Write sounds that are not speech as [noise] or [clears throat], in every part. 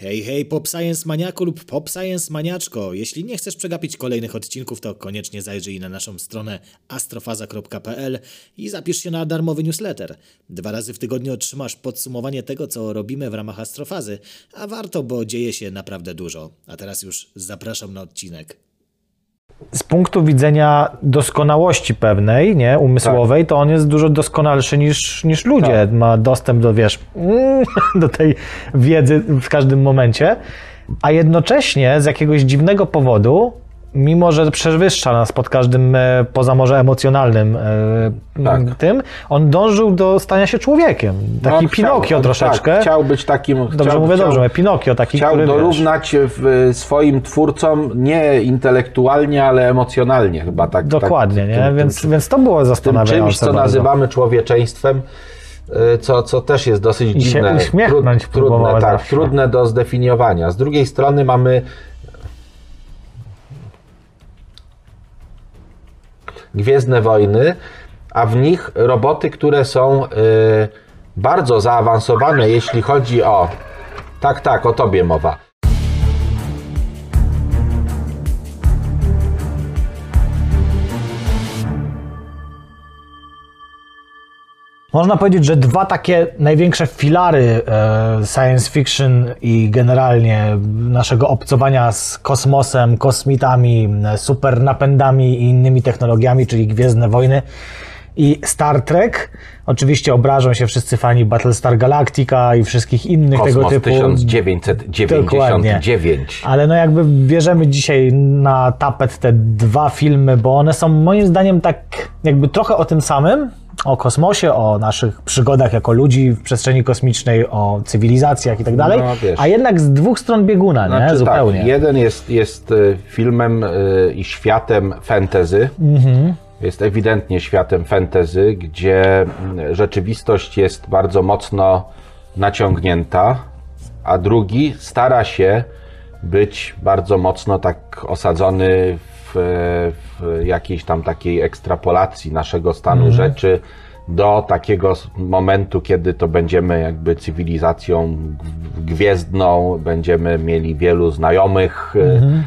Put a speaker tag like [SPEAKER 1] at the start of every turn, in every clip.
[SPEAKER 1] Hej, hej, Pop Science Maniaku lub Pop Science Maniaczko. Jeśli nie chcesz przegapić kolejnych odcinków, to koniecznie zajrzyj na naszą stronę astrofaza.pl i zapisz się na darmowy newsletter. Dwa razy w tygodniu otrzymasz podsumowanie tego, co robimy w ramach astrofazy, a warto, bo dzieje się naprawdę dużo. A teraz już zapraszam na odcinek.
[SPEAKER 2] Z punktu widzenia doskonałości pewnej, nie, umysłowej, to on jest dużo doskonalszy niż, niż ludzie. Ma dostęp do, wiesz, [laughs] do tej wiedzy w każdym momencie, a jednocześnie z jakiegoś dziwnego powodu, mimo że przewyższa nas pod każdym, e, poza może emocjonalnym e,
[SPEAKER 3] Tak.
[SPEAKER 2] tym, on dążył do stania się człowiekiem. Taki
[SPEAKER 3] No,
[SPEAKER 2] Pinokio
[SPEAKER 3] chciał,
[SPEAKER 2] troszeczkę.
[SPEAKER 3] Tak, chciał być takim.
[SPEAKER 2] Dobrze
[SPEAKER 3] chciał,
[SPEAKER 2] mówię,
[SPEAKER 3] chciał,
[SPEAKER 2] dobrze, Pinokio taki,
[SPEAKER 3] Chciał
[SPEAKER 2] który,
[SPEAKER 3] dorównać w, swoim twórcom nie intelektualnie, ale emocjonalnie chyba tak.
[SPEAKER 2] Dokładnie,
[SPEAKER 3] tak,
[SPEAKER 2] nie?
[SPEAKER 3] tym-
[SPEAKER 2] więc,
[SPEAKER 3] tym,
[SPEAKER 2] więc to było
[SPEAKER 3] tym
[SPEAKER 2] zastanawiające
[SPEAKER 3] czymś, co
[SPEAKER 2] bardzo.
[SPEAKER 3] nazywamy człowieczeństwem, co, co też jest dosyć
[SPEAKER 2] I się
[SPEAKER 3] dziwne.
[SPEAKER 2] uśmiechnąć
[SPEAKER 3] trudne,
[SPEAKER 2] próbować
[SPEAKER 3] tak,
[SPEAKER 2] zawsze.
[SPEAKER 3] trudne do zdefiniowania. Z drugiej strony mamy Gwiezdne Wojny, a w nich roboty, które są y, bardzo zaawansowane, jeśli chodzi o. Tak, tak, o tobie mowa.
[SPEAKER 2] Można powiedzieć, że dwa takie największe filary e, science fiction i generalnie naszego obcowania z kosmosem, kosmitami, e, super napędami i innymi technologiami, czyli Gwiezdne Wojny i Star Trek. Oczywiście obrażą się wszyscy fani Battlestar Galactica i wszystkich innych tego
[SPEAKER 3] Kosmos
[SPEAKER 2] typu.
[SPEAKER 3] 1999.
[SPEAKER 2] Ale no jakby bierzemy dzisiaj na tapet te dwa filmy, bo one są moim zdaniem tak jakby trochę o tym samym, o kosmosie, o naszych przygodach jako ludzi w przestrzeni kosmicznej, o cywilizacjach i tak dalej,
[SPEAKER 3] No,
[SPEAKER 2] a jednak z dwóch stron bieguna, nie?
[SPEAKER 3] Znaczy,
[SPEAKER 2] Zupełnie.
[SPEAKER 3] Tak, jeden jest, jest y, filmem y, i światem fantasy.
[SPEAKER 2] Mhm.
[SPEAKER 3] Jest ewidentnie światem fantasy, gdzie mm, rzeczywistość jest bardzo mocno naciągnięta, a drugi stara się być bardzo mocno tak osadzony w, w jakiejś tam takiej ekstrapolacji naszego stanu
[SPEAKER 2] Mhm.
[SPEAKER 3] rzeczy do takiego momentu, kiedy to będziemy jakby cywilizacją gwiezdną, będziemy mieli wielu znajomych.
[SPEAKER 2] Mhm.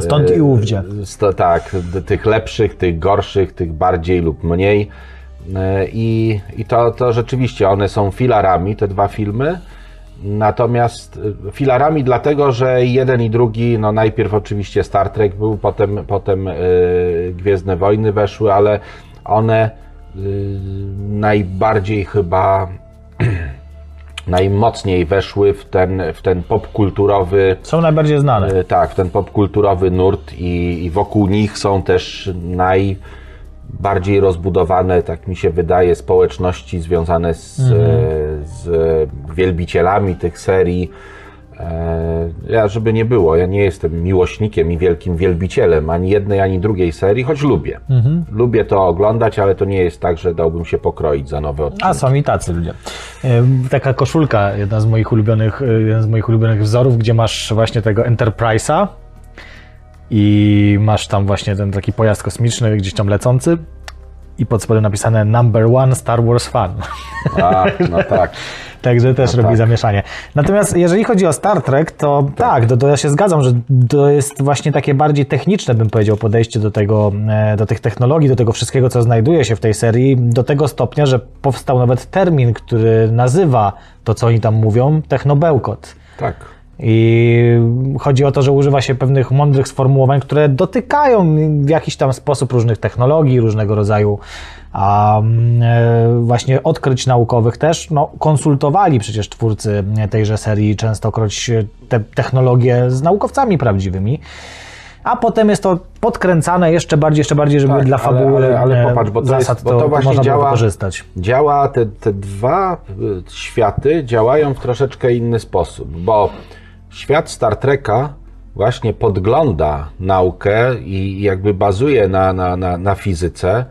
[SPEAKER 2] Stąd i ówdzie.
[SPEAKER 3] Tak, tych lepszych, tych gorszych, tych bardziej lub mniej. E, I, i to, to rzeczywiście one są filarami, te dwa filmy. Natomiast e, filarami dlatego, że jeden i drugi, no najpierw oczywiście Star Trek był, potem, potem e, Gwiezdne Wojny weszły, ale one e, najbardziej chyba [clears throat] najmocniej weszły w ten, w ten popkulturowy
[SPEAKER 2] Są najbardziej znane.
[SPEAKER 3] Tak, w ten popkulturowy nurt i, i wokół nich są też najbardziej rozbudowane, tak mi się wydaje, społeczności związane z,
[SPEAKER 2] Mhm.
[SPEAKER 3] z wielbicielami tych serii. E, Ja, żeby nie było, ja nie jestem miłośnikiem i wielkim wielbicielem ani jednej, ani drugiej serii, choć lubię.
[SPEAKER 2] Mhm.
[SPEAKER 3] Lubię to oglądać, ale to nie jest tak, że dałbym się pokroić za nowe odcinki.
[SPEAKER 2] A są i tacy ludzie. E, Taka koszulka, jedna z moich ulubionych, e, jeden z moich ulubionych wzorów, gdzie masz właśnie tego Enterprise'a i masz tam właśnie ten taki pojazd kosmiczny gdzieś tam lecący i pod spodem napisane number one Star Wars fan.
[SPEAKER 3] A, no tak. [laughs]
[SPEAKER 2] Także też
[SPEAKER 3] No
[SPEAKER 2] robi
[SPEAKER 3] tak.
[SPEAKER 2] zamieszanie. Natomiast jeżeli chodzi o Star Trek, to tak, to, to ja się zgadzam, że to jest właśnie takie bardziej techniczne, bym powiedział, podejście do tego, e, do tych technologii, do tego wszystkiego, co znajduje się w tej serii, do tego stopnia, że powstał nawet termin, który nazywa to, co oni tam mówią, technobełkot.
[SPEAKER 3] Tak.
[SPEAKER 2] I chodzi o to, że używa się pewnych mądrych sformułowań, które dotykają w jakiś tam sposób różnych technologii, różnego rodzaju a, e, właśnie odkryć naukowych też. No, konsultowali przecież twórcy tejże serii częstokroć te technologie z naukowcami prawdziwymi. A potem jest to podkręcane jeszcze bardziej, jeszcze bardziej, żeby
[SPEAKER 3] Tak,
[SPEAKER 2] dla
[SPEAKER 3] ale-
[SPEAKER 2] fabuły
[SPEAKER 3] ale- ale
[SPEAKER 2] e,
[SPEAKER 3] popatrz, bo to
[SPEAKER 2] zasad
[SPEAKER 3] jest- bo to
[SPEAKER 2] to,
[SPEAKER 3] właśnie
[SPEAKER 2] można
[SPEAKER 3] działa-
[SPEAKER 2] wykorzystać.
[SPEAKER 3] działa, te, te dwa y, światy działają w troszeczkę inny sposób, bo świat Star Treka właśnie podgląda naukę i jakby bazuje na, na, na, na fizyce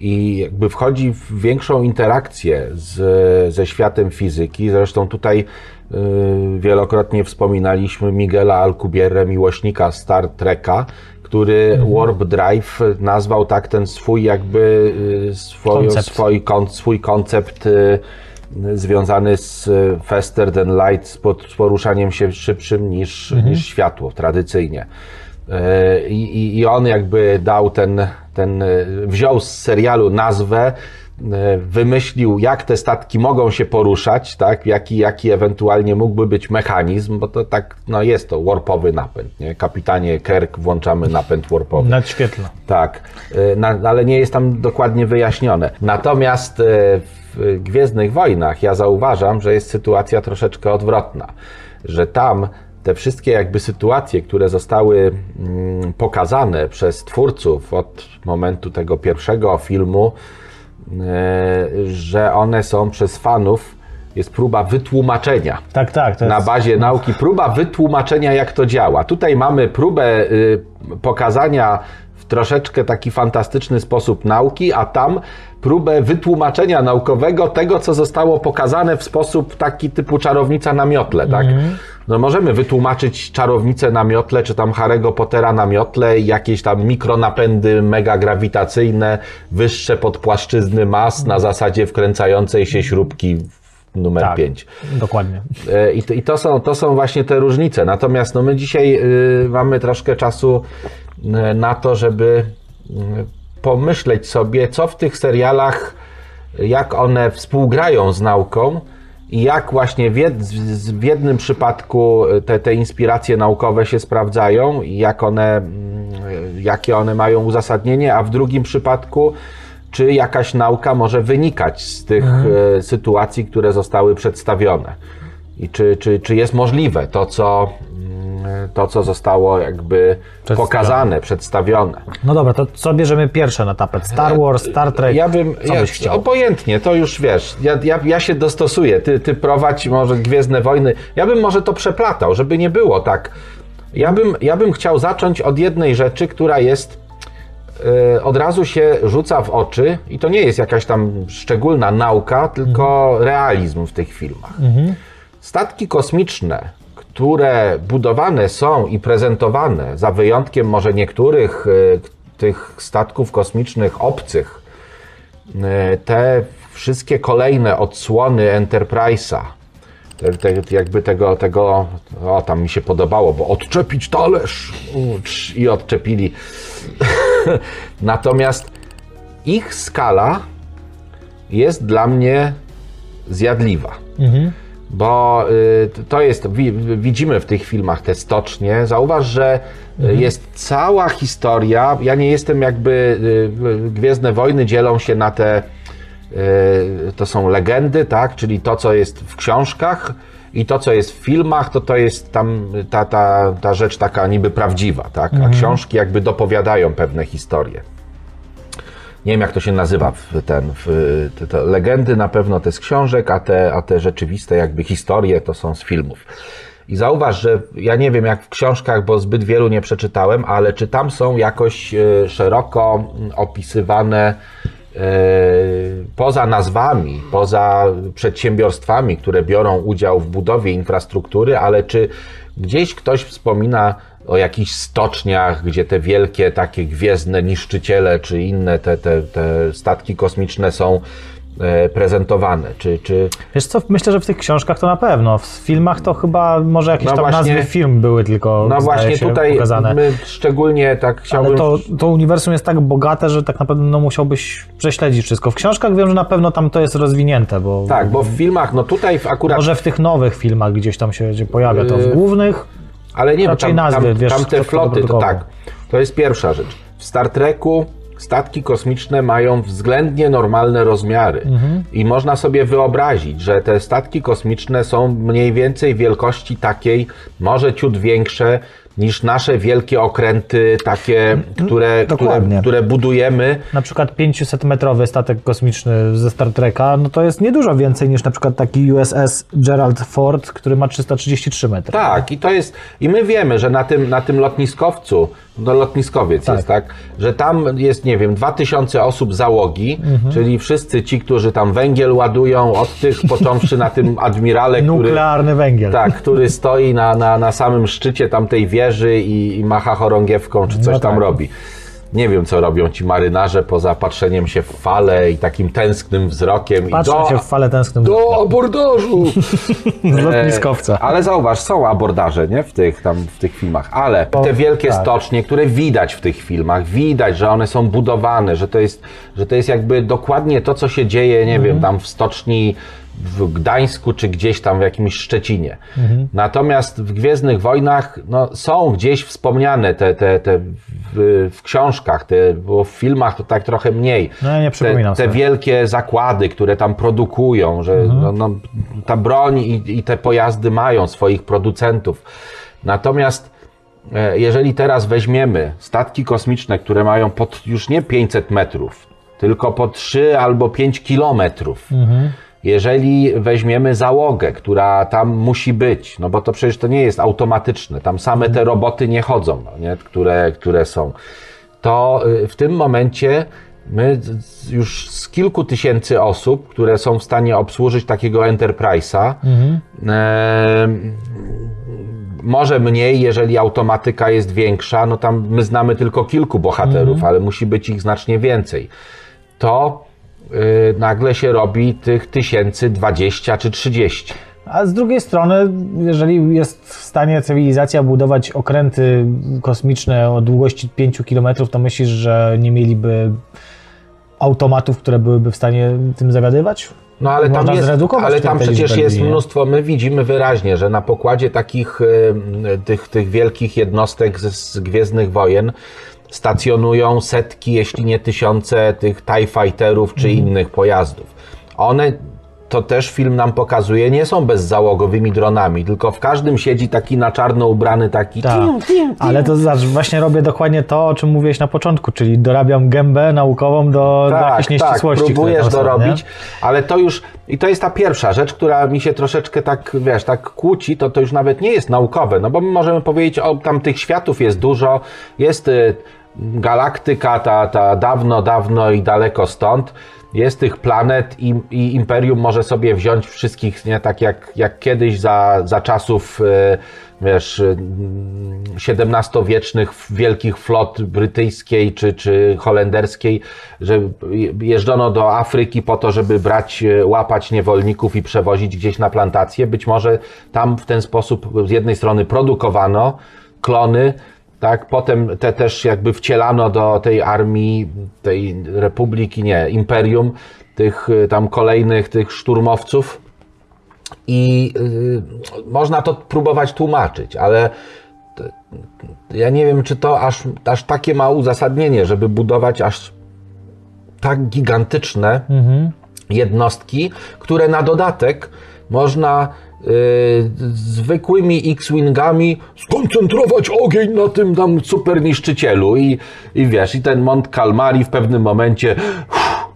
[SPEAKER 3] i jakby wchodzi w większą interakcję z, ze światem fizyki. Zresztą tutaj y, wielokrotnie wspominaliśmy Miguela Alcubierre, miłośnika Star Treka, który Warp Drive nazwał tak ten swój jakby y, swoją,
[SPEAKER 2] Koncept.
[SPEAKER 3] swój, kon, swój koncept związany z e, faster than light, z, pod, z poruszaniem się szybszym niż, niż światło tradycyjnie. E, I, I on jakby dał ten, ten, e, wziął z serialu nazwę, wymyślił, jak te statki mogą się poruszać, tak? jaki, jaki ewentualnie mógłby być mechanizm, bo to tak, no jest to warpowy napęd, nie? Kapitanie Kirk, włączamy napęd warpowy.
[SPEAKER 2] Nadświetla.
[SPEAKER 3] Tak, na, ale nie jest tam dokładnie wyjaśnione. Natomiast y, w Gwiezdnych Wojnach ja zauważam, że jest sytuacja troszeczkę odwrotna, że tam te wszystkie jakby sytuacje, które zostały mm, pokazane przez twórców od momentu tego pierwszego filmu, y, że one są przez fanów, jest próba wytłumaczenia
[SPEAKER 2] Tak, tak.
[SPEAKER 3] Na
[SPEAKER 2] jest,
[SPEAKER 3] bazie nauki, próba wytłumaczenia, jak to działa. Tutaj mamy próbę y, pokazania troszeczkę taki fantastyczny sposób nauki, a tam próbę wytłumaczenia naukowego tego, co zostało pokazane w sposób taki typu czarownica na miotle, tak? No możemy wytłumaczyć czarownicę na miotle, czy tam Harry'ego Pottera na miotle, jakieś tam mikronapędy megagrawitacyjne, wyższe podpłaszczyzny mas na zasadzie wkręcającej się śrubki numer
[SPEAKER 2] tak,
[SPEAKER 3] 5.
[SPEAKER 2] Dokładnie.
[SPEAKER 3] E, I, to- I to są, to są właśnie te różnice. Natomiast no, my dzisiaj y, mamy troszkę czasu y, na to, żeby y, pomyśleć sobie, co w tych serialach, jak one współgrają z nauką i jak właśnie w, jed, w jednym przypadku te, te inspiracje naukowe się sprawdzają i jak one, mm, jakie one mają uzasadnienie, a w drugim przypadku czy jakaś nauka może wynikać z tych e, sytuacji, które zostały przedstawione. I czy, czy, czy jest możliwe to, co, mm, to, co zostało jakby
[SPEAKER 2] Przedstawione.
[SPEAKER 3] pokazane, przedstawione.
[SPEAKER 2] No dobra, to co bierzemy pierwsze na tapet? Star Wars, Star Trek?
[SPEAKER 3] Ja bym,
[SPEAKER 2] co
[SPEAKER 3] ja,
[SPEAKER 2] byś chciał?
[SPEAKER 3] obojętnie, to już wiesz, ja, ja, ja się dostosuję, ty, ty prowadź może Gwiezdne Wojny, ja bym może to przeplatał, żeby nie było tak. Ja bym, ja bym chciał zacząć od jednej rzeczy, która jest, e, od razu się rzuca w oczy i to nie jest jakaś tam szczególna nauka, tylko realizm w tych filmach. Statki kosmiczne, które budowane są i prezentowane, za wyjątkiem może niektórych e, tych statków kosmicznych obcych, e, te wszystkie kolejne odsłony Enterprise'a, te, te, jakby tego, tego, o tam mi się podobało, bo odczepić talerz i odczepili. [laughs] [laughs] Natomiast ich skala jest dla mnie zjadliwa. Bo y, to jest, wi, widzimy w tych filmach te stocznie. Zauważ, że y, jest cała historia. Ja nie jestem jakby. y, Gwiezdne wojny dzielą się na te. To są legendy, tak? Czyli to, co jest w książkach i to, co jest w filmach, to to jest tam ta, ta, ta rzecz taka niby prawdziwa, tak? A książki jakby dopowiadają pewne historie. Nie wiem, jak to się nazywa w ten. W, te, te legendy na pewno to z książek, a te, a te rzeczywiste jakby historie to są z filmów. I zauważ, że ja nie wiem jak w książkach, bo zbyt wielu nie przeczytałem, ale czy tam są jakoś e, szeroko opisywane poza nazwami, poza przedsiębiorstwami, które biorą udział w budowie infrastruktury, ale czy gdzieś ktoś wspomina o jakichś stoczniach, gdzie te wielkie takie gwiezdne niszczyciele, czy inne te, te, te statki kosmiczne są e, prezentowane, czy, czy
[SPEAKER 2] Wiesz co, myślę, że w tych książkach to na pewno. W filmach to chyba może jakieś
[SPEAKER 3] No
[SPEAKER 2] tam
[SPEAKER 3] właśnie-
[SPEAKER 2] nazwy film były tylko
[SPEAKER 3] no właśnie
[SPEAKER 2] się,
[SPEAKER 3] tutaj
[SPEAKER 2] pokazane.
[SPEAKER 3] my szczególnie tak chciałbym...
[SPEAKER 2] Ale to, to uniwersum jest tak bogate, że tak naprawdę no, musiałbyś prześledzić wszystko. W książkach wiem, że na pewno tam to jest rozwinięte, bo
[SPEAKER 3] Tak, bo w filmach, no tutaj akurat
[SPEAKER 2] może w tych nowych filmach gdzieś tam się pojawia to. W
[SPEAKER 3] Yy,
[SPEAKER 2] głównych
[SPEAKER 3] Ale nie,
[SPEAKER 2] Raczej
[SPEAKER 3] tam,
[SPEAKER 2] nazwy,
[SPEAKER 3] tam,
[SPEAKER 2] wiesz,
[SPEAKER 3] tam te floty, to tak. To jest pierwsza rzecz. W Star Treku statki kosmiczne mają względnie normalne rozmiary.
[SPEAKER 2] Mhm.
[SPEAKER 3] I można sobie wyobrazić, że te statki kosmiczne są mniej więcej wielkości takiej, może ciut większe niż nasze wielkie okręty, takie, które, które, które budujemy.
[SPEAKER 2] na przykład 500-metrowy statek kosmiczny ze Star Treka, no to jest niedużo więcej niż na przykład taki USS Gerald Ford, który ma 333 metry.
[SPEAKER 3] Tak, i to jest, i my wiemy, że na tym, na tym lotniskowcu, no lotniskowiec
[SPEAKER 2] Tak.
[SPEAKER 3] jest, tak, że tam jest, nie wiem, 2000 osób załogi,
[SPEAKER 2] Mhm.
[SPEAKER 3] czyli wszyscy ci, którzy tam węgiel ładują, od tych począwszy na tym [laughs] admirale, który,
[SPEAKER 2] Nuklearny węgiel.
[SPEAKER 3] tak, który stoi na, na, na samym szczycie tamtej wieży i, i macha chorągiewką, czy coś
[SPEAKER 2] No
[SPEAKER 3] tam
[SPEAKER 2] tak.
[SPEAKER 3] robi. Nie wiem, co robią ci marynarze poza patrzeniem się w fale i takim tęsknym wzrokiem.
[SPEAKER 2] Patrzę
[SPEAKER 3] i do,
[SPEAKER 2] się w fale tęsknym
[SPEAKER 3] do abordażu! [laughs]
[SPEAKER 2] z lotniskowca.
[SPEAKER 3] Ale zauważ, są abordaże, nie? W tych, tam, w tych filmach, ale te wielkie
[SPEAKER 2] tak.
[SPEAKER 3] stocznie, które widać w tych filmach, widać, że one są budowane, że to jest, że to jest jakby dokładnie to, co się dzieje, nie wiem, tam w stoczni w Gdańsku, czy gdzieś tam w jakimś Szczecinie. Natomiast w Gwiezdnych Wojnach no, są gdzieś wspomniane te, te, te w, w książkach, te, bo w filmach to tak trochę mniej.
[SPEAKER 2] No ja nie przypominam
[SPEAKER 3] te, te wielkie zakłady, które tam produkują, że
[SPEAKER 2] Mhm.
[SPEAKER 3] no, no, ta broń i, i te pojazdy mają swoich producentów. Natomiast e, jeżeli teraz weźmiemy statki kosmiczne, które mają pod już nie 500 metrów, tylko po 3 albo 5 kilometrów,
[SPEAKER 2] Mhm.
[SPEAKER 3] Jeżeli weźmiemy załogę, która tam musi być, no bo to przecież to nie jest automatyczne, tam same te roboty nie chodzą, no nie? Które, które są, to y, w tym momencie my już z kilku tysięcy osób, które są w stanie obsłużyć takiego Enterprise'a, em, może mniej, jeżeli automatyka jest większa, no tam my znamy tylko kilku bohaterów, ale musi być ich znacznie więcej. To nagle się robi tych tysięcy 20 czy 30.
[SPEAKER 2] A z drugiej strony, jeżeli jest w stanie cywilizacja budować okręty kosmiczne o długości 5 km, to myślisz, że nie mieliby automatów, które byłyby w stanie tym zawiadywać?
[SPEAKER 3] No ale tam,
[SPEAKER 2] Można
[SPEAKER 3] jest,
[SPEAKER 2] zredukować
[SPEAKER 3] ale tam przecież jest mnóstwo, my widzimy wyraźnie, że na pokładzie takich y, tych, tych wielkich jednostek z, z Gwiezdnych Wojen stacjonują setki, jeśli nie tysiące tych TIE Fighterów czy
[SPEAKER 2] Mhm.
[SPEAKER 3] innych pojazdów. One, to też film nam pokazuje, nie są bezzałogowymi dronami, tylko w każdym siedzi taki na czarno ubrany taki
[SPEAKER 2] Tak. Ale to znaczy, właśnie robię dokładnie to, o czym mówiłeś na początku, czyli dorabiam gębę naukową do, do
[SPEAKER 3] tak,
[SPEAKER 2] jakiejś
[SPEAKER 3] tak,
[SPEAKER 2] nieścisłości. które
[SPEAKER 3] próbujesz
[SPEAKER 2] są,
[SPEAKER 3] dorobić,
[SPEAKER 2] nie?
[SPEAKER 3] ale to już, i to jest ta pierwsza rzecz, która mi się troszeczkę tak, wiesz, tak kłóci, to to już nawet nie jest naukowe, no bo my możemy powiedzieć, o tam tych światów jest dużo, jest y, galaktyka ta, ta dawno, dawno i daleko stąd, jest tych planet i, i Imperium może sobie wziąć wszystkich, nie tak jak, jak kiedyś za, za czasów, y, wiesz, XVII-wiecznych wielkich flot brytyjskiej czy, czy holenderskiej, że jeżdżono do Afryki po to, żeby brać, e, łapać niewolników i przewozić gdzieś na plantacje. Być może tam w ten sposób z jednej strony produkowano klony, tak, potem te też jakby wcielano do tej armii, tej republiki, nie, imperium, tych y, tam kolejnych tych szturmowców. I y, można to próbować tłumaczyć, ale ja nie wiem, czy to aż, aż takie ma uzasadnienie, żeby budować aż tak gigantyczne jednostki, które na dodatek można zwykłymi X-Wingami skoncentrować ogień na tym tam super niszczycielu i, i wiesz, i ten Mont Calmari w pewnym momencie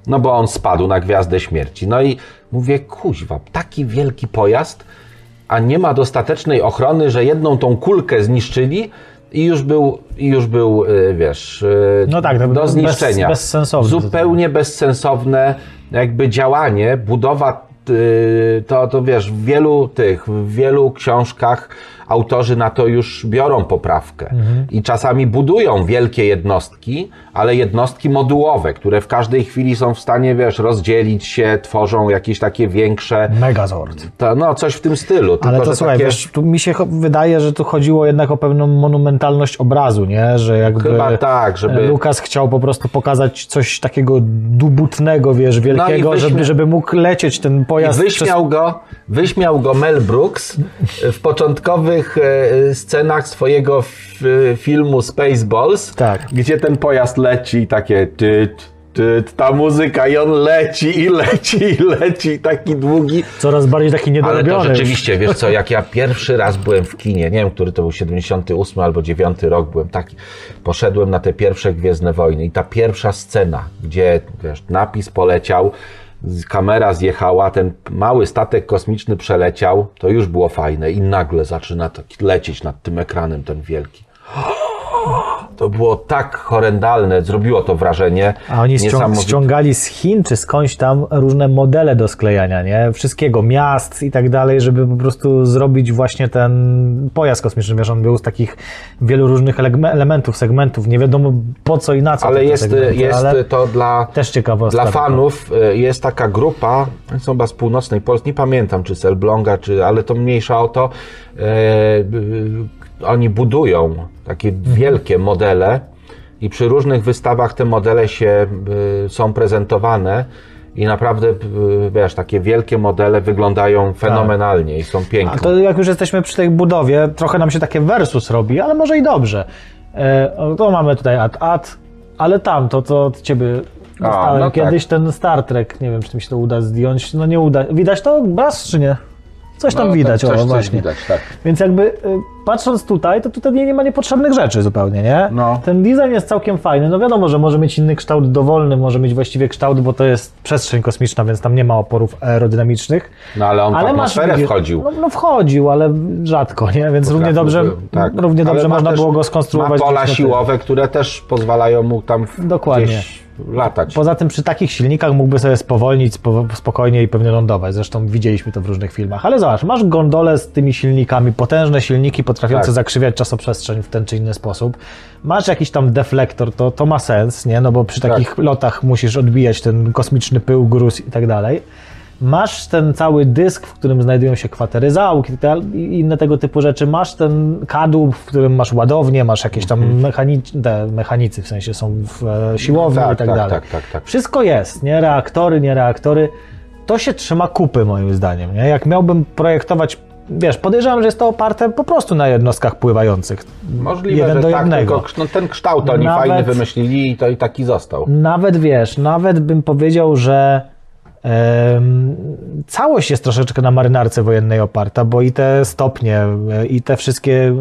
[SPEAKER 3] no bo on spadł na Gwiazdę Śmierci. No i mówię, kuźwa, taki wielki pojazd, a nie ma dostatecznej ochrony, że jedną tą kulkę zniszczyli i już był, już był y, wiesz, y,
[SPEAKER 2] No tak, to
[SPEAKER 3] do
[SPEAKER 2] bez-
[SPEAKER 3] zniszczenia.
[SPEAKER 2] bezsensowne
[SPEAKER 3] Zupełnie bezsensowne jakby działanie, budowa y, to, to wiesz, w wielu tych, w wielu książkach autorzy na to już biorą poprawkę i czasami budują wielkie jednostki, ale jednostki modułowe, które w każdej chwili są w stanie, wiesz, rozdzielić się, tworzą jakieś takie większe,
[SPEAKER 2] Megazord.
[SPEAKER 3] to, no coś w tym stylu.
[SPEAKER 2] Ale
[SPEAKER 3] tylko,
[SPEAKER 2] to
[SPEAKER 3] że
[SPEAKER 2] słuchaj,
[SPEAKER 3] takie,
[SPEAKER 2] wiesz, tu mi się wydaje, że tu chodziło jednak o pewną monumentalność obrazu, nie? Że jakby
[SPEAKER 3] Chyba tak, żeby-
[SPEAKER 2] Lukas chciał po prostu pokazać coś takiego dubutnego, wiesz, wielkiego,
[SPEAKER 3] wyśmia-
[SPEAKER 2] żeby, żeby mógł lecieć ten
[SPEAKER 3] I
[SPEAKER 2] pojazd
[SPEAKER 3] wyśmiał go, wyśmiał go Mel Brooks w początkowych e, scenach swojego filmu Spaceballs,
[SPEAKER 2] Tak.
[SPEAKER 3] gdzie ten pojazd leci i takie tyt, tyt, ta muzyka i on leci i leci i leci taki długi.
[SPEAKER 2] coraz bardziej taki
[SPEAKER 3] Ale
[SPEAKER 2] niedorobiony.
[SPEAKER 3] to rzeczywiście, wiesz co, jak ja pierwszy raz byłem w kinie, nie wiem, który to był 78 albo 9 rok, byłem taki, poszedłem na te pierwsze Gwiezdne Wojny i ta pierwsza scena, gdzie wiesz, napis poleciał, kamera zjechała, ten mały statek kosmiczny przeleciał, to już było fajne i nagle zaczyna lecieć nad tym ekranem ten wielki. To było tak horrendalne, zrobiło to wrażenie.
[SPEAKER 2] A oni ściągali z Chin czy skądś tam różne modele do sklejania, nie? Wszystkiego, miast i tak dalej, żeby po prostu zrobić właśnie ten pojazd kosmiczny. Wiesz, on był z takich wielu różnych ele- elementów, segmentów. Nie wiadomo po co i na co.
[SPEAKER 3] Ale jest,
[SPEAKER 2] segmenty,
[SPEAKER 3] jest
[SPEAKER 2] ale
[SPEAKER 3] to dla,
[SPEAKER 2] też ciekawostka.
[SPEAKER 3] dla fanów, y, jest taka grupa, są chyba z północnej Polski, nie pamiętam czy z Elbląga, czy, ale to mniejsza o to. E, oni budują takie
[SPEAKER 2] Mhm.
[SPEAKER 3] wielkie modele i przy różnych wystawach te modele się y, są prezentowane. I naprawdę, y, wiesz, takie wielkie modele wyglądają fenomenalnie i są
[SPEAKER 2] Tak. A
[SPEAKER 3] piękne.
[SPEAKER 2] to jak już jesteśmy przy tej budowie, trochę nam się takie versus robi, ale może i dobrze. E, to mamy tutaj ad-ad, ale tam, to co od ciebie dostałem
[SPEAKER 3] no
[SPEAKER 2] kiedyś, ten Star Trek, nie wiem, czy mi się to uda zdjąć, no nie uda. Widać to raz czy nie? Coś tam
[SPEAKER 3] No,
[SPEAKER 2] widać,
[SPEAKER 3] coś,
[SPEAKER 2] o właśnie.
[SPEAKER 3] widać, tak.
[SPEAKER 2] Więc jakby y, patrząc tutaj, to tutaj nie ma niepotrzebnych rzeczy zupełnie, nie?
[SPEAKER 3] No.
[SPEAKER 2] Ten design jest całkiem fajny. No wiadomo, że może mieć inny kształt dowolny, może mieć właściwie kształt, bo to jest przestrzeń kosmiczna, więc tam nie ma oporów aerodynamicznych.
[SPEAKER 3] No ale on w
[SPEAKER 2] Ale masz
[SPEAKER 3] atmosferę
[SPEAKER 2] widzisz-
[SPEAKER 3] wchodził.
[SPEAKER 2] No, no wchodził, ale rzadko, nie? Więc równie dobrze,
[SPEAKER 3] tak.
[SPEAKER 2] równie dobrze można było go skonstruować.
[SPEAKER 3] Ma pola siłowe, które też pozwalają mu tam w-
[SPEAKER 2] Dokładnie.
[SPEAKER 3] gdzieś latać.
[SPEAKER 2] Poza tym przy takich silnikach mógłby sobie spowolnić spo, spokojnie i pewnie lądować. Zresztą widzieliśmy to w różnych filmach. Ale zobacz, masz gondolę z tymi silnikami, potężne silniki potrafiące
[SPEAKER 3] Tak.
[SPEAKER 2] zakrzywiać czasoprzestrzeń w ten czy inny sposób. Masz jakiś tam deflektor, to, to ma sens, nie? No bo przy
[SPEAKER 3] Tak.
[SPEAKER 2] takich lotach musisz odbijać ten kosmiczny pył, gruz i tak dalej. Masz ten cały dysk, w którym znajdują się kwatery załóg i i inne tego typu rzeczy. Masz ten kadłub, w którym masz ładownię, masz jakieś tam te mechanicy, w sensie są w e, siłowni
[SPEAKER 3] Mhm. Tak,
[SPEAKER 2] i tak,
[SPEAKER 3] tak,
[SPEAKER 2] dalej.
[SPEAKER 3] tak, tak, tak.
[SPEAKER 2] Wszystko jest, nie? Reaktory, nie reaktory. To się trzyma kupy, moim zdaniem. Nie? Jak miałbym projektować, wiesz, podejrzewam, że jest to oparte po prostu na jednostkach pływających.
[SPEAKER 3] Możliwe,
[SPEAKER 2] jeden
[SPEAKER 3] że
[SPEAKER 2] do
[SPEAKER 3] tak,
[SPEAKER 2] jednego.
[SPEAKER 3] tylko no, ten kształt oni
[SPEAKER 2] Nawet-
[SPEAKER 3] fajny wymyślili i to i taki został.
[SPEAKER 2] Nawet wiesz, nawet bym powiedział, że całość jest troszeczkę na marynarce wojennej oparta, bo i te stopnie, i te wszystkie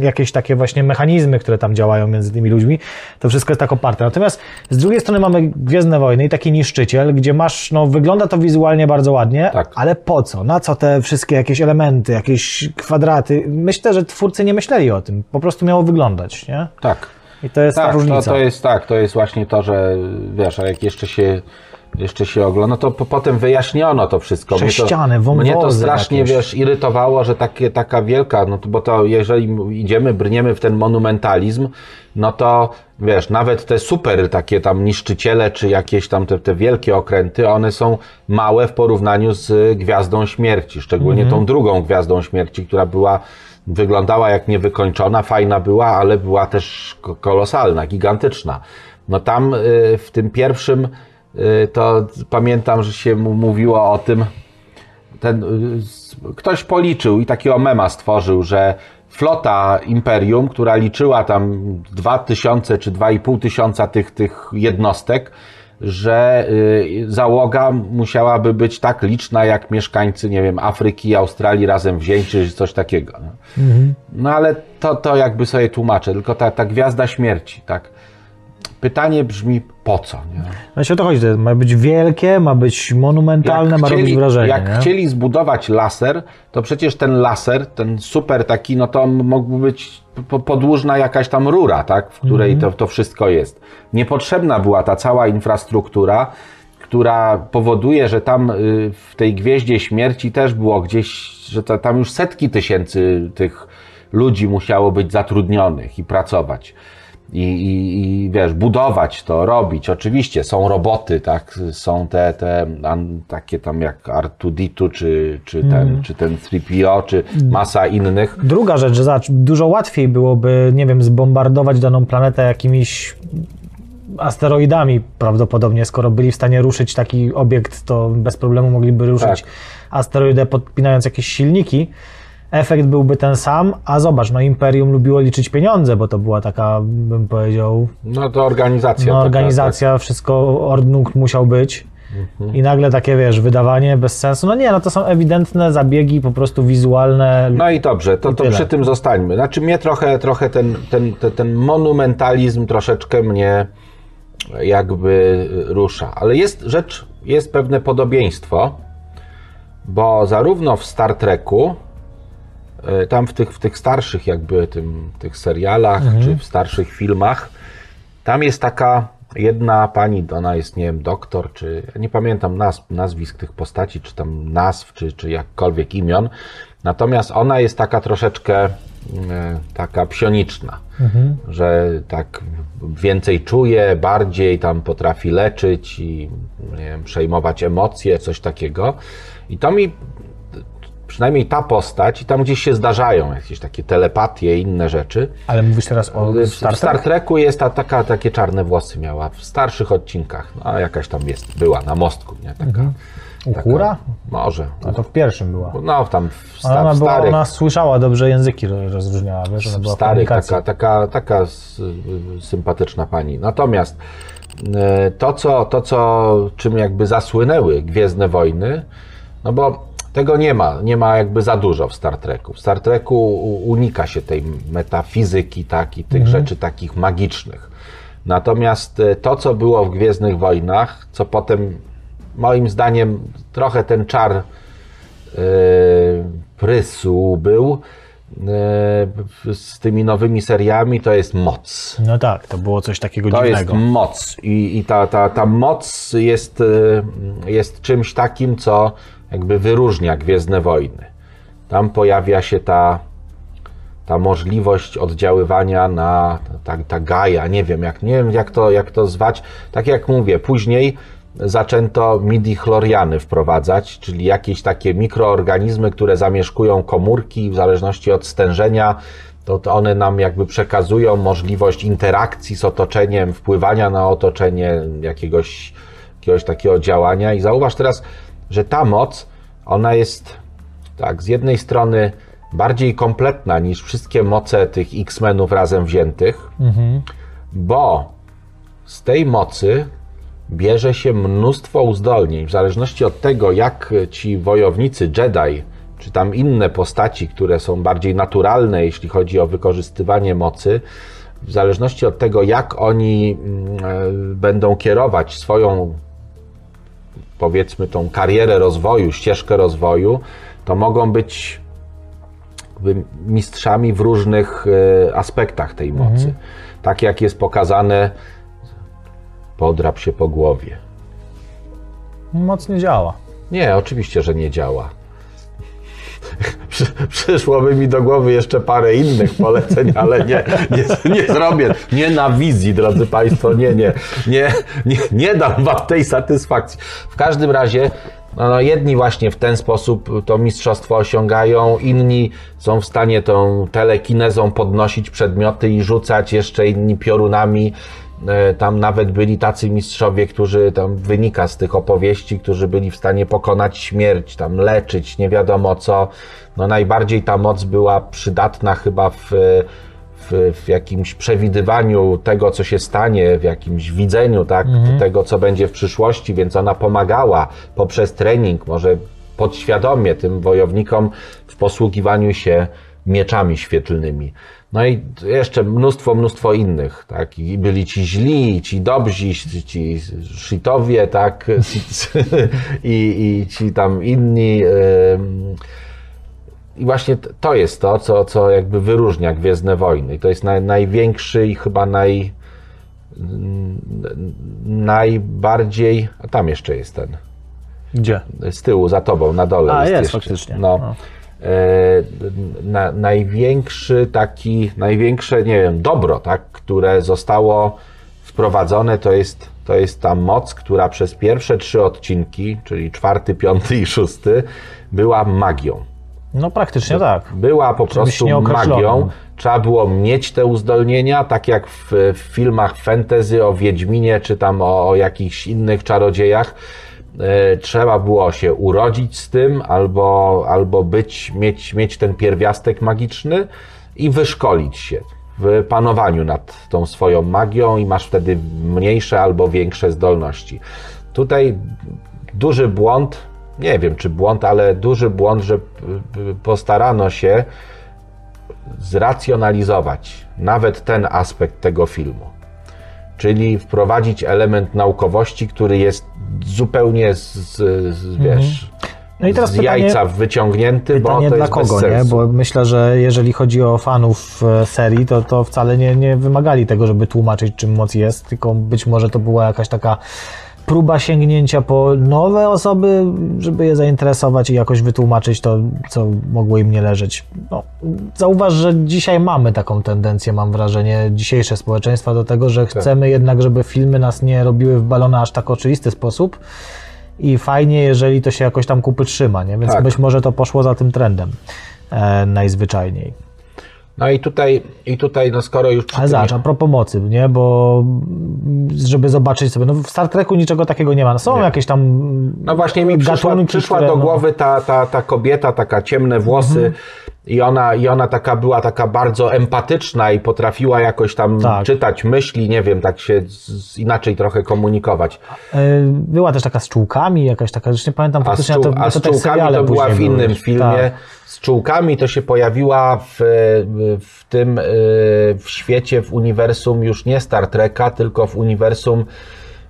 [SPEAKER 2] jakieś takie właśnie mechanizmy, które tam działają między tymi ludźmi, to wszystko jest tak oparte. Natomiast z drugiej strony mamy Gwiezdne Wojny i taki niszczyciel, gdzie masz, no wygląda to wizualnie bardzo ładnie,
[SPEAKER 3] Tak.
[SPEAKER 2] ale po co? Na co te wszystkie jakieś elementy, jakieś kwadraty? Myślę, że twórcy nie myśleli o tym. Po prostu miało wyglądać, nie?
[SPEAKER 3] Tak.
[SPEAKER 2] I to jest ta
[SPEAKER 3] Tak, to,
[SPEAKER 2] różnica.
[SPEAKER 3] to jest tak, to jest właśnie to, że wiesz, a jak jeszcze się jeszcze się ogląda, to po, potem wyjaśniono to wszystko. Mnie to-
[SPEAKER 2] Sześciany,
[SPEAKER 3] Mnie to
[SPEAKER 2] wąwozy
[SPEAKER 3] strasznie,
[SPEAKER 2] jakieś.
[SPEAKER 3] wiesz, irytowało, że takie, taka wielka, no to, bo to jeżeli idziemy, brniemy w ten monumentalizm, no to wiesz, nawet te super takie tam niszczyciele, czy jakieś tam te, te wielkie okręty, one są małe w porównaniu z Gwiazdą Śmierci, szczególnie
[SPEAKER 2] Mhm.
[SPEAKER 3] tą drugą Gwiazdą Śmierci, która była wyglądała jak niewykończona, fajna była, ale była też ko- kolosalna, gigantyczna. No tam y, w tym pierwszym to pamiętam, że się mówiło o tym, ten, y, ktoś policzył i takiego mema stworzył, że flota Imperium, która liczyła tam 2000 czy 2,5 tysiąca tych, tych jednostek, że y, załoga musiałaby być tak liczna jak mieszkańcy, nie wiem, Afryki i Australii razem wzięci, czy coś takiego. No, no ale to, to jakby sobie tłumaczę, tylko ta, ta gwiazda śmierci, tak. Pytanie brzmi po co, nie?
[SPEAKER 2] No się o to chodzi, to ma być wielkie, ma być monumentalne, ma robić wrażenie.
[SPEAKER 3] jak
[SPEAKER 2] nie?
[SPEAKER 3] chcieli zbudować laser, to przecież ten laser, ten super taki, no to mógłby być po- podłużna jakaś tam rura, tak, w której
[SPEAKER 2] Mhm.
[SPEAKER 3] to, to wszystko jest. Niepotrzebna była ta cała infrastruktura, która powoduje, że tam y, w tej gwieździe śmierci też było gdzieś, że to, tam już setki tysięcy tych ludzi musiało być zatrudnionych i pracować. I, i, I wiesz, budować to, robić. Oczywiście są roboty, tak? Są te, te an, takie tam jak R2D2, czy, czy, ten,
[SPEAKER 2] Mhm.
[SPEAKER 3] czy ten 3PO, czy masa innych.
[SPEAKER 2] Druga rzecz, że zobacz, dużo łatwiej byłoby, nie wiem, zbombardować daną planetę jakimiś asteroidami prawdopodobnie, skoro byli w stanie ruszyć taki obiekt, to bez problemu mogliby ruszyć
[SPEAKER 3] Tak.
[SPEAKER 2] asteroidę podpinając jakieś silniki. Efekt byłby ten sam, a zobacz, no Imperium lubiło liczyć pieniądze, bo to była taka, bym powiedział,
[SPEAKER 3] No to organizacja.
[SPEAKER 2] no,
[SPEAKER 3] taka,
[SPEAKER 2] organizacja, wszystko ordnung musiał być.
[SPEAKER 3] Mhm.
[SPEAKER 2] I nagle takie, wiesz, wydawanie bez sensu. No nie, no to są ewidentne zabiegi, po prostu wizualne.
[SPEAKER 3] No i dobrze, to, to przy tym zostańmy. Znaczy mnie trochę, trochę ten, ten, ten, ten monumentalizm troszeczkę mnie jakby rusza. Ale jest rzecz, jest pewne podobieństwo, bo zarówno w Star Treku tam w tych, w tych starszych jakby tym, tych serialach, czy w starszych filmach, tam jest taka jedna pani, ona jest, nie wiem, doktor, czy ja nie pamiętam nazw, nazwisk tych postaci, czy tam nazw, czy, czy jakkolwiek imion. Natomiast ona jest taka troszeczkę e, taka psioniczna, że tak więcej czuje, bardziej tam potrafi leczyć i nie wiem, przejmować emocje, coś takiego. I to mi przynajmniej ta postać, i tam gdzieś się zdarzają jakieś takie telepatie i inne rzeczy.
[SPEAKER 2] Ale mówisz teraz o
[SPEAKER 3] W
[SPEAKER 2] Star
[SPEAKER 3] Star,
[SPEAKER 2] Trek?
[SPEAKER 3] Treku jest ta, taka, takie czarne włosy miała w starszych odcinkach. No, a jakaś tam jest, była na mostku, nie? Taka,
[SPEAKER 2] Uhura?
[SPEAKER 3] Może.
[SPEAKER 2] A to w pierwszym była.
[SPEAKER 3] No, tam w, sta,
[SPEAKER 2] Ona,
[SPEAKER 3] w
[SPEAKER 2] była,
[SPEAKER 3] starych,
[SPEAKER 2] ona słyszała dobrze języki, ro- rozróżniała, wiesz, ona
[SPEAKER 3] w
[SPEAKER 2] była w komunikacji.
[SPEAKER 3] taka, taka, taka sympatyczna pani. Natomiast e, to co, to, co czym jakby zasłynęły Gwiezdne Wojny, no bo tego nie ma, nie ma jakby za dużo w Star Treku. W Star Treku unika się tej metafizyki, tak, i tych rzeczy takich magicznych. Natomiast e, to, co było w Gwiezdnych Wojnach, co potem moim zdaniem trochę ten czar prysu był e, z tymi nowymi seriami, to jest moc.
[SPEAKER 2] No tak, to było coś takiego
[SPEAKER 3] To jest
[SPEAKER 2] dziwnego.
[SPEAKER 3] moc i, i ta, ta, ta moc jest, jest czymś takim, co jakby wyróżnia Gwiezdne Wojny. Tam pojawia się ta, ta możliwość oddziaływania na ta, ta gaja, nie wiem jak, nie wiem jak to, jak to zwać. Tak jak mówię, później zaczęto midi-chloriany wprowadzać, czyli jakieś takie mikroorganizmy, które zamieszkują komórki w zależności od stężenia, to, to one nam jakby przekazują możliwość interakcji z otoczeniem, wpływania na otoczenie, jakiegoś, jakiegoś takiego działania. I zauważ teraz, że ta moc, ona jest tak, z jednej strony bardziej kompletna niż wszystkie moce tych X-Menów razem wziętych, bo z tej mocy bierze się mnóstwo uzdolnień. W zależności od tego, jak ci wojownicy Jedi, czy tam inne postaci, które są bardziej naturalne, jeśli chodzi o wykorzystywanie mocy, w zależności od tego, jak oni mm, e, będą kierować swoją powiedzmy tą karierę rozwoju, ścieżkę rozwoju, to mogą być mistrzami w różnych e, aspektach tej mocy. Tak jak jest pokazane, podrap się po głowie.
[SPEAKER 2] Mocnie działa.
[SPEAKER 3] Nie, oczywiście, że nie działa. Przy, przyszłoby mi do głowy jeszcze parę innych poleceń, ale nie, nie, nie zrobię. Nie na wizji, drodzy Państwo, nie, nie, nie, nie, nie dam Wam tej satysfakcji. W każdym razie, no, no, jedni właśnie w ten sposób to mistrzostwo osiągają, inni są w stanie tą telekinezą podnosić przedmioty i rzucać, jeszcze inni piorunami. E, Tam nawet byli tacy mistrzowie, którzy tam wynika z tych opowieści, którzy byli w stanie pokonać śmierć, tam leczyć, nie wiadomo co. No najbardziej ta moc była przydatna chyba w, w, w jakimś przewidywaniu tego, co się stanie, w jakimś widzeniu tak, tego, co będzie w przyszłości, więc ona pomagała poprzez trening, może podświadomie tym wojownikom w posługiwaniu się mieczami świetlnymi. No i jeszcze mnóstwo, mnóstwo innych, tak? I byli ci źli, ci dobrzy, ci, shitowie, tak? [laughs] I, I ci tam inni. I właśnie to jest to, co, co jakby wyróżnia Gwiezdne Wojny. I to jest naj, największy i chyba naj, najbardziej. A tam jeszcze jest ten.
[SPEAKER 2] Gdzie?
[SPEAKER 3] Z tyłu, za tobą, na dole.
[SPEAKER 2] A, jest
[SPEAKER 3] jeszcze.
[SPEAKER 2] faktycznie.
[SPEAKER 3] No.
[SPEAKER 2] No.
[SPEAKER 3] E, na, największy taki, największe, nie wiem, dobro, tak, które zostało wprowadzone, to jest, to jest ta moc, która przez pierwsze trzy odcinki, czyli czwarty, piąty i szósty, była magią.
[SPEAKER 2] No praktycznie tak.
[SPEAKER 3] Była po prostu magią. Trzeba było mieć te uzdolnienia, tak jak w, w filmach fantasy o Wiedźminie, czy tam o, o jakichś innych czarodziejach. E, trzeba było się urodzić z tym, albo, albo być, mieć, mieć ten pierwiastek magiczny i wyszkolić się w panowaniu nad tą swoją magią i masz wtedy mniejsze albo większe zdolności. Tutaj duży błąd, nie wiem czy błąd, ale duży błąd, że postarano się zracjonalizować nawet ten aspekt tego filmu. Czyli wprowadzić element naukowości, który jest zupełnie z, z, z, wiesz,
[SPEAKER 2] No i teraz
[SPEAKER 3] z
[SPEAKER 2] pytanie-
[SPEAKER 3] jajca wyciągnięty, bo
[SPEAKER 2] Pytanie
[SPEAKER 3] to
[SPEAKER 2] dla kogo, nie? Bo myślę, że jeżeli chodzi o fanów e, serii, to, to wcale nie, nie wymagali tego, żeby tłumaczyć, czym moc jest, tylko być może to była jakaś taka próba sięgnięcia po nowe osoby, żeby je zainteresować i jakoś wytłumaczyć to, co mogło im nie leżeć. No, zauważ, że dzisiaj mamy taką tendencję, mam wrażenie, dzisiejsze społeczeństwa do tego, że chcemy jednak, żeby filmy nas nie robiły w balona aż tak oczywisty sposób, i fajnie, jeżeli to się jakoś tam kupy trzyma, nie? Więc
[SPEAKER 3] Tak.
[SPEAKER 2] być może to poszło za tym trendem e, najzwyczajniej.
[SPEAKER 3] No i tutaj, i tutaj no skoro już
[SPEAKER 2] Ale zobacz, a propos mocy, nie? Bo żeby zobaczyć sobie, no w Star Treku niczego takiego nie ma. No są
[SPEAKER 3] Nie.
[SPEAKER 2] jakieś tam
[SPEAKER 3] No właśnie mi przyszła, przyszła
[SPEAKER 2] które,
[SPEAKER 3] do
[SPEAKER 2] no,
[SPEAKER 3] głowy ta, ta, ta kobieta, taka ciemne włosy
[SPEAKER 2] Mhm.
[SPEAKER 3] i, ona, i ona taka była taka bardzo empatyczna i potrafiła jakoś tam
[SPEAKER 2] Tak.
[SPEAKER 3] czytać myśli, nie wiem, tak się z, inaczej trochę komunikować.
[SPEAKER 2] e, Była też taka z czułkami, jakaś taka, już nie pamiętam
[SPEAKER 3] A z,
[SPEAKER 2] faktycznie, to,
[SPEAKER 3] a
[SPEAKER 2] to
[SPEAKER 3] z
[SPEAKER 2] też
[SPEAKER 3] czułkami to była w innym filmie.
[SPEAKER 2] Tak.
[SPEAKER 3] Z czułkami to się pojawiła w, w tym e, w świecie, w uniwersum już nie Star Treka, tylko w uniwersum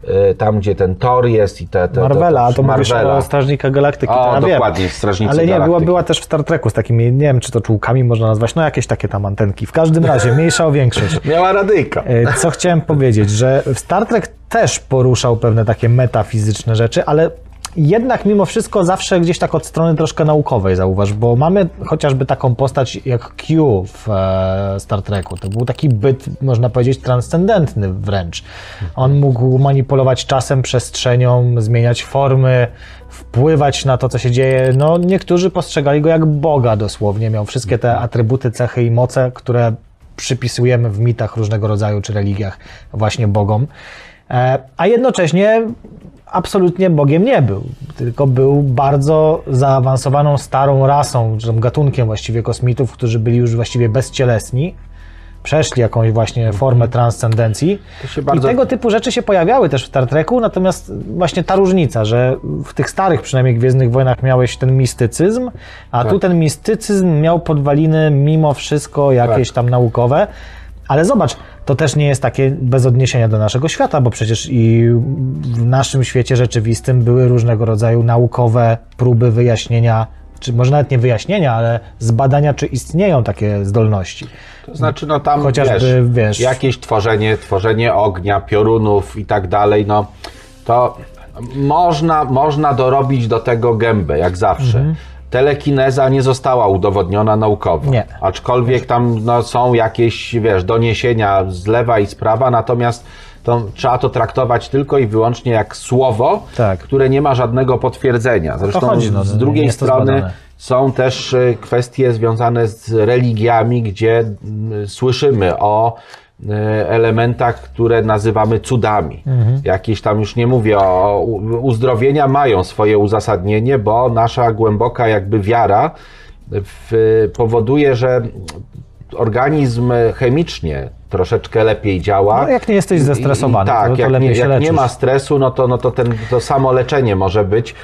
[SPEAKER 3] e, tam, gdzie ten Thor jest i te... te
[SPEAKER 2] Marvela, a to mówisz
[SPEAKER 3] Marvela.
[SPEAKER 2] o Strażnika Galaktyki,
[SPEAKER 3] O,
[SPEAKER 2] to
[SPEAKER 3] dokładnie, Strażnicy
[SPEAKER 2] Ale nie, była,
[SPEAKER 3] Galaktyki.
[SPEAKER 2] była też w Star Treku z takimi, nie wiem czy to czułkami można nazwać, no jakieś takie tam antenki. W każdym razie, [laughs] mniejsza o większość.
[SPEAKER 3] Miała radyjka.
[SPEAKER 2] E, Co chciałem powiedzieć, że Star Trek też poruszał pewne takie metafizyczne rzeczy, ale jednak mimo wszystko zawsze gdzieś tak od strony troszkę naukowej zauważ, bo mamy chociażby taką postać jak Q w e, Star Treku. To był taki byt, można powiedzieć, transcendentny wręcz. On mógł manipulować czasem, przestrzenią, zmieniać formy, wpływać na to, co się dzieje. No, niektórzy postrzegali go jak Boga dosłownie. Miał wszystkie te atrybuty, cechy i moce, które przypisujemy w mitach różnego rodzaju czy religiach właśnie Bogom. E, A jednocześnie absolutnie Bogiem nie był, tylko był bardzo zaawansowaną starą rasą, czy gatunkiem właściwie kosmitów, którzy byli już właściwie bezcielesni, przeszli jakąś właśnie formę transcendencji.
[SPEAKER 3] Bardzo-
[SPEAKER 2] I tego typu rzeczy się pojawiały też w Star Treku, natomiast właśnie ta różnica, że w tych starych przynajmniej Gwiezdnych Wojnach miałeś ten mistycyzm, a
[SPEAKER 3] Tak.
[SPEAKER 2] tu ten mistycyzm miał podwaliny mimo wszystko jakieś
[SPEAKER 3] Tak.
[SPEAKER 2] tam naukowe. Ale zobacz, to też nie jest takie bez odniesienia do naszego świata, bo przecież i w naszym świecie rzeczywistym były różnego rodzaju naukowe próby wyjaśnienia, czy może nawet nie wyjaśnienia, ale zbadania, czy istnieją takie zdolności.
[SPEAKER 3] To znaczy, no tam
[SPEAKER 2] Chociażby,
[SPEAKER 3] wiesz,
[SPEAKER 2] wiesz-
[SPEAKER 3] jakieś tworzenie, tworzenie ognia, piorunów i tak dalej, no to można, można dorobić do tego gębę, jak zawsze.
[SPEAKER 2] Mhm.
[SPEAKER 3] Telekineza nie została udowodniona naukowo.
[SPEAKER 2] Nie.
[SPEAKER 3] Aczkolwiek tam no, są jakieś, wiesz, doniesienia z lewa i z prawa, natomiast to, trzeba to traktować tylko i wyłącznie jak słowo,
[SPEAKER 2] Tak.
[SPEAKER 3] które nie ma żadnego potwierdzenia. Zresztą
[SPEAKER 2] chodzi, no,
[SPEAKER 3] z drugiej strony są też y, kwestie związane z religiami, gdzie słyszymy o elementach, które nazywamy cudami.
[SPEAKER 2] Mhm.
[SPEAKER 3] Jakieś tam już nie mówię o uzdrowienia mają swoje uzasadnienie, bo nasza głęboka jakby wiara w, powoduje, że organizm chemicznie troszeczkę lepiej działa.
[SPEAKER 2] No, jak nie jesteś
[SPEAKER 3] I-
[SPEAKER 2] zestresowany,
[SPEAKER 3] i, tak,
[SPEAKER 2] to- to
[SPEAKER 3] jak,
[SPEAKER 2] lepiej
[SPEAKER 3] nie,
[SPEAKER 2] się
[SPEAKER 3] jak nie
[SPEAKER 2] leczysz.
[SPEAKER 3] ma stresu, no to, no to ten, to samo leczenie może być.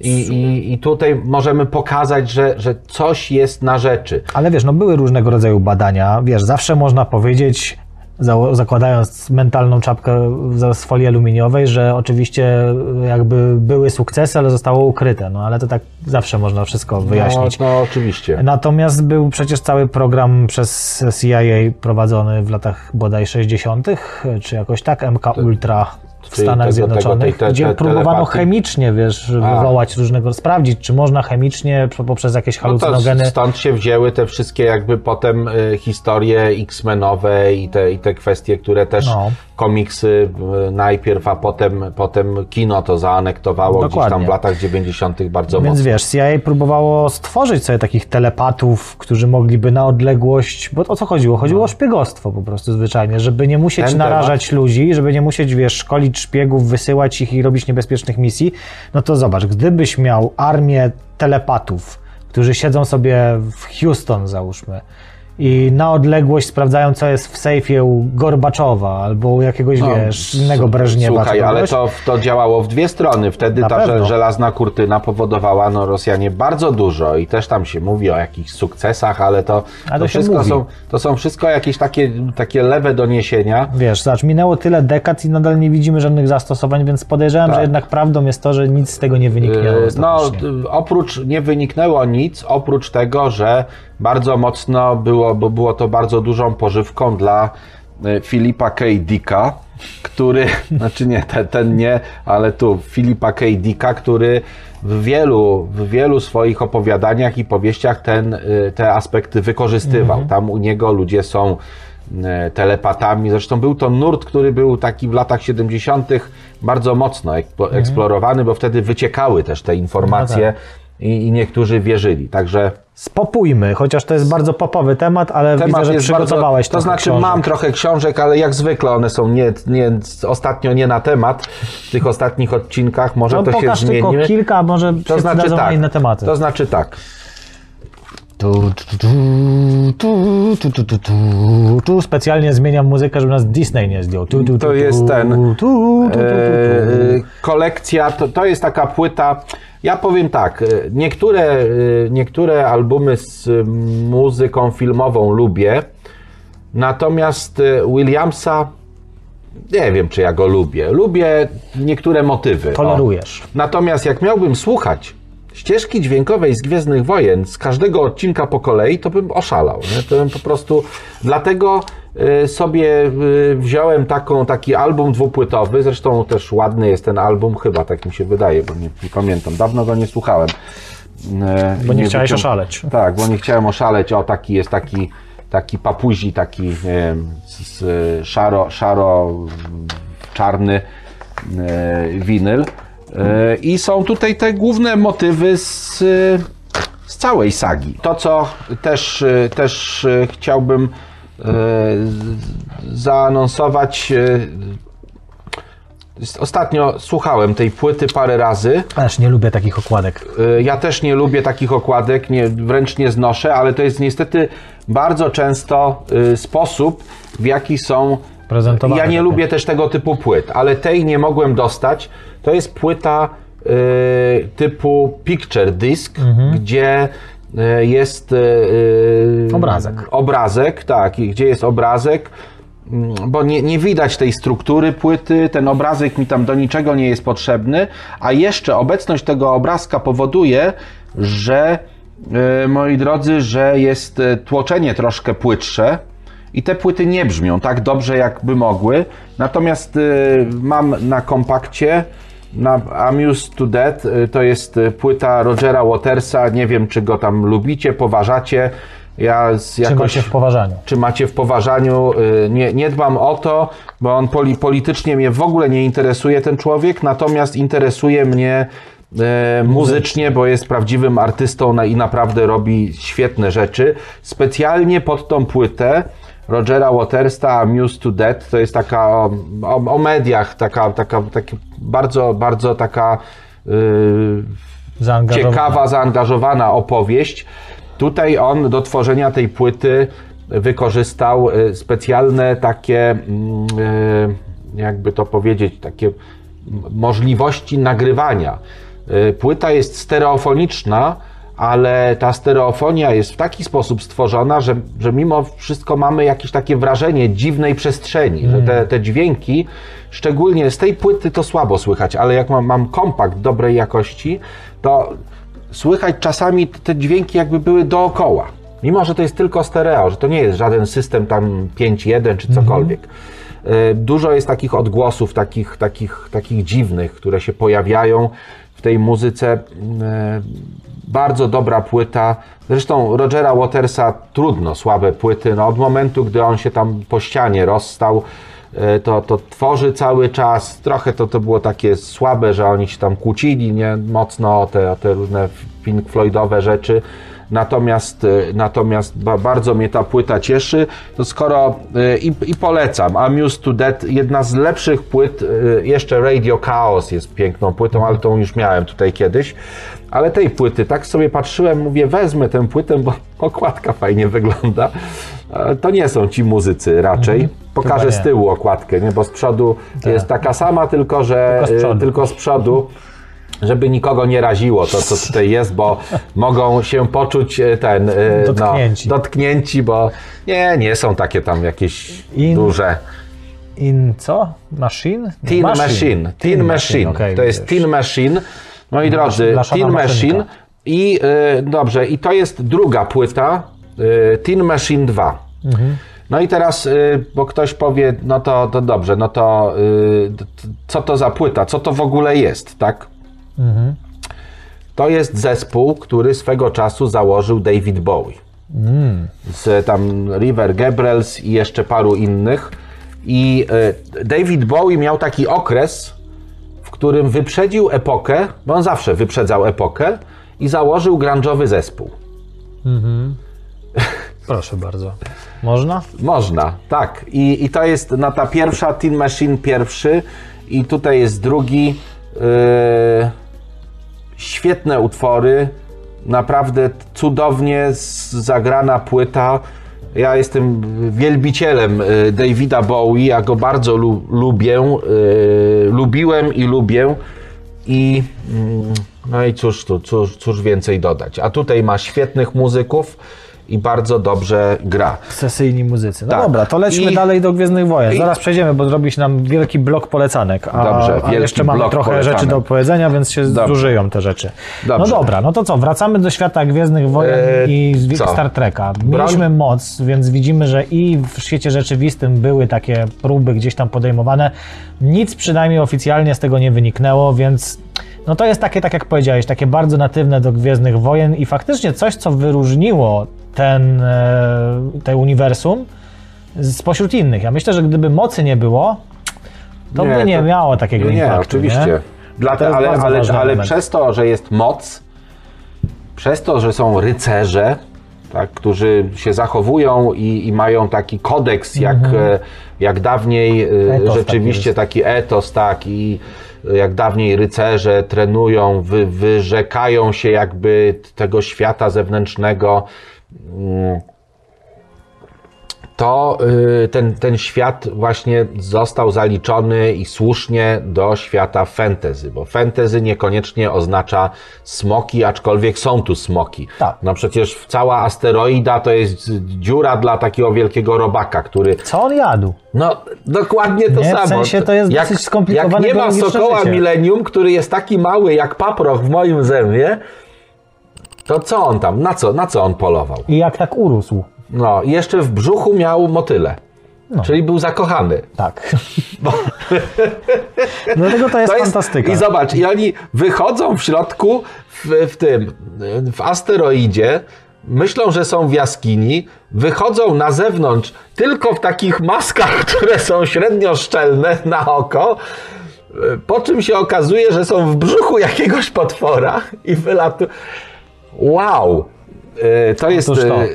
[SPEAKER 3] I, i, I tutaj możemy pokazać, że, że coś jest na rzeczy.
[SPEAKER 2] Ale wiesz, no były różnego rodzaju badania, wiesz, zawsze można powiedzieć, zakładając mentalną czapkę z- folii aluminiowej, że oczywiście jakby były sukcesy, ale zostało ukryte, no ale to tak zawsze można wszystko wyjaśnić.
[SPEAKER 3] No, no oczywiście.
[SPEAKER 2] Natomiast był przecież cały program przez CIA prowadzony w latach bodaj 60., czy jakoś tak, MK Ultra w
[SPEAKER 3] Czyli
[SPEAKER 2] Stanach
[SPEAKER 3] tego-
[SPEAKER 2] Zjednoczonych,
[SPEAKER 3] tego- te- te-
[SPEAKER 2] gdzie
[SPEAKER 3] te
[SPEAKER 2] próbowano chemicznie, wiesz, wywołać różnego, sprawdzić, czy można chemicznie po- poprzez jakieś
[SPEAKER 3] No
[SPEAKER 2] halucynogeny.
[SPEAKER 3] to stąd się wzięły te wszystkie jakby potem y, historie X-Menowe i te, i te kwestie, które też
[SPEAKER 2] No.
[SPEAKER 3] Komiksy y, najpierw, a potem, potem kino to zaanektowało gdzieś
[SPEAKER 2] Dokładnie.
[SPEAKER 3] tam w latach 90. bardzo
[SPEAKER 2] Więc
[SPEAKER 3] mocno.
[SPEAKER 2] wiesz, CIA próbowało stworzyć sobie takich telepatów, którzy mogliby na odległość, bo o co chodziło? Chodziło o szpiegostwo po prostu zwyczajnie, żeby nie musieć
[SPEAKER 3] No. Ten
[SPEAKER 2] narażać ludzi, żeby nie musieć, wiesz, szkolić szpiegów, wysyłać ich i robić niebezpiecznych misji. No to zobacz, gdybyś miał armię telepatów, którzy siedzą sobie w Houston, załóżmy, i na odległość sprawdzają, co jest w sejfie u Gorbaczowa albo u jakiegoś, wiesz, innego Breżniewa.
[SPEAKER 3] No, Słuchaj, ale to, to działało w dwie strony. Wtedy
[SPEAKER 2] Na
[SPEAKER 3] ta
[SPEAKER 2] pewno.
[SPEAKER 3] żel- żelazna kurtyna powodowała no, Rosjanie bardzo dużo i też tam się mówi o jakichś sukcesach, ale to,
[SPEAKER 2] A to
[SPEAKER 3] to wszystko
[SPEAKER 2] mówi.
[SPEAKER 3] są, to są wszystko jakieś takie, takie lewe doniesienia.
[SPEAKER 2] Wiesz, zobacz, minęło tyle dekad i nadal nie widzimy żadnych zastosowań, więc podejrzewam,
[SPEAKER 3] Tak.
[SPEAKER 2] że jednak prawdą jest to, że nic z tego nie wyniknęło.
[SPEAKER 3] Yy, No, oprócz, nie wyniknęło nic, oprócz tego, że bardzo mocno było, bo było to bardzo dużą pożywką dla y, Filipa K. Dicka, który, [laughs] znaczy nie, ten, ten nie, ale tu Filipa K. Dicka, który w wielu, w wielu swoich opowiadaniach i powieściach ten, y, te aspekty wykorzystywał. Tam u niego ludzie są y, telepatami. Zresztą był to nurt, który był taki w latach 70. bardzo mocno eksplo- eksplorowany, bo wtedy wyciekały też te informacje i, i niektórzy wierzyli. Także
[SPEAKER 2] Spopójmy, chociaż to jest bardzo popowy temat, ale widzę,
[SPEAKER 3] temat
[SPEAKER 2] że
[SPEAKER 3] jest
[SPEAKER 2] przygotowałeś
[SPEAKER 3] bardzo, To znaczy
[SPEAKER 2] książek.
[SPEAKER 3] mam trochę książek, ale jak zwykle one są nie, nie, ostatnio nie na temat w tych ostatnich odcinkach. Może
[SPEAKER 2] No,
[SPEAKER 3] to się
[SPEAKER 2] pokaż tylko
[SPEAKER 3] zmieni.
[SPEAKER 2] kilka, może
[SPEAKER 3] To
[SPEAKER 2] się
[SPEAKER 3] znaczy tak.
[SPEAKER 2] inne tematy.
[SPEAKER 3] To znaczy tak.
[SPEAKER 2] Tu, tu, tu, tu, tu, tu, tu, tu, specjalnie zmieniam muzykę, żeby nas Disney nie zdjął. Tu, tu, tu,
[SPEAKER 3] to
[SPEAKER 2] jest
[SPEAKER 3] ten. Kolekcja, to, to jest taka płyta. Ja powiem tak, niektóre, niektóre albumy z muzyką filmową lubię, natomiast Williamsa nie wiem, czy ja go lubię. Lubię niektóre motywy.
[SPEAKER 2] Tolerujesz. O.
[SPEAKER 3] Natomiast jak miałbym słuchać ścieżki dźwiękowej z Gwiezdnych Wojen z każdego odcinka po kolei, to bym oszalał. Nie? To bym po prostu... Dlatego y, sobie y, wziąłem taką, taki album dwupłytowy, zresztą też ładny jest ten album, chyba tak mi się wydaje, bo nie, nie pamiętam. Dawno go nie słuchałem. E,
[SPEAKER 2] Bo nie chciałeś
[SPEAKER 3] wycią-
[SPEAKER 2] oszaleć.
[SPEAKER 3] Tak, bo nie chciałem oszaleć. O, taki jest taki, taki papuzi, taki nie wiem, z, z szaro, szaro czarny winyl. E, I są tutaj te główne motywy z, z całej sagi. To, co też, e, też e, chciałbym zaanonsować. Ostatnio słuchałem tej płyty parę razy.
[SPEAKER 2] Aż nie lubię takich okładek.
[SPEAKER 3] Ja też nie lubię takich okładek, nie, wręcz nie znoszę, ale to jest niestety bardzo często sposób, w jaki są.
[SPEAKER 2] Prezentowane
[SPEAKER 3] Ja nie
[SPEAKER 2] takie.
[SPEAKER 3] lubię też tego typu płyt, ale tej nie mogłem dostać. To jest płyta y, typu Picture Disc, gdzie y, jest y, y,
[SPEAKER 2] Obrazek.
[SPEAKER 3] Obrazek, tak, i gdzie jest obrazek. mm, Bo nie, nie widać tej struktury płyty, ten obrazek mi tam do niczego nie jest potrzebny, a jeszcze obecność tego obrazka powoduje, że e, moi drodzy, że jest e, tłoczenie troszkę płytsze i te płyty nie brzmią tak dobrze, jakby mogły. Natomiast e, mam na kompakcie na Amused to Death, e, to jest e, płyta Rogera Watersa, nie wiem czy go tam lubicie, poważacie. Ja z jakoś
[SPEAKER 2] się w poważaniu.
[SPEAKER 3] czy macie w poważaniu. y, Nie, nie dbam o to, bo on poli, politycznie mnie w ogóle nie interesuje ten człowiek, natomiast interesuje mnie muzycznie, bo jest prawdziwym artystą i naprawdę robi świetne rzeczy. Specjalnie pod tą płytę Rogera Watersta Amused to Death, to jest taka o, o, o mediach, taka, taka, taka bardzo, bardzo taka y,
[SPEAKER 2] Zaangażowane.
[SPEAKER 3] ciekawa, zaangażowana opowieść. Tutaj on do tworzenia tej płyty wykorzystał y, specjalne takie, mm, y, jakby to powiedzieć, takie możliwości nagrywania. Y, Płyta jest stereofoniczna, ale ta stereofonia jest w taki sposób stworzona, że, że mimo wszystko mamy jakieś takie wrażenie dziwnej przestrzeni, że te, te dźwięki, szczególnie z tej płyty to słabo słychać, ale jak mam, mam kompakt dobrej jakości, to słychać czasami te dźwięki jakby były dookoła. Mimo, że to jest tylko stereo, że to nie jest żaden system tam 5.1 czy cokolwiek. Y, Dużo jest takich odgłosów, takich, takich, takich dziwnych, które się pojawiają w tej muzyce. Y, Bardzo dobra płyta. Zresztą Rogera Watersa trudno słabe płyty. No, od momentu, gdy on się tam po ścianie rozstał, y, to, to tworzy cały czas. Trochę to, to było takie słabe, że oni się tam kłócili nie mocno o te, o te różne Pink Floydowe rzeczy. Natomiast, e, natomiast ba, bardzo mnie ta płyta cieszy, to skoro e, i, i polecam, Amused to Death, jedna z lepszych płyt, e, jeszcze Radio Chaos jest piękną płytą, ale tą już miałem tutaj kiedyś, ale tej płyty, tak sobie patrzyłem, mówię, wezmę tę płytę, bo [laughs] okładka fajnie wygląda. To nie są ci muzycy raczej. Pokażę
[SPEAKER 2] Chyba
[SPEAKER 3] z tyłu okładkę, nie? bo z przodu jest taka sama, tylko że
[SPEAKER 2] Tylko z przodu.
[SPEAKER 3] tylko z przodu. Żeby nikogo nie raziło to, co tutaj jest, bo [laughs] mogą się poczuć e, ten. e,
[SPEAKER 2] Dotknięci.
[SPEAKER 3] No, dotknięci, bo nie, nie są takie tam jakieś
[SPEAKER 2] In-
[SPEAKER 3] duże.
[SPEAKER 2] In co? Machine?
[SPEAKER 3] Teen Machine. Teen Machine.
[SPEAKER 2] okej,
[SPEAKER 3] to jest. Teen Machine. Moi drodzy,
[SPEAKER 2] blaszana
[SPEAKER 3] Teen. Machine. I y, dobrze, i to jest druga płyta y, Teen Machine 2.
[SPEAKER 2] Mhm.
[SPEAKER 3] No i teraz, bo ktoś powie, no to, to dobrze, no to co to za płyta, co to w ogóle jest, tak?
[SPEAKER 2] Mhm.
[SPEAKER 3] To jest zespół, który swego czasu założył David Bowie.
[SPEAKER 2] Mm.
[SPEAKER 3] Z tam River Gabriels i jeszcze paru innych. I y, David Bowie miał taki okres, w którym wyprzedził epokę, bo on zawsze wyprzedzał epokę i założył grunge'owy zespół. [laughs]
[SPEAKER 2] Proszę bardzo. Można?
[SPEAKER 3] Można, tak. I, i to jest no, ta pierwsza Teen Machine pierwszy i tutaj jest drugi. Yy, świetne utwory, naprawdę cudownie zagrana płyta. Ja jestem wielbicielem y, Davida Bowie, ja go bardzo lu- lubię, y, lubiłem i lubię. I mm, no i cóż tu, cóż, cóż więcej dodać. A tutaj ma świetnych muzyków i bardzo dobrze gra.
[SPEAKER 2] Sesyjni muzycy. No
[SPEAKER 3] Tak.
[SPEAKER 2] dobra, to lećmy
[SPEAKER 3] I-
[SPEAKER 2] dalej do Gwiezdnych Wojen.
[SPEAKER 3] i-
[SPEAKER 2] Zaraz przejdziemy, bo zrobi się nam wielki blok polecanek. A,
[SPEAKER 3] Dobrze,
[SPEAKER 2] a jeszcze mamy trochę
[SPEAKER 3] polecanek.
[SPEAKER 2] rzeczy do powiedzenia, więc się zużyją te rzeczy.
[SPEAKER 3] Dobrze.
[SPEAKER 2] No dobra, no to co, wracamy do świata Gwiezdnych Wojen
[SPEAKER 3] Eee,
[SPEAKER 2] i
[SPEAKER 3] co?
[SPEAKER 2] Star Treka. Mieliśmy moc, więc widzimy, że i w świecie rzeczywistym były takie próby gdzieś tam podejmowane. Nic przynajmniej oficjalnie z tego nie wyniknęło, więc no to jest takie, tak jak powiedziałeś, takie bardzo natywne do Gwiezdnych Wojen i faktycznie coś, co wyróżniło ten, e, te uniwersum spośród innych. Ja myślę, że gdyby mocy nie było, to by nie
[SPEAKER 3] to-
[SPEAKER 2] miało takiego
[SPEAKER 3] nie,
[SPEAKER 2] impaktu.
[SPEAKER 3] oczywiście.
[SPEAKER 2] Nie?
[SPEAKER 3] Dla
[SPEAKER 2] jest
[SPEAKER 3] ale ale, ale przez to, że jest moc, przez to, że są rycerze, tak, którzy się zachowują i, i mają taki kodeks, jak, e, jak dawniej e,
[SPEAKER 2] Mhm. Etos
[SPEAKER 3] rzeczywiście taki, etos, tak, i jak dawniej rycerze trenują, wy, wyrzekają się jakby tego świata zewnętrznego. To y, ten, ten świat właśnie został zaliczony i słusznie do świata fantasy, bo fantasy niekoniecznie oznacza smoki, aczkolwiek są tu smoki.
[SPEAKER 2] Tak.
[SPEAKER 3] No przecież cała asteroida to jest dziura dla takiego wielkiego robaka, który
[SPEAKER 2] Co on jadł?
[SPEAKER 3] no, dokładnie to
[SPEAKER 2] Nie, w
[SPEAKER 3] samo.
[SPEAKER 2] sensie to jest dosyć skomplikowane
[SPEAKER 3] Jak nie ma sokoła
[SPEAKER 2] życie.
[SPEAKER 3] milenium, który jest taki mały jak paproch w moim zębie, to co on tam, na co, na co on polował?
[SPEAKER 2] I jak tak urósł?
[SPEAKER 3] No, jeszcze w brzuchu miał motyle.
[SPEAKER 2] No.
[SPEAKER 3] Czyli był zakochany.
[SPEAKER 2] Tak. [laughs] Dlatego to jest, fantastyka.
[SPEAKER 3] I zobacz, i oni wychodzą w środku w, w tym, w asteroidzie, myślą, że są w jaskini, wychodzą na zewnątrz tylko w takich maskach, [laughs] które są średnio szczelne na oko, po czym się okazuje, że są w brzuchu jakiegoś potwora i wylatują. Wow! E, To jest.
[SPEAKER 2] Otóż to.
[SPEAKER 3] e,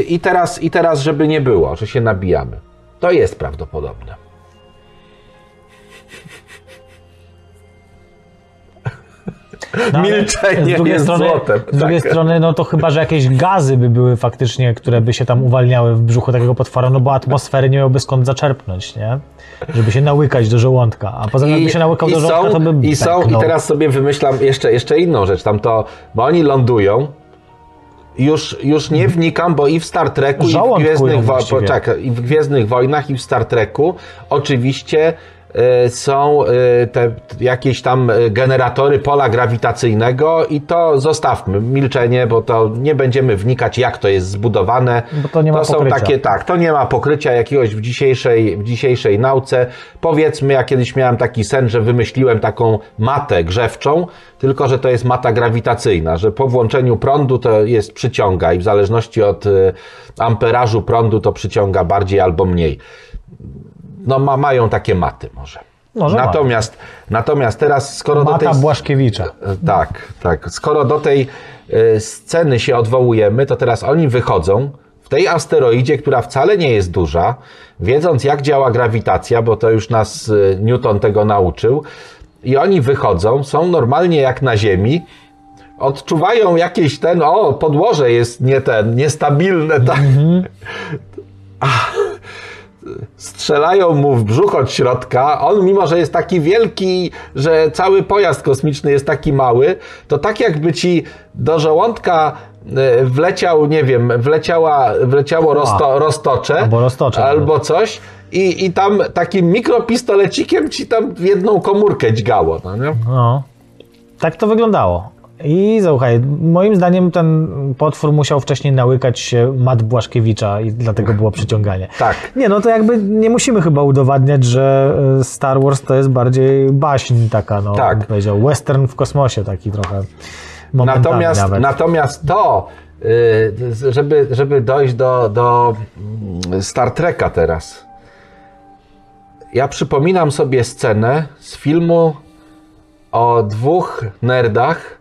[SPEAKER 3] I teraz, I teraz, żeby nie było, że się nabijamy. To jest prawdopodobne.
[SPEAKER 2] No,
[SPEAKER 3] milczenie
[SPEAKER 2] z drugiej
[SPEAKER 3] jest
[SPEAKER 2] strony,
[SPEAKER 3] złotem.
[SPEAKER 2] Z drugiej
[SPEAKER 3] Tak.
[SPEAKER 2] strony, no to chyba, że jakieś gazy by były faktycznie, które by się tam uwalniały w brzuchu takiego potwora, no bo atmosfery nie miałby skąd zaczerpnąć, nie? Żeby się nałykać do żołądka. A poza tym, jakby się nałykał do żołądka, to by
[SPEAKER 3] i są, i teraz sobie wymyślam jeszcze, jeszcze inną rzecz. Tam to, bo oni lądują. Już, już nie wnikam, bo i w Star Treku, i w, Gwiezdnych Wo- poczekaj, i w Gwiezdnych Wojnach, i w Star Treku oczywiście są e, te jakieś tam e, generatory pola grawitacyjnego i to zostawmy, milczenie, bo to nie będziemy wnikać, jak to jest zbudowane.
[SPEAKER 2] Bo to nie ma
[SPEAKER 3] są
[SPEAKER 2] pokrycia.
[SPEAKER 3] takie, tak, to nie ma pokrycia jakiegoś w dzisiejszej, w dzisiejszej nauce. Powiedzmy, ja kiedyś miałem taki sen, że wymyśliłem taką matę grzewczą, tylko że to jest mata grawitacyjna, że po włączeniu prądu to jest przyciąga i w zależności od amperażu prądu to przyciąga bardziej albo mniej. No ma, mają takie maty może.
[SPEAKER 2] Może ma.
[SPEAKER 3] natomiast, natomiast teraz, skoro do tej...
[SPEAKER 2] Mata Błaszkiewicza.
[SPEAKER 3] Tak, tak. Skoro do tej e, sceny się odwołujemy, to teraz oni wychodzą w tej asteroidzie, która wcale nie jest duża, wiedząc jak działa grawitacja, bo to już nas e, Newton tego nauczył, i oni wychodzą, są normalnie jak na Ziemi, odczuwają jakieś ten, o, podłoże jest nie ten, niestabilne, tak. [laughs] strzelają mu w brzuch od środka. On, mimo że jest taki wielki, że cały pojazd kosmiczny jest taki mały, to tak jakby ci do żołądka e, wleciał, nie wiem, wleciała, wleciało rozto, roztocze,
[SPEAKER 2] Albo roztocze.
[SPEAKER 3] albo coś. I, I tam takim mikropistolecikiem ci tam w jedną komórkę dźgało. No, nie?
[SPEAKER 2] No. Tak to wyglądało. I słuchaj, moim zdaniem ten potwór musiał wcześniej nałykać się Mat Błaszkiewicza i dlatego było przyciąganie. [laughs]
[SPEAKER 3] Tak.
[SPEAKER 2] Nie, no to jakby nie musimy chyba udowadniać, że y, Star Wars to jest bardziej baśń taka, no,
[SPEAKER 3] Tak.
[SPEAKER 2] powiedział, western w kosmosie taki trochę.
[SPEAKER 3] Natomiast,
[SPEAKER 2] nawet.
[SPEAKER 3] natomiast to, y, żeby, żeby dojść do, do mm, Star Treka teraz. Ja przypominam sobie scenę z filmu o dwóch nerdach,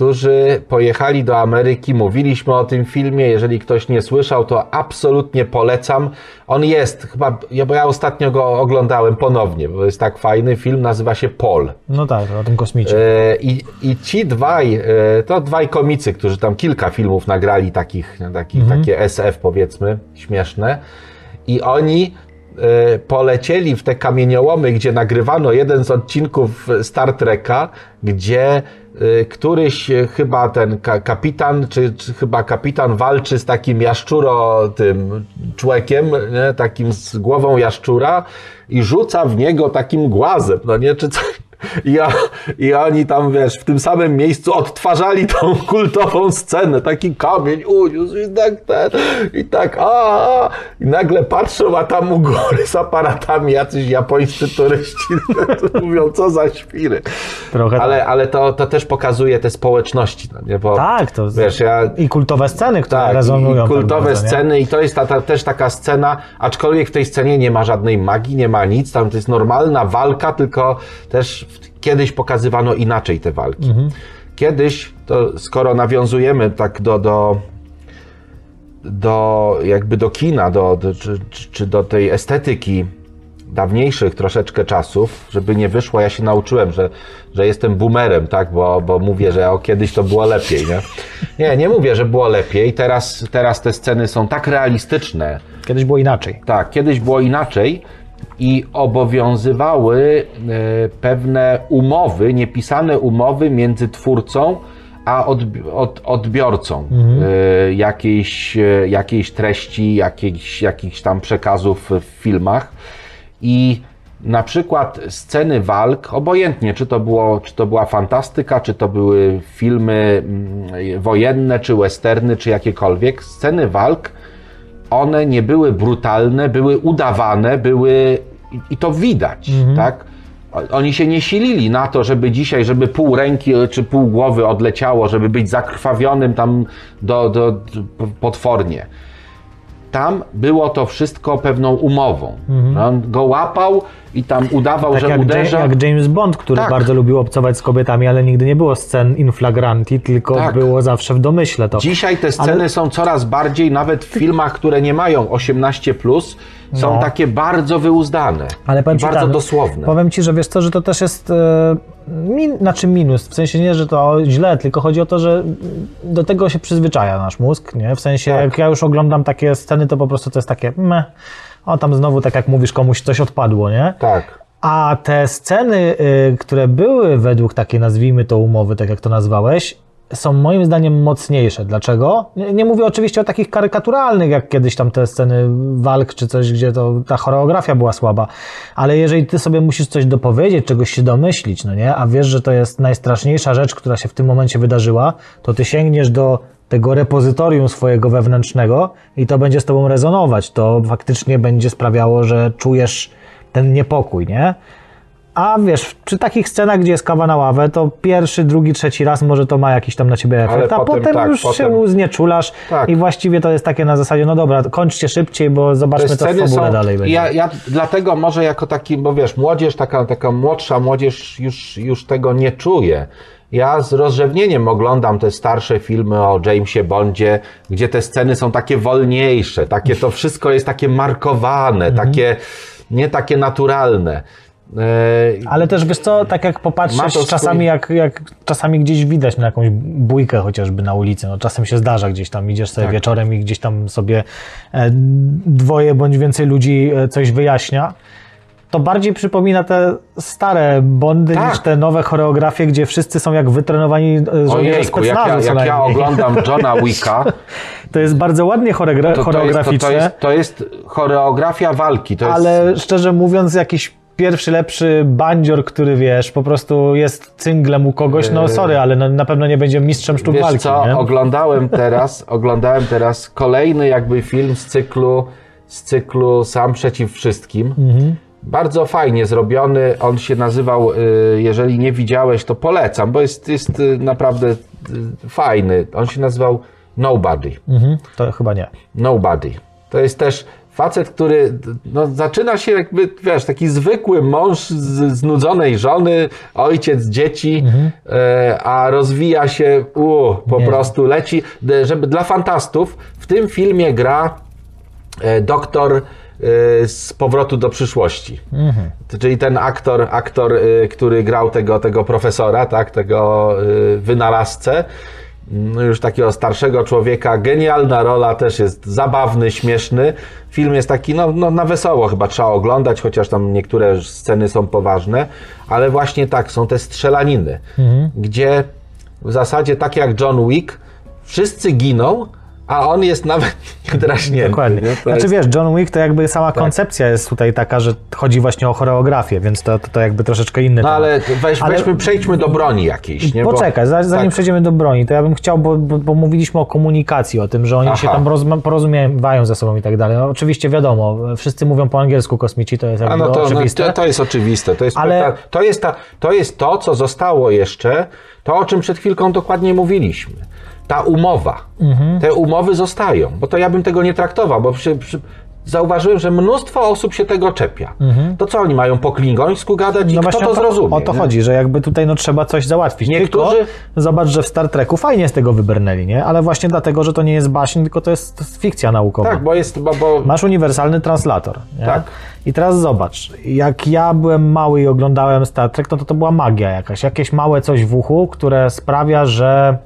[SPEAKER 3] którzy pojechali do Ameryki. Mówiliśmy o tym filmie. Jeżeli ktoś nie słyszał, to absolutnie polecam. On jest, chyba, ja- bo ja ostatnio go oglądałem ponownie, bo jest tak fajny. Film nazywa się Paul.
[SPEAKER 2] No tak, o tym kosmicie.
[SPEAKER 3] E, I, I ci dwaj, e, to dwaj komicy, którzy tam kilka filmów nagrali, takich, takich takie SF powiedzmy, śmieszne. I oni e, polecieli w te kamieniołomy, gdzie nagrywano jeden z odcinków Star Treka, gdzie któryś e, chyba ten ka kapitan, czy, czy chyba kapitan walczy z takim jaszczuro tym człekiem, nie? takim z głową jaszczura i rzuca w niego takim głazem, no nie, czy coś. I, o, I oni tam, wiesz, w tym samym miejscu odtwarzali tą [laughs] kultową scenę, taki kamień uniósł i tak ten, i tak, a, a, i nagle patrzą, a tam u góry z aparatami jacyś japońscy turyści [laughs] mówią, co za świry.
[SPEAKER 2] Trochę
[SPEAKER 3] Ale, ale to, to też pokazuje te społeczności, no nie, bo
[SPEAKER 2] tak, to
[SPEAKER 3] wiesz, ja
[SPEAKER 2] i kultowe sceny, które
[SPEAKER 3] tak,
[SPEAKER 2] rezonują.
[SPEAKER 3] i
[SPEAKER 2] tak
[SPEAKER 3] kultowe
[SPEAKER 2] bardzo, nie?
[SPEAKER 3] sceny i to jest ta, ta, też taka scena, aczkolwiek w tej scenie nie ma żadnej magii, nie ma nic, tam to jest normalna walka, tylko też kiedyś pokazywano inaczej te walki.
[SPEAKER 2] Mhm.
[SPEAKER 3] Kiedyś, to skoro nawiązujemy tak do, do, do jakby do kina, do, do, czy, czy do tej estetyki dawniejszych troszeczkę czasów, żeby nie wyszło, ja się nauczyłem, że, że jestem boomerem, tak, bo, bo mówię, że o, kiedyś to było lepiej, nie? Nie, nie mówię, że było lepiej, teraz, teraz te sceny są tak realistyczne,
[SPEAKER 2] Kiedyś było inaczej.
[SPEAKER 3] tak, kiedyś było inaczej i obowiązywały e, pewne umowy, niepisane umowy między twórcą a odbi- od, odbiorcą e, jakiejś, e, jakiejś treści, jakiejś, jakichś tam przekazów w filmach. I na przykład sceny walk, obojętnie czy to, było, czy to była fantastyka, czy to były filmy mm, wojenne, czy westerny, czy jakiekolwiek, sceny walk one nie były brutalne, były udawane, były i- to widać, tak? O- Oni się nie silili na to, żeby dzisiaj, żeby pół ręki czy pół głowy odleciało, żeby być zakrwawionym tam do, do, do potwornie. Tam było to wszystko pewną umową. On go łapał i tam udawał,
[SPEAKER 2] Tak
[SPEAKER 3] że
[SPEAKER 2] jak,
[SPEAKER 3] uderza.
[SPEAKER 2] Ja- jak James Bond, który
[SPEAKER 3] Tak.
[SPEAKER 2] bardzo lubił obcować z kobietami, ale nigdy nie było scen in flagranti, tylko
[SPEAKER 3] Tak.
[SPEAKER 2] było zawsze w domyśle to.
[SPEAKER 3] Dzisiaj te sceny
[SPEAKER 2] Ale-
[SPEAKER 3] są coraz bardziej, nawet w filmach, które nie mają 18, są
[SPEAKER 2] No.
[SPEAKER 3] takie bardzo wyuzdane.
[SPEAKER 2] Ale powiem
[SPEAKER 3] i
[SPEAKER 2] ci
[SPEAKER 3] bardzo
[SPEAKER 2] tak,
[SPEAKER 3] dosłowne.
[SPEAKER 2] Powiem ci, że wiesz co, że to też jest e, min, znaczy minus, w sensie nie, że to źle, tylko chodzi o to, że do tego się przyzwyczaja nasz mózg, nie? W sensie
[SPEAKER 3] Tak.
[SPEAKER 2] jak ja już oglądam takie sceny, to po prostu to jest takie meh, o tam znowu tak jak mówisz, komuś coś odpadło, nie?
[SPEAKER 3] Tak.
[SPEAKER 2] A te sceny, y, które były według takiej, nazwijmy to umowy, tak jak to nazwałeś, są moim zdaniem mocniejsze. Dlaczego? Nie, nie mówię oczywiście o takich karykaturalnych, jak kiedyś tam te sceny walk czy coś, gdzie to ta choreografia była słaba, ale jeżeli ty sobie musisz coś dopowiedzieć, czegoś się domyślić, no nie, a wiesz, że to jest najstraszniejsza rzecz, która się w tym momencie wydarzyła, to ty sięgniesz do tego repozytorium swojego wewnętrznego i to będzie z tobą rezonować. To faktycznie będzie sprawiało, że czujesz ten niepokój, nie? A wiesz, przy takich scenach, gdzie jest kawa na ławę, to pierwszy, drugi, trzeci raz może to ma jakiś tam na ciebie efekt, a
[SPEAKER 3] potem
[SPEAKER 2] potem,
[SPEAKER 3] tak,
[SPEAKER 2] już
[SPEAKER 3] potem-
[SPEAKER 2] się znieczulasz
[SPEAKER 3] Tak.
[SPEAKER 2] i właściwie to jest takie na zasadzie, no dobra, kończcie szybciej, bo zobaczmy, co w fabule
[SPEAKER 3] są,
[SPEAKER 2] dalej będzie.
[SPEAKER 3] ja, ja dlatego może jako taki, bo wiesz, młodzież, taka, taka młodsza młodzież już, już tego nie czuje. Ja z rozrzewnieniem oglądam te starsze filmy o Jamesie Bondzie, gdzie te sceny są takie wolniejsze, takie to wszystko jest takie markowane,
[SPEAKER 2] Mhm.
[SPEAKER 3] takie nie takie naturalne. E,
[SPEAKER 2] Ale też wiesz co, tak jak popatrzysz
[SPEAKER 3] swój-
[SPEAKER 2] czasami, jak, jak czasami gdzieś widać na jakąś bójkę chociażby na ulicy, no czasem się zdarza gdzieś tam, idziesz sobie
[SPEAKER 3] Tak.
[SPEAKER 2] wieczorem i gdzieś tam sobie e, dwoje bądź więcej ludzi e, coś wyjaśnia, to bardziej przypomina te stare Bondy
[SPEAKER 3] Tak.
[SPEAKER 2] niż te nowe choreografie, gdzie wszyscy są jak wytrenowani żołnierze
[SPEAKER 3] Ojejku, jak
[SPEAKER 2] specnazu
[SPEAKER 3] ja, jak ja oglądam Johna [laughs] Wicka,
[SPEAKER 2] To jest bardzo ładnie choreogra-
[SPEAKER 3] to, jest, to, to, jest, to jest choreografia walki. To jest,
[SPEAKER 2] ale szczerze mówiąc jakiś pierwszy, lepszy bandzior, który wiesz, po prostu jest cynglem u kogoś, no sorry, ale no, na pewno nie będzie mistrzem sztuk
[SPEAKER 3] Wiesz
[SPEAKER 2] walki,
[SPEAKER 3] co,
[SPEAKER 2] nie?
[SPEAKER 3] oglądałem teraz, [laughs] oglądałem teraz kolejny jakby film z cyklu, z cyklu Sam przeciw wszystkim.
[SPEAKER 2] Mhm.
[SPEAKER 3] Bardzo fajnie zrobiony. On się nazywał, y, jeżeli nie widziałeś, to polecam, bo jest, jest y, naprawdę y, fajny. On się nazywał Nobody.
[SPEAKER 2] Mhm, to chyba nie.
[SPEAKER 3] Nobody. To jest też facet, który no, zaczyna się jakby, wiesz, taki zwykły mąż z znudzonej żony, ojciec dzieci, e, a rozwija się, u, po
[SPEAKER 2] Nie.
[SPEAKER 3] prostu leci. Żeby dla fantastów w tym filmie gra e, doktor z powrotu do przyszłości. Czyli ten aktor, aktor, y, który grał tego, tego profesora, tak, tego y, wynalazcę, no już takiego starszego człowieka, genialna rola, też jest zabawny, śmieszny. Film jest taki, no, no na wesoło chyba trzeba oglądać, chociaż tam niektóre sceny są poważne, ale właśnie tak, są te strzelaniny, gdzie w zasadzie tak jak John Wick, wszyscy giną, a on jest nawet [laughs] niedraśnięty.
[SPEAKER 2] Dokładnie.
[SPEAKER 3] nie? To
[SPEAKER 2] Znaczy
[SPEAKER 3] jest- Tak.
[SPEAKER 2] wiesz, John Wick to jakby sama koncepcja jest tutaj taka, że chodzi właśnie o choreografię, więc to, to, to jakby troszeczkę inny
[SPEAKER 3] No
[SPEAKER 2] temat.
[SPEAKER 3] ale weź,
[SPEAKER 2] Ale-
[SPEAKER 3] weźmy, przejdźmy do broni jakiejś, nie? Bo-
[SPEAKER 2] Poczekaj, za- zanim
[SPEAKER 3] tak.
[SPEAKER 2] przejdziemy do broni, to ja bym chciał, bo, bo, bo mówiliśmy o komunikacji, o tym, że oni się
[SPEAKER 3] Aha.
[SPEAKER 2] tam rozma- porozumiewają ze sobą i tak dalej. No, oczywiście wiadomo, wszyscy mówią po angielsku kosmici, to jest jakby
[SPEAKER 3] no to, no,
[SPEAKER 2] oczywiste.
[SPEAKER 3] to, to jest oczywiste. To jest,
[SPEAKER 2] Ale-
[SPEAKER 3] to, jest ta, to jest to, co zostało jeszcze, to o czym przed chwilką dokładnie mówiliśmy. Ta umowa.
[SPEAKER 2] Mhm.
[SPEAKER 3] Te umowy zostają, bo to ja bym tego nie traktował, bo przy, przy, zauważyłem, że mnóstwo osób się tego czepia. To co oni mają po klingońsku gadać i
[SPEAKER 2] No
[SPEAKER 3] kto
[SPEAKER 2] właśnie
[SPEAKER 3] to
[SPEAKER 2] to,
[SPEAKER 3] zrozumie?
[SPEAKER 2] o to
[SPEAKER 3] nie?
[SPEAKER 2] chodzi, że jakby tutaj no, trzeba coś załatwić.
[SPEAKER 3] Niektórzy-
[SPEAKER 2] Tylko zobacz, że w Star Treku fajnie z tego wybrnęli, nie? Ale właśnie dlatego, że to nie jest baśń, tylko to jest, to jest fikcja naukowa.
[SPEAKER 3] Tak, bo jest, bo, bo
[SPEAKER 2] Masz uniwersalny translator. Nie?
[SPEAKER 3] Tak.
[SPEAKER 2] I teraz zobacz, jak ja byłem mały i oglądałem Star Trek, no to to była magia jakaś. Jakieś małe coś w uchu, które sprawia, że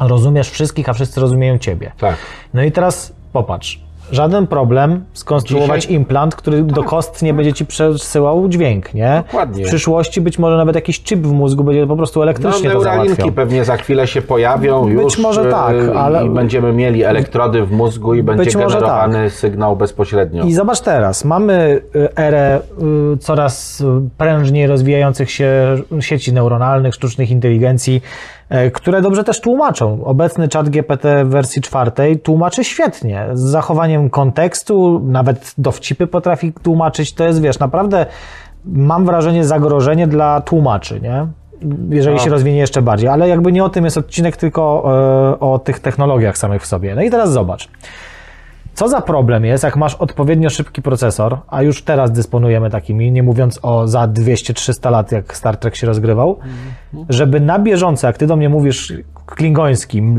[SPEAKER 2] rozumiesz wszystkich, a wszyscy rozumieją ciebie.
[SPEAKER 3] tak.
[SPEAKER 2] No i teraz popatrz. Żaden problem skonstruować
[SPEAKER 3] Dzisiaj-
[SPEAKER 2] implant, który do kostnie będzie ci przesyłał dźwięk, nie?
[SPEAKER 3] Dokładnie.
[SPEAKER 2] W przyszłości być może nawet jakiś chip w mózgu będzie po prostu
[SPEAKER 3] No,
[SPEAKER 2] elektrycznie to
[SPEAKER 3] neuralinki
[SPEAKER 2] załatwiał.
[SPEAKER 3] pewnie za chwilę się pojawią
[SPEAKER 2] Być
[SPEAKER 3] już.
[SPEAKER 2] może tak,
[SPEAKER 3] y,
[SPEAKER 2] ale-
[SPEAKER 3] I będziemy mieli elektrody w mózgu i będzie
[SPEAKER 2] Być może tak.
[SPEAKER 3] generowany sygnał bezpośrednio.
[SPEAKER 2] I zobacz teraz, mamy y, erę y, coraz prężniej rozwijających się sieci neuronalnych, sztucznych inteligencji, które dobrze też tłumaczą. Obecny czat GPT w wersji czwartej tłumaczy świetnie, z zachowaniem kontekstu, nawet dowcipy potrafi tłumaczyć. To jest, wiesz, naprawdę mam wrażenie zagrożenie dla tłumaczy, nie? Jeżeli
[SPEAKER 3] No.
[SPEAKER 2] się rozwinie jeszcze bardziej, ale jakby nie o tym jest odcinek, tylko y, o tych technologiach samych w sobie. No i teraz zobacz. Co za problem jest, jak masz odpowiednio szybki procesor, a już teraz dysponujemy takimi, nie mówiąc o za 200-300 lat, jak Star Trek się rozgrywał, żeby na bieżąco, jak ty do mnie mówisz klingońskim,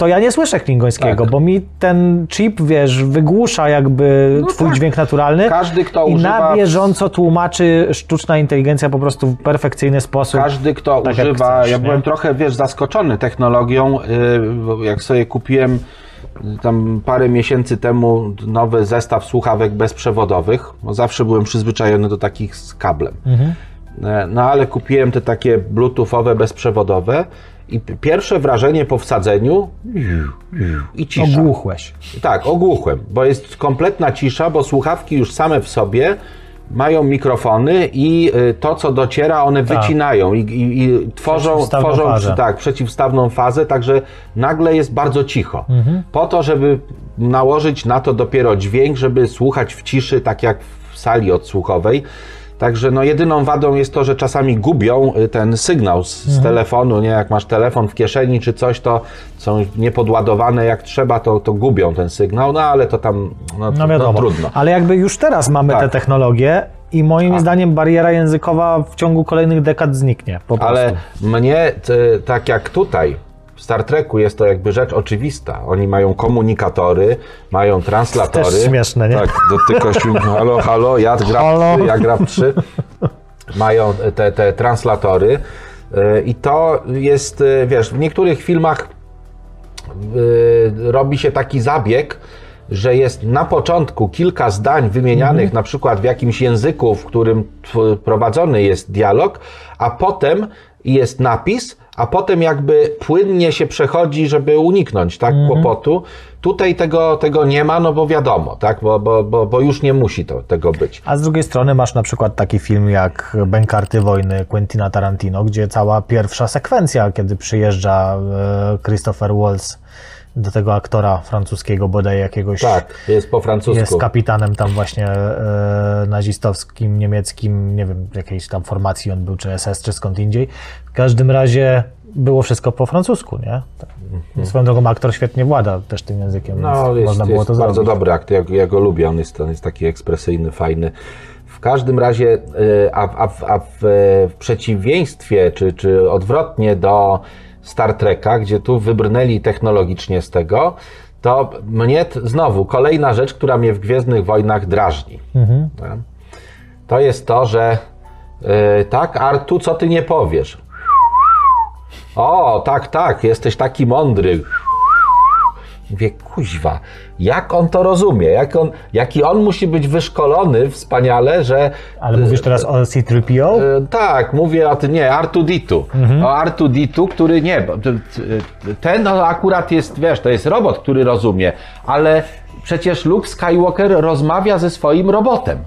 [SPEAKER 2] to ja nie słyszę klingońskiego,
[SPEAKER 3] Tak.
[SPEAKER 2] bo mi ten chip, wiesz, wygłusza jakby twój
[SPEAKER 3] tak.
[SPEAKER 2] dźwięk naturalny
[SPEAKER 3] Każdy, kto
[SPEAKER 2] i na
[SPEAKER 3] używa-
[SPEAKER 2] bieżąco tłumaczy sztuczna inteligencja po prostu w perfekcyjny sposób.
[SPEAKER 3] Każdy, kto
[SPEAKER 2] tak
[SPEAKER 3] używa,
[SPEAKER 2] chcesz,
[SPEAKER 3] ja
[SPEAKER 2] nie?
[SPEAKER 3] byłem trochę, wiesz, zaskoczony technologią, bo jak sobie kupiłem y, tam parę miesięcy temu nowy zestaw słuchawek bezprzewodowych, zawsze byłem przyzwyczajony do takich z kablem.
[SPEAKER 2] Mhm.
[SPEAKER 3] E, No ale kupiłem te takie bluetoothowe, bezprzewodowe i pierwsze wrażenie po wsadzeniu i cisza.
[SPEAKER 2] Ogłuchłeś.
[SPEAKER 3] Tak, ogłuchłem, bo jest kompletna cisza, bo słuchawki już same w sobie mają mikrofony i y, to, co dociera, one wycinają i, i, i tworzą,
[SPEAKER 2] Przeciwstawną
[SPEAKER 3] tworzą
[SPEAKER 2] fazę.
[SPEAKER 3] tak, przeciwstawną fazę, także nagle jest bardzo cicho.
[SPEAKER 2] Mhm.
[SPEAKER 3] Po to, żeby nałożyć na to dopiero dźwięk, żeby słuchać w ciszy, tak jak w sali odsłuchowej. Także no jedyną wadą jest to, że czasami gubią y, ten sygnał z, z telefonu, nie? Jak masz telefon w kieszeni czy coś, to są niepodładowane jak trzeba, to, to gubią ten sygnał, no ale to tam no,
[SPEAKER 2] No wiadomo.
[SPEAKER 3] trudno.
[SPEAKER 2] Ale jakby już teraz mamy
[SPEAKER 3] Tak.
[SPEAKER 2] te technologie i moim zdaniem bariera językowa w ciągu kolejnych dekad zniknie.
[SPEAKER 3] Ale mnie, tak jak tutaj, w Star Treku jest to jakby rzecz oczywista. Oni mają komunikatory, mają translatory.
[SPEAKER 2] Też śmieszne, nie?
[SPEAKER 3] Tak, dotyka się, halo, halo, ja gram
[SPEAKER 2] Halo.
[SPEAKER 3] trzy, ja gram trzy. Mają te, te translatory y, i to jest, y, wiesz, w niektórych filmach y, robi się taki zabieg, że jest na początku kilka zdań wymienianych na przykład w jakimś języku, w którym prowadzony jest dialog, a potem jest napis, a potem jakby płynnie się przechodzi, żeby uniknąć tak, kłopotu. Tutaj tego, tego nie ma, no bo wiadomo, tak, bo, bo, bo, bo już nie musi to, tego być.
[SPEAKER 2] A z drugiej strony masz na przykład taki film jak Bękarty Wojny Quentina Tarantino, gdzie cała pierwsza sekwencja, kiedy przyjeżdża e, Christopher Waltz do tego aktora francuskiego, bodaj jakiegoś
[SPEAKER 3] Tak, jest po francusku.
[SPEAKER 2] jest kapitanem tam właśnie e, nazistowskim, niemieckim, nie wiem, jakiejś tam formacji on był, czy SS, czy skąd indziej. W każdym razie było wszystko po francusku, nie? Tak. Swoją drogą aktor świetnie włada też tym językiem,
[SPEAKER 3] Mhm. No, jest,
[SPEAKER 2] można było
[SPEAKER 3] jest
[SPEAKER 2] to
[SPEAKER 3] bardzo
[SPEAKER 2] zrobić.
[SPEAKER 3] dobry akt, ja, ja go lubię, on jest, on jest taki ekspresyjny, fajny. W każdym razie, a, a, w- a w, w przeciwieństwie, czy, czy odwrotnie do Star Treka, gdzie tu wybrnęli technologicznie z tego, to mnie znowu kolejna rzecz, która mnie w Gwiezdnych Wojnach drażni.
[SPEAKER 2] Mhm.
[SPEAKER 3] Nie? To jest to, że y, tak, Artu, co ty nie powiesz? O, tak, tak, jesteś taki mądry. Mówię, kuźwa, jak on to rozumie? Jak on, jaki on musi być wyszkolony wspaniale, że...
[SPEAKER 2] Ale mówisz teraz o C-3PO?
[SPEAKER 3] E, tak, mówię o tym, nie, Artuditu. O Artuditu, który nie, ten no, akurat jest, wiesz, to jest robot, który rozumie, ale przecież Luke Skywalker rozmawia ze swoim robotem.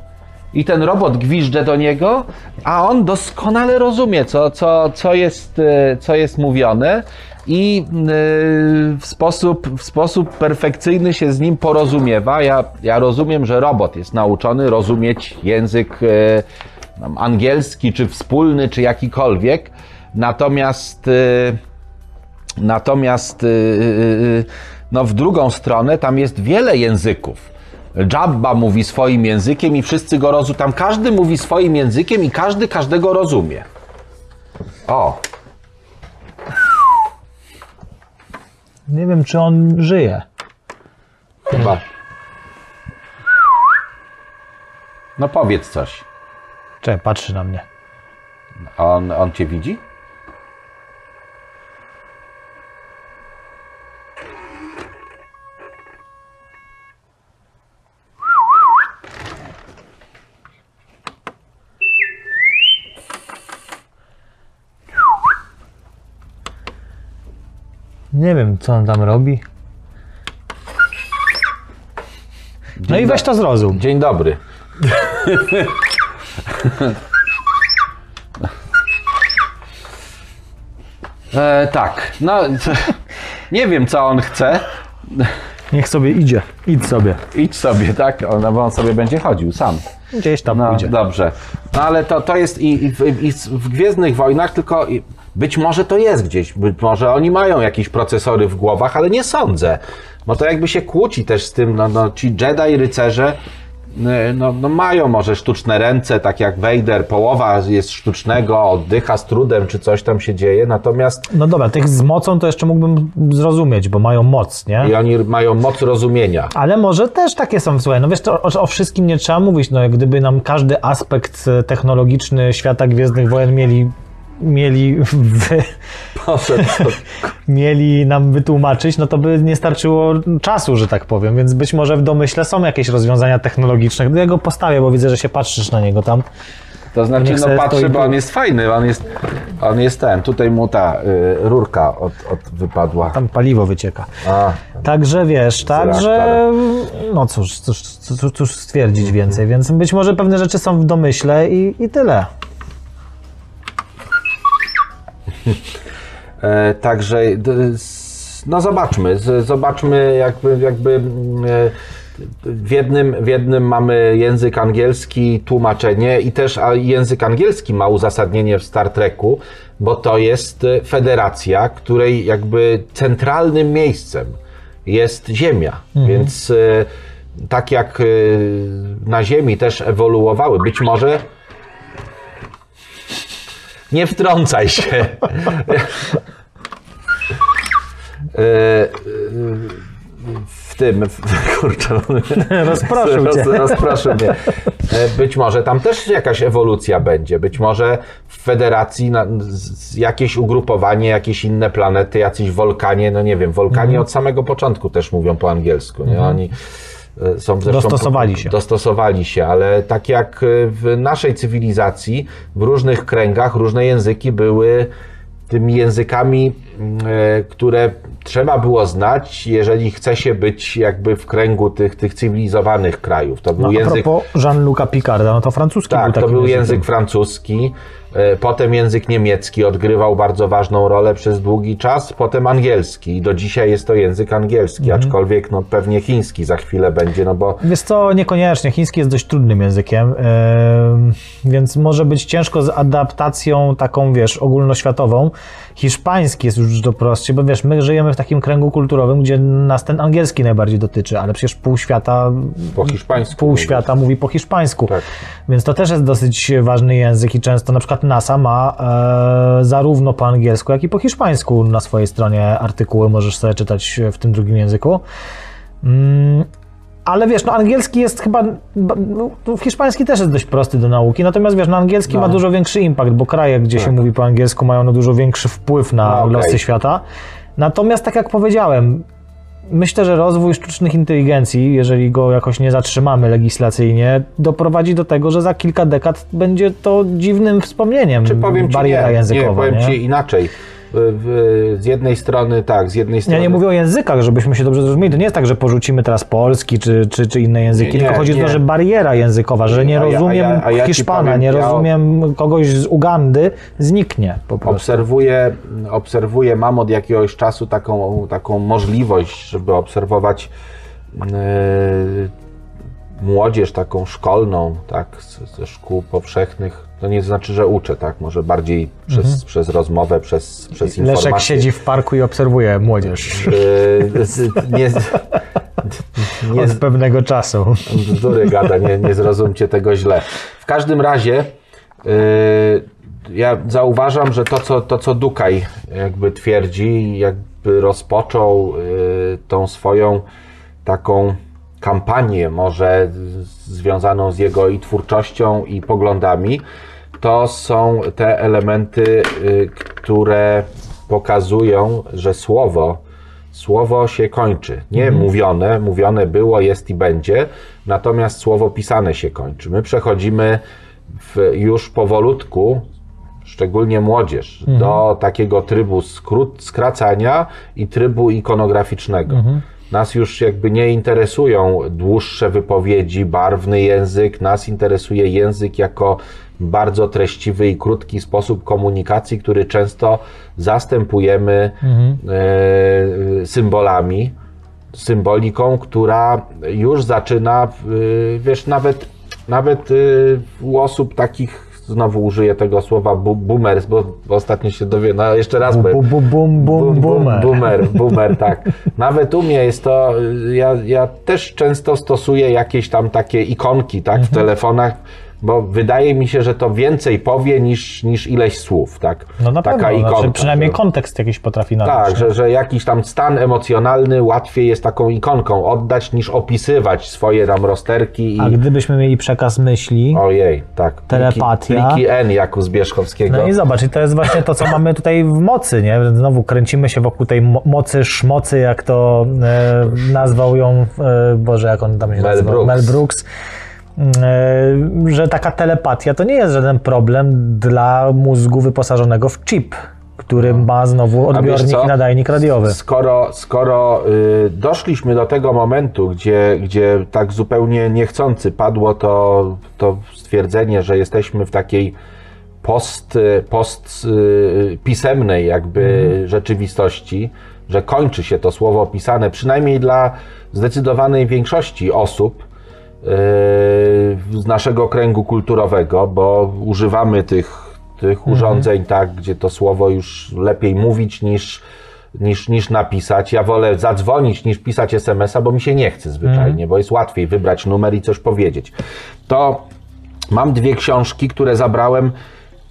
[SPEAKER 3] I ten robot gwizdże do niego, a on doskonale rozumie, co, co, co, jest, e, co jest mówione i e, w sposób, w sposób perfekcyjny się z nim porozumiewa. Ja, ja rozumiem, że robot jest nauczony rozumieć język e, angielski, czy wspólny, czy jakikolwiek. Natomiast, y, natomiast no w drugą stronę tam jest wiele języków. Jabba mówi swoim językiem i wszyscy go rozumieją. Tam każdy mówi swoim językiem i każdy każdego rozumie. O,
[SPEAKER 2] Nie wiem, czy on żyje.
[SPEAKER 3] chyba. No powiedz coś.
[SPEAKER 2] Czekaj, patrzy na mnie.
[SPEAKER 3] On, on cię widzi?
[SPEAKER 2] Nie wiem, co on tam robi. No i weź to zrozum.
[SPEAKER 3] Dzień dobry. e, tak, no [laughs] nie wiem co on chce.
[SPEAKER 2] Niech sobie idzie. Idź sobie.
[SPEAKER 3] Idź sobie, tak? On, bo on sobie będzie chodził sam.
[SPEAKER 2] Gdzieś tam
[SPEAKER 3] No
[SPEAKER 2] pójdzie.
[SPEAKER 3] dobrze. No ale to, to jest i, i, w, i w Gwiezdnych Wojnach, tylko i, być może to jest gdzieś. Być może oni mają jakieś procesory w głowach, ale nie sądzę. Bo to jakby się kłóci też z tym, no, no ci Jedi, rycerze, y, no, no mają może sztuczne ręce, tak jak Vader, połowa jest sztucznego, oddycha z trudem, czy coś tam się dzieje, natomiast
[SPEAKER 2] No dobra, tych z mocą to jeszcze mógłbym zrozumieć, bo mają moc, nie?
[SPEAKER 3] i oni mają moc rozumienia.
[SPEAKER 2] Ale może też takie są, słuchaj, no wiesz, to o, o wszystkim nie trzeba mówić, no jak gdyby nam każdy aspekt e, technologiczny świata Gwiezdnych Wojen mieli, mieli, wy,
[SPEAKER 3] Poszedł [laughs]
[SPEAKER 2] mieli nam wytłumaczyć, no to by nie starczyło czasu, że tak powiem, więc być może w domyśle są jakieś rozwiązania technologiczne. Ja go postawię, bo widzę, że się patrzysz na niego tam.
[SPEAKER 3] To znaczy, no
[SPEAKER 2] stoi
[SPEAKER 3] bo on jest fajny, on jest, on jest ten, tutaj mu ta y, rurka od, od wypadła.
[SPEAKER 2] Tam paliwo wycieka.
[SPEAKER 3] A,
[SPEAKER 2] Także wiesz, także no cóż, cóż, cóż, cóż stwierdzić więcej, więc być może pewne rzeczy są w domyśle i, i tyle. [laughs]
[SPEAKER 3] e, także, no zobaczmy, zobaczmy jakby, jakby mm, e, w jednym, w jednym mamy język angielski, tłumaczenie i też a język angielski ma uzasadnienie w Star Treku, bo to jest federacja, której jakby centralnym miejscem jest Ziemia. Więc e, tak jak na Ziemi też ewoluowały, być może nie wtrącaj się. [laughs] E, w tym, w, [laughs] kurczę,
[SPEAKER 2] Rozproszył cię.
[SPEAKER 3] roz, rozproszył mnie. E, Być może tam też jakaś ewolucja będzie, być może w federacji na, jakieś ugrupowanie, jakieś inne planety, jacyś wolkanie, no nie wiem, wolkanie
[SPEAKER 2] Mhm.
[SPEAKER 3] od samego początku też mówią po angielsku, nie? Oni e, są zresztą,
[SPEAKER 2] Dostosowali się.
[SPEAKER 3] Dostosowali się, ale tak jak w naszej cywilizacji, w różnych kręgach różne języki były tymi językami, mm, e, które trzeba było znać, jeżeli chce się być jakby w kręgu tych, tych cywilizowanych krajów. To był
[SPEAKER 2] No, a
[SPEAKER 3] język
[SPEAKER 2] Jean-Luc'a Picarda, no to francuski był
[SPEAKER 3] tak, to
[SPEAKER 2] takim
[SPEAKER 3] był język francuski, e, potem język niemiecki odgrywał bardzo ważną rolę przez długi czas, potem angielski i do dzisiaj jest to język angielski,
[SPEAKER 2] Mhm.
[SPEAKER 3] aczkolwiek no, pewnie chiński za chwilę będzie, no bo
[SPEAKER 2] Wiesz co, niekoniecznie. Chiński jest dość trudnym językiem, em, więc może być ciężko z adaptacją taką, wiesz, ogólnoświatową. Hiszpański jest już do prostszy, bo wiesz, my żyjemy w takim kręgu kulturowym, gdzie nas ten angielski najbardziej dotyczy, ale przecież pół świata,
[SPEAKER 3] po hiszpańsku.
[SPEAKER 2] pół świata mówi po hiszpańsku.
[SPEAKER 3] Tak.
[SPEAKER 2] Więc to też jest dosyć ważny język i często na przykład NASA ma e, zarówno po angielsku, jak i po hiszpańsku na swojej stronie artykuły, możesz sobie czytać w tym drugim języku. Mm, ale wiesz, no angielski jest chyba, ba- no, hiszpański też jest dość prosty do nauki, natomiast wiesz, no angielski
[SPEAKER 3] No.
[SPEAKER 2] ma dużo większy impact, bo kraje, gdzie się
[SPEAKER 3] Tak.
[SPEAKER 2] mówi po angielsku mają no dużo większy wpływ na
[SPEAKER 3] No, okej.
[SPEAKER 2] losy świata. Natomiast tak jak powiedziałem, Myślę, że rozwój sztucznych inteligencji, jeżeli go jakoś nie zatrzymamy legislacyjnie, doprowadzi do tego, że za kilka dekad będzie to dziwnym wspomnieniem.
[SPEAKER 3] Czy powiem
[SPEAKER 2] bariera
[SPEAKER 3] nie,
[SPEAKER 2] językowa.
[SPEAKER 3] nie, powiem
[SPEAKER 2] nie?
[SPEAKER 3] ci inaczej. W- Z jednej strony tak, z jednej
[SPEAKER 2] Ja
[SPEAKER 3] strony...
[SPEAKER 2] nie mówię o językach, żebyśmy się dobrze zrozumieli. To nie jest tak, że porzucimy teraz polski czy, czy, czy inne języki,
[SPEAKER 3] Nie,
[SPEAKER 2] tylko
[SPEAKER 3] nie,
[SPEAKER 2] chodzi o
[SPEAKER 3] nie.
[SPEAKER 2] to, że bariera językowa, że nie
[SPEAKER 3] A ja- a ja-
[SPEAKER 2] rozumiem
[SPEAKER 3] a ja
[SPEAKER 2] Hiszpana,
[SPEAKER 3] powiem,
[SPEAKER 2] nie
[SPEAKER 3] ja-
[SPEAKER 2] rozumiem kogoś z Ugandy, zniknie po prostu.
[SPEAKER 3] Obserwuję, obserwuję, mam od jakiegoś czasu taką, taką możliwość, żeby obserwować yy, młodzież taką szkolną, tak, ze szkół powszechnych. To nie znaczy, że uczę, tak, może bardziej przez, przez rozmowę, przez, przez
[SPEAKER 2] Mhm. Leszek siedzi w parku i obserwuje młodzież
[SPEAKER 3] Yy, z- nie, [laughs] nie,
[SPEAKER 2] od pewnego czasu.
[SPEAKER 3] bzdury gada, nie, nie zrozumcie tego źle. W każdym razie yy, ja zauważam, że to co, to, co Dukaj jakby twierdzi, jakby rozpoczął yy, tą swoją taką kampanię może związaną z jego i twórczością i poglądami, to są te elementy, yy, które pokazują, że słowo Słowo się kończy. Nie mówione, mówione było, jest i będzie, natomiast słowo pisane się kończy. My przechodzimy w, już powolutku, szczególnie młodzież, do takiego trybu skrót, skracania i trybu ikonograficznego. Nas już jakby nie interesują dłuższe wypowiedzi, barwny język, nas interesuje język jako bardzo treściwy i krótki sposób komunikacji, który często zastępujemy e, symbolami, symboliką, która już zaczyna, y, wiesz, nawet, nawet y, u osób takich, znowu użyję tego słowa bu- boomers, bo, bo ostatnio się dowie, no jeszcze raz
[SPEAKER 2] Bu, bu, bu, bum, bum, boomer.
[SPEAKER 3] Boomer, [laughs] boomer, tak. Nawet u mnie jest to, ja, ja też często stosuję jakieś tam takie ikonki, tak,
[SPEAKER 2] Mhm.
[SPEAKER 3] w telefonach, bo wydaje mi się, że to więcej powie niż, niż ileś słów, tak.
[SPEAKER 2] No na
[SPEAKER 3] Taka
[SPEAKER 2] pewno,
[SPEAKER 3] ikonka.
[SPEAKER 2] znaczy, przynajmniej
[SPEAKER 3] że-
[SPEAKER 2] kontekst jakiś potrafi nadać.
[SPEAKER 3] tak, że, że jakiś tam stan emocjonalny łatwiej jest taką ikonką oddać, niż opisywać swoje tam rozterki i...
[SPEAKER 2] A gdybyśmy mieli przekaz myśli,
[SPEAKER 3] Ojej, tak. Pliki,
[SPEAKER 2] Telepatia.
[SPEAKER 3] pliki N, jak u Zbierzchowskiego.
[SPEAKER 2] no i zobacz, i to jest właśnie to, co mamy tutaj w mocy, nie? Znowu kręcimy się wokół tej mo- mocy, szmocy, jak to e, nazwał ją, e, Boże, jak on tam się
[SPEAKER 3] Mel
[SPEAKER 2] nazywał?
[SPEAKER 3] Brooks.
[SPEAKER 2] Mel Brooks. E, że taka telepatia to nie jest żaden problem dla mózgu wyposażonego w chip, który ma znowu
[SPEAKER 3] No. A wiesz
[SPEAKER 2] odbiornik i nadajnik radiowy.
[SPEAKER 3] Skoro, skoro y, doszliśmy do tego momentu, gdzie, gdzie tak zupełnie niechcący padło to, to stwierdzenie, że jesteśmy w takiej post, post y, pisemnej jakby rzeczywistości, że kończy się to słowo opisane, przynajmniej dla zdecydowanej większości osób z naszego kręgu kulturowego, bo używamy tych, tych urządzeń tak, gdzie to słowo już lepiej mówić niż, niż, niż napisać. Ja wolę zadzwonić niż pisać SMS-a, bo mi się nie chce zwyczajnie, bo jest łatwiej wybrać numer i coś powiedzieć. To mam dwie książki, które zabrałem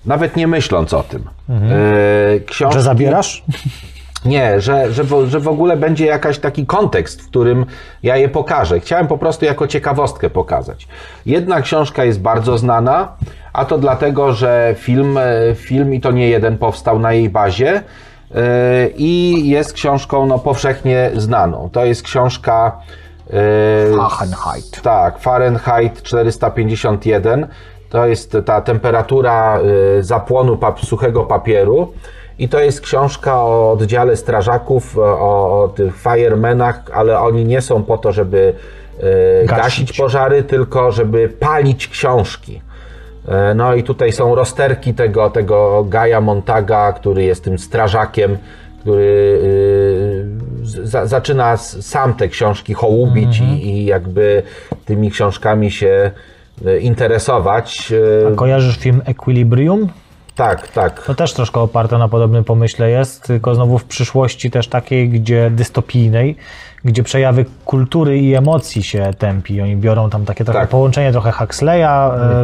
[SPEAKER 3] nawet nie myśląc o tym. Yy, książki,
[SPEAKER 2] Że zabierasz? [laughs]
[SPEAKER 3] nie, że, że, w, że w ogóle będzie jakiś taki kontekst, w którym ja je pokażę. Chciałem po prostu jako ciekawostkę pokazać. Jedna książka jest bardzo znana, a to dlatego, że film, e, film i to nie jeden powstał na jej bazie e, i jest książką no, powszechnie znaną. To jest książka e,
[SPEAKER 2] Fahrenheit.
[SPEAKER 3] tak, Fahrenheit 451 to jest ta temperatura zapłonu pap- suchego papieru i to jest książka o oddziale strażaków, o, o tych firemenach, ale oni nie są po to, żeby y,
[SPEAKER 2] Gasić.
[SPEAKER 3] gasić pożary, tylko żeby palić książki. E, No i tutaj są rozterki tego, tego Gaja Montaga, który jest tym strażakiem, który za, zaczyna sam te książki hołubić i, i jakby tymi książkami się interesować. E,
[SPEAKER 2] Kojarzysz film Equilibrium?
[SPEAKER 3] Tak, tak.
[SPEAKER 2] To też troszkę oparte na podobnym pomyśle jest, tylko znowu w przyszłości też takiej, gdzie dystopijnej, gdzie przejawy kultury i emocji się tępi. Oni biorą tam takie trochę
[SPEAKER 3] Tak.
[SPEAKER 2] połączenie trochę Huxleya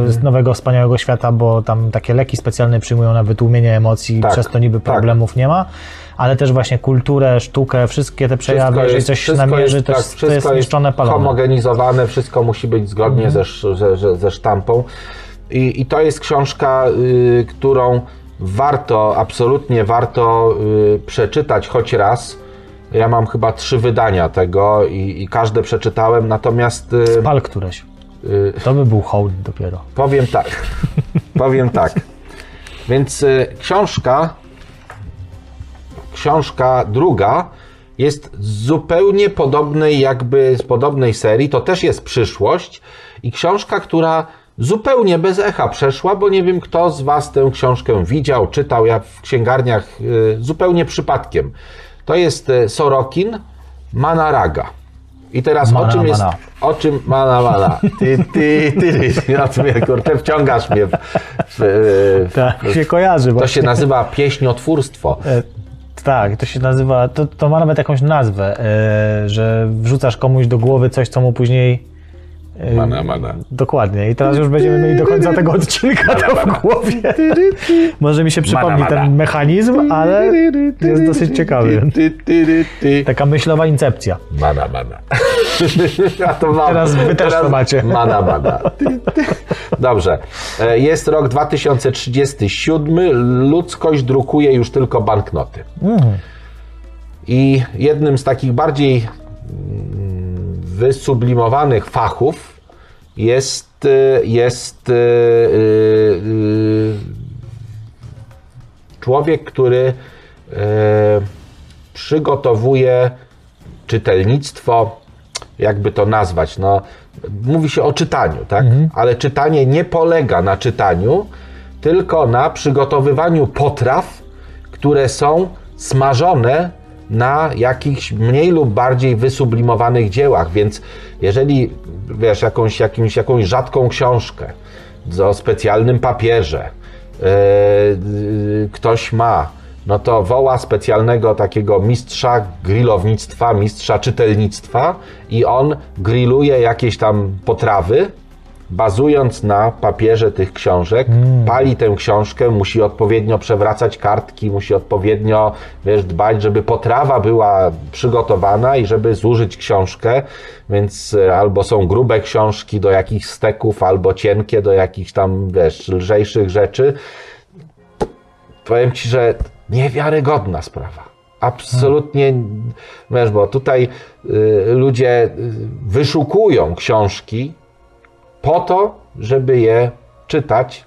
[SPEAKER 2] e, z Nowego Wspaniałego Świata, bo tam takie leki specjalne przyjmują na wytłumienie emocji,
[SPEAKER 3] Tak,
[SPEAKER 2] przez to niby
[SPEAKER 3] tak.
[SPEAKER 2] problemów nie ma, ale też właśnie kulturę, sztukę, wszystkie te przejawy, jeżeli coś się namierzy, to,
[SPEAKER 3] tak,
[SPEAKER 2] jest, to jest niszczone, palone.
[SPEAKER 3] homogenizowane, wszystko musi być zgodnie sz- ze, ze, ze sztampą. I, I to jest książka, y, którą warto, absolutnie warto y, przeczytać choć raz. Ja mam chyba trzy wydania tego i, i każde przeczytałem, natomiast y,
[SPEAKER 2] Pal któreś.
[SPEAKER 3] y,
[SPEAKER 2] To by był hołd dopiero.
[SPEAKER 3] Powiem tak. [laughs] Powiem tak. Więc y, książka, książka druga jest zupełnie podobnej, jakby z podobnej serii. To też jest przyszłość i książka, która zupełnie bez echa przeszła, bo nie wiem, kto z Was tę książkę widział, czytał. Ja w księgarniach y, zupełnie przypadkiem. To jest y, Sorokin Manaraga. I teraz
[SPEAKER 2] Mana,
[SPEAKER 3] o czym jest.
[SPEAKER 2] mana.
[SPEAKER 3] O czym. Mana, mana. Ty, ty, ty, ty. Na kurczę, wciągasz mnie w, w, w,
[SPEAKER 2] Tak, się kojarzy.
[SPEAKER 3] To
[SPEAKER 2] właśnie.
[SPEAKER 3] się nazywa pieśniotwórstwo.
[SPEAKER 2] E, Tak, to się nazywa, to, to ma nawet jakąś nazwę, e, że wrzucasz komuś do głowy coś, co mu później.
[SPEAKER 3] Mana, mana.
[SPEAKER 2] Dokładnie. I teraz już będziemy mieli do końca tego odcinka to w głowie. Może mi się przypomni
[SPEAKER 3] mana.
[SPEAKER 2] ten mechanizm, ale jest dosyć ciekawy. Taka myślowa incepcja.
[SPEAKER 3] Mana, mana. A to mam.
[SPEAKER 2] Teraz wy też to macie.
[SPEAKER 3] Mana, mana. Dobrze. E, Jest rok 2037. Ludzkość drukuje już tylko banknoty. I jednym z takich bardziej mm, wysublimowanych fachów jest, y, jest y, y, człowiek, który przygotowuje czytelnictwo, jakby to nazwać, no, mówi się o czytaniu, tak? Ale czytanie nie polega na czytaniu, tylko na przygotowywaniu potraw, które są smażone na jakichś mniej lub bardziej wysublimowanych dziełach, więc jeżeli wiesz, jakąś, jakimś, jakąś rzadką książkę o specjalnym papierze e, y, ktoś ma, no to woła specjalnego takiego mistrza grillownictwa, mistrza czytelnictwa i on grilluje jakieś tam potrawy, bazując na papierze tych książek, pali tę książkę, musi odpowiednio przewracać kartki, musi odpowiednio wiesz, dbać, żeby potrawa była przygotowana i żeby zużyć książkę, więc e, albo są grube książki do jakichś steków, albo cienkie do jakichś tam, wiesz, lżejszych rzeczy. Powiem Ci, że niewiarygodna sprawa. Absolutnie, wiesz, bo tutaj y, ludzie y, wyszukują książki, po to, żeby je czytać.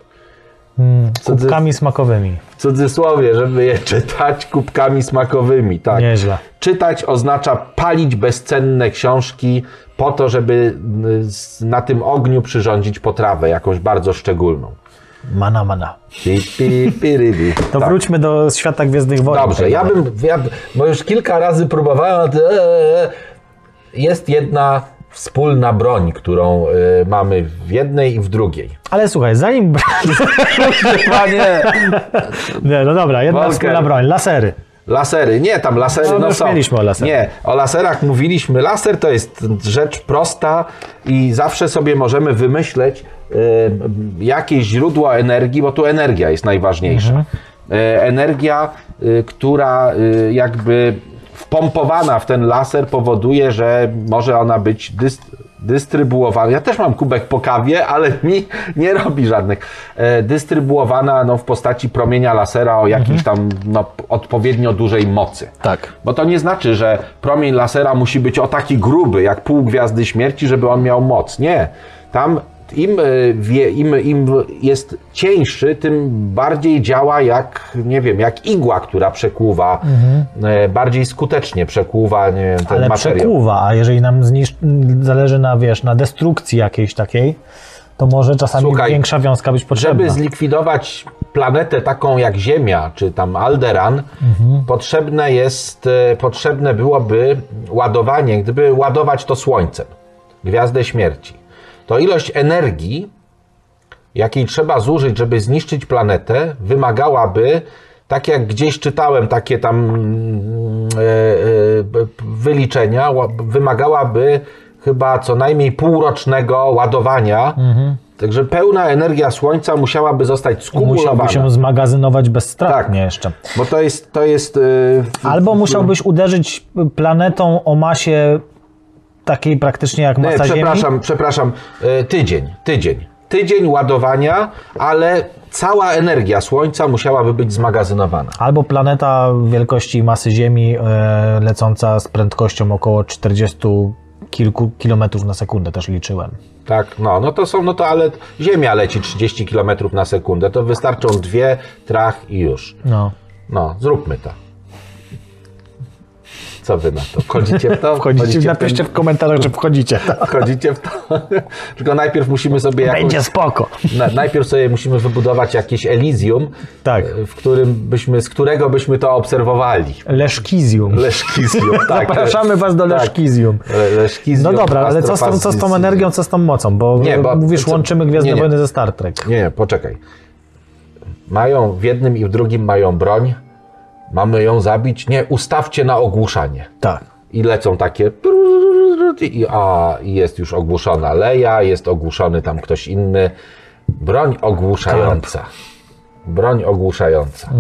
[SPEAKER 2] Kubkami smakowymi.
[SPEAKER 3] W cudzysłowie, żeby je czytać kubkami smakowymi. Tak.
[SPEAKER 2] Nieźle.
[SPEAKER 3] Czytać oznacza palić bezcenne książki po to, żeby y, na tym ogniu przyrządzić potrawę jakąś bardzo szczególną.
[SPEAKER 2] Mana, mana.
[SPEAKER 3] Pi, pi, pi. [laughs]
[SPEAKER 2] To
[SPEAKER 3] Tak.
[SPEAKER 2] wróćmy do świata Gwiezdnych Wojen.
[SPEAKER 3] Dobrze, ja bym, ja, bo już kilka razy próbowałem, a ty- e, e, jest jedna wspólna broń, którą e, mamy w jednej i w drugiej.
[SPEAKER 2] Ale słuchaj, zanim...
[SPEAKER 3] Panie,
[SPEAKER 2] Nie, no dobra, jedna
[SPEAKER 3] Walker.
[SPEAKER 2] wspólna broń. Lasery.
[SPEAKER 3] lasery, nie, tam lasery,
[SPEAKER 2] No,
[SPEAKER 3] no,
[SPEAKER 2] już
[SPEAKER 3] są.
[SPEAKER 2] mieliśmy o laserach.
[SPEAKER 3] Nie, o laserach mówiliśmy. Laser to jest rzecz prosta i zawsze sobie możemy wymyśleć e, jakieś źródło energii, bo tu energia jest najważniejsza.
[SPEAKER 2] Mhm.
[SPEAKER 3] E, energia, e, która e, jakby wpompowana w ten laser powoduje, że może ona być dyst- dystrybuowana. Ja też mam kubek po kawie, ale mi nie robi żadnych. E, dystrybuowana no, w postaci promienia lasera o jakiejś tam no, odpowiednio dużej mocy.
[SPEAKER 2] Tak.
[SPEAKER 3] Bo to nie znaczy, że promień lasera musi być o taki gruby, jak pół gwiazdy śmierci, żeby on miał moc. Nie. Tam im, wie, im, im jest cieńszy, tym bardziej działa jak, nie wiem, jak igła, która przekłuwa, e, bardziej skutecznie przekłuwa nie wiem, ten
[SPEAKER 2] Ale
[SPEAKER 3] materiał.
[SPEAKER 2] przekuwa, a jeżeli nam zależy na, wiesz, na destrukcji jakiejś takiej, to może czasami
[SPEAKER 3] Słuchaj,
[SPEAKER 2] większa wiązka być potrzebna.
[SPEAKER 3] Żeby zlikwidować planetę taką jak Ziemia, czy tam Alderan, potrzebne jest, e, potrzebne byłoby ładowanie, gdyby ładować to Słońcem, Gwiazdę Śmierci, to ilość energii, jakiej trzeba zużyć, żeby zniszczyć planetę, wymagałaby, tak jak gdzieś czytałem takie tam mm, e, e, wyliczenia, ła- wymagałaby chyba co najmniej półrocznego ładowania. Także pełna energia Słońca musiałaby zostać skumulowana.
[SPEAKER 2] Musiałby się zmagazynować bezstratnie
[SPEAKER 3] Tak.
[SPEAKER 2] jeszcze.
[SPEAKER 3] Bo to jest, to jest yy,
[SPEAKER 2] Albo musiałbyś uderzyć planetą o masie takiej praktycznie jak
[SPEAKER 3] Nie,
[SPEAKER 2] masa Ziemi.
[SPEAKER 3] przepraszam, przepraszam, y, tydzień, tydzień. Tydzień ładowania, ale cała energia Słońca musiałaby być zmagazynowana.
[SPEAKER 2] Albo planeta wielkości masy Ziemi e, lecąca z prędkością około 40 kilku kilometrów na sekundę też liczyłem.
[SPEAKER 3] Tak, no, no to są, no to ale Ziemia leci 30 km na sekundę, to wystarczą dwie, trach i już.
[SPEAKER 2] No.
[SPEAKER 3] No, zróbmy to. Co wy na to? Wchodzicie w to? [laughs]
[SPEAKER 2] Wchodzicie,
[SPEAKER 3] w
[SPEAKER 2] napiszcie w komentarzach, że wchodzicie.
[SPEAKER 3] ten- [laughs] Wchodzicie w to? [laughs] Tylko najpierw musimy sobie jakąś...
[SPEAKER 2] Będzie spoko.
[SPEAKER 3] Na, najpierw sobie musimy wybudować jakieś Elysium,
[SPEAKER 2] Tak.
[SPEAKER 3] w którym byśmy, z którego byśmy to obserwowali.
[SPEAKER 2] Leszkizium.
[SPEAKER 3] Leszkizium. Tak,
[SPEAKER 2] Zapraszamy was do
[SPEAKER 3] tak.
[SPEAKER 2] Leszkizium.
[SPEAKER 3] Le- Leszkizium,
[SPEAKER 2] No dobra, ale co z, tą, co z tą energią, co z tą mocą? Bo,
[SPEAKER 3] Nie, bo-
[SPEAKER 2] mówisz,
[SPEAKER 3] co-
[SPEAKER 2] łączymy Gwiezdne
[SPEAKER 3] nie, nie.
[SPEAKER 2] Wojny ze Star Trek.
[SPEAKER 3] Nie, nie, poczekaj. Mają, w jednym i w drugim mają broń. Mamy ją zabić? Nie, ustawcie na ogłuszanie.
[SPEAKER 2] Tak.
[SPEAKER 3] I lecą takie. I, a, i jest już ogłuszona Leja, jest ogłuszony tam ktoś inny. Broń ogłuszająca. Broń ogłuszająca.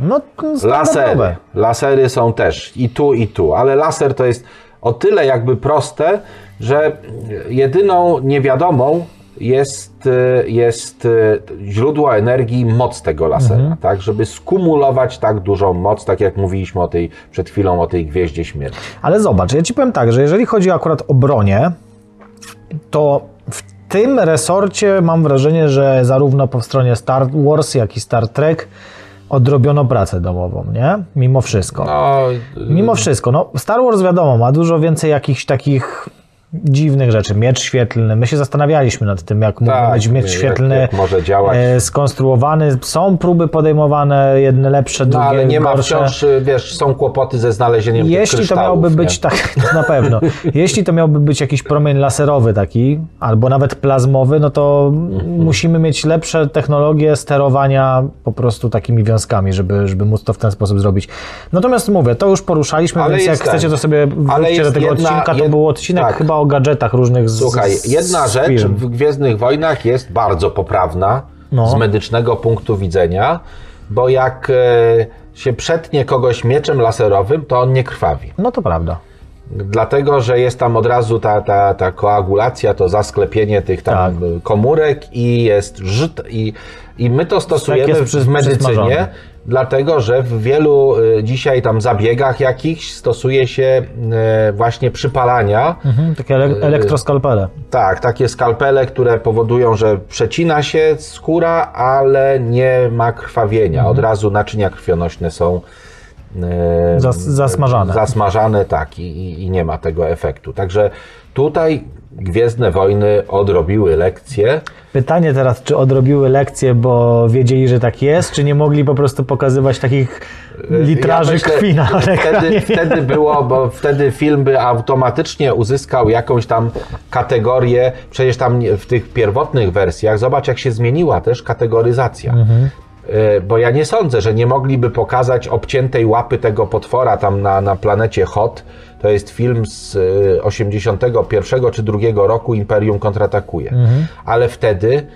[SPEAKER 2] No,
[SPEAKER 3] Lasery. Lasery są też i tu, i tu, ale laser to jest o tyle jakby proste, że jedyną niewiadomą jest, y, jest y, źródło energii, moc tego lasera, tak? Żeby skumulować tak dużą moc, tak jak mówiliśmy o tej, przed chwilą o tej gwieździe śmierci.
[SPEAKER 2] Ale zobacz, ja ci powiem tak, że jeżeli chodzi akurat o bronię, to w tym resorcie mam wrażenie, że zarówno po stronie Star Wars, jak i Star Trek odrobiono pracę domową, nie? Mimo wszystko.
[SPEAKER 3] No,
[SPEAKER 2] Mimo wszystko, no Star Wars wiadomo, ma dużo więcej jakichś takich dziwnych rzeczy. Miecz świetlny. My się zastanawialiśmy nad tym, jak mógł
[SPEAKER 3] Tak,
[SPEAKER 2] być miecz
[SPEAKER 3] jak-
[SPEAKER 2] świetlny
[SPEAKER 3] jak może działać.
[SPEAKER 2] e, skonstruowany. Są próby podejmowane, jedne lepsze,
[SPEAKER 3] no
[SPEAKER 2] drugie
[SPEAKER 3] ale nie ma
[SPEAKER 2] gorsze.
[SPEAKER 3] wciąż, y, wiesz, są kłopoty ze znalezieniem
[SPEAKER 2] Jeśli to miałby
[SPEAKER 3] nie?
[SPEAKER 2] być [laughs] tak, na pewno. Jeśli to miałby być jakiś promień laserowy taki, albo nawet plazmowy, no to
[SPEAKER 3] Mhm.
[SPEAKER 2] musimy mieć lepsze technologie sterowania po prostu takimi wiązkami, żeby, żeby móc to w ten sposób zrobić. Natomiast mówię, to już poruszaliśmy,
[SPEAKER 3] Ale
[SPEAKER 2] więc jak
[SPEAKER 3] ten.
[SPEAKER 2] chcecie, to sobie wróćcie do tego
[SPEAKER 3] jedna-
[SPEAKER 2] odcinka. To
[SPEAKER 3] jed-
[SPEAKER 2] był odcinek
[SPEAKER 3] tak.
[SPEAKER 2] chyba o gadżetach różnych z
[SPEAKER 3] Słuchaj, jedna
[SPEAKER 2] z
[SPEAKER 3] rzecz
[SPEAKER 2] firm.
[SPEAKER 3] w Gwiezdnych Wojnach jest bardzo poprawna
[SPEAKER 2] No.
[SPEAKER 3] z medycznego punktu widzenia, bo jak e, się przetnie kogoś mieczem laserowym, to on nie krwawi.
[SPEAKER 2] No to prawda.
[SPEAKER 3] Dlatego, że jest tam od razu ta, ta, ta koagulacja, to zasklepienie tych tam
[SPEAKER 2] Tak.
[SPEAKER 3] komórek i jest żyd i, i my to stosujemy w, medycynie. Dlatego, że w wielu e, dzisiaj tam zabiegach jakichś stosuje się e, właśnie przypalania
[SPEAKER 2] Mhm, takie ele- elektroskalpele.
[SPEAKER 3] tak, takie skalpele, które powodują, że przecina się skóra, ale nie ma krwawienia.
[SPEAKER 2] Mhm.
[SPEAKER 3] Od razu naczynia krwionośne są
[SPEAKER 2] Zas- zasmażane.
[SPEAKER 3] zasmażane tak i, i, nie ma tego efektu. Także tutaj Gwiezdne Wojny odrobiły lekcję.
[SPEAKER 2] Pytanie teraz, czy odrobiły lekcję, bo wiedzieli, że tak jest, czy nie mogli po prostu pokazywać takich litraży
[SPEAKER 3] Ja myślę,
[SPEAKER 2] krwi na
[SPEAKER 3] Wtedy, wtedy było, bo wtedy film by automatycznie uzyskał jakąś tam kategorię, przecież tam w tych pierwotnych wersjach, zobacz jak się zmieniła też kategoryzacja. E, Bo ja nie sądzę, że nie mogliby pokazać obciętej łapy tego potwora tam na, na planecie Hot. To jest film z e, 81 czy 2 roku Imperium kontratakuje. Ale wtedy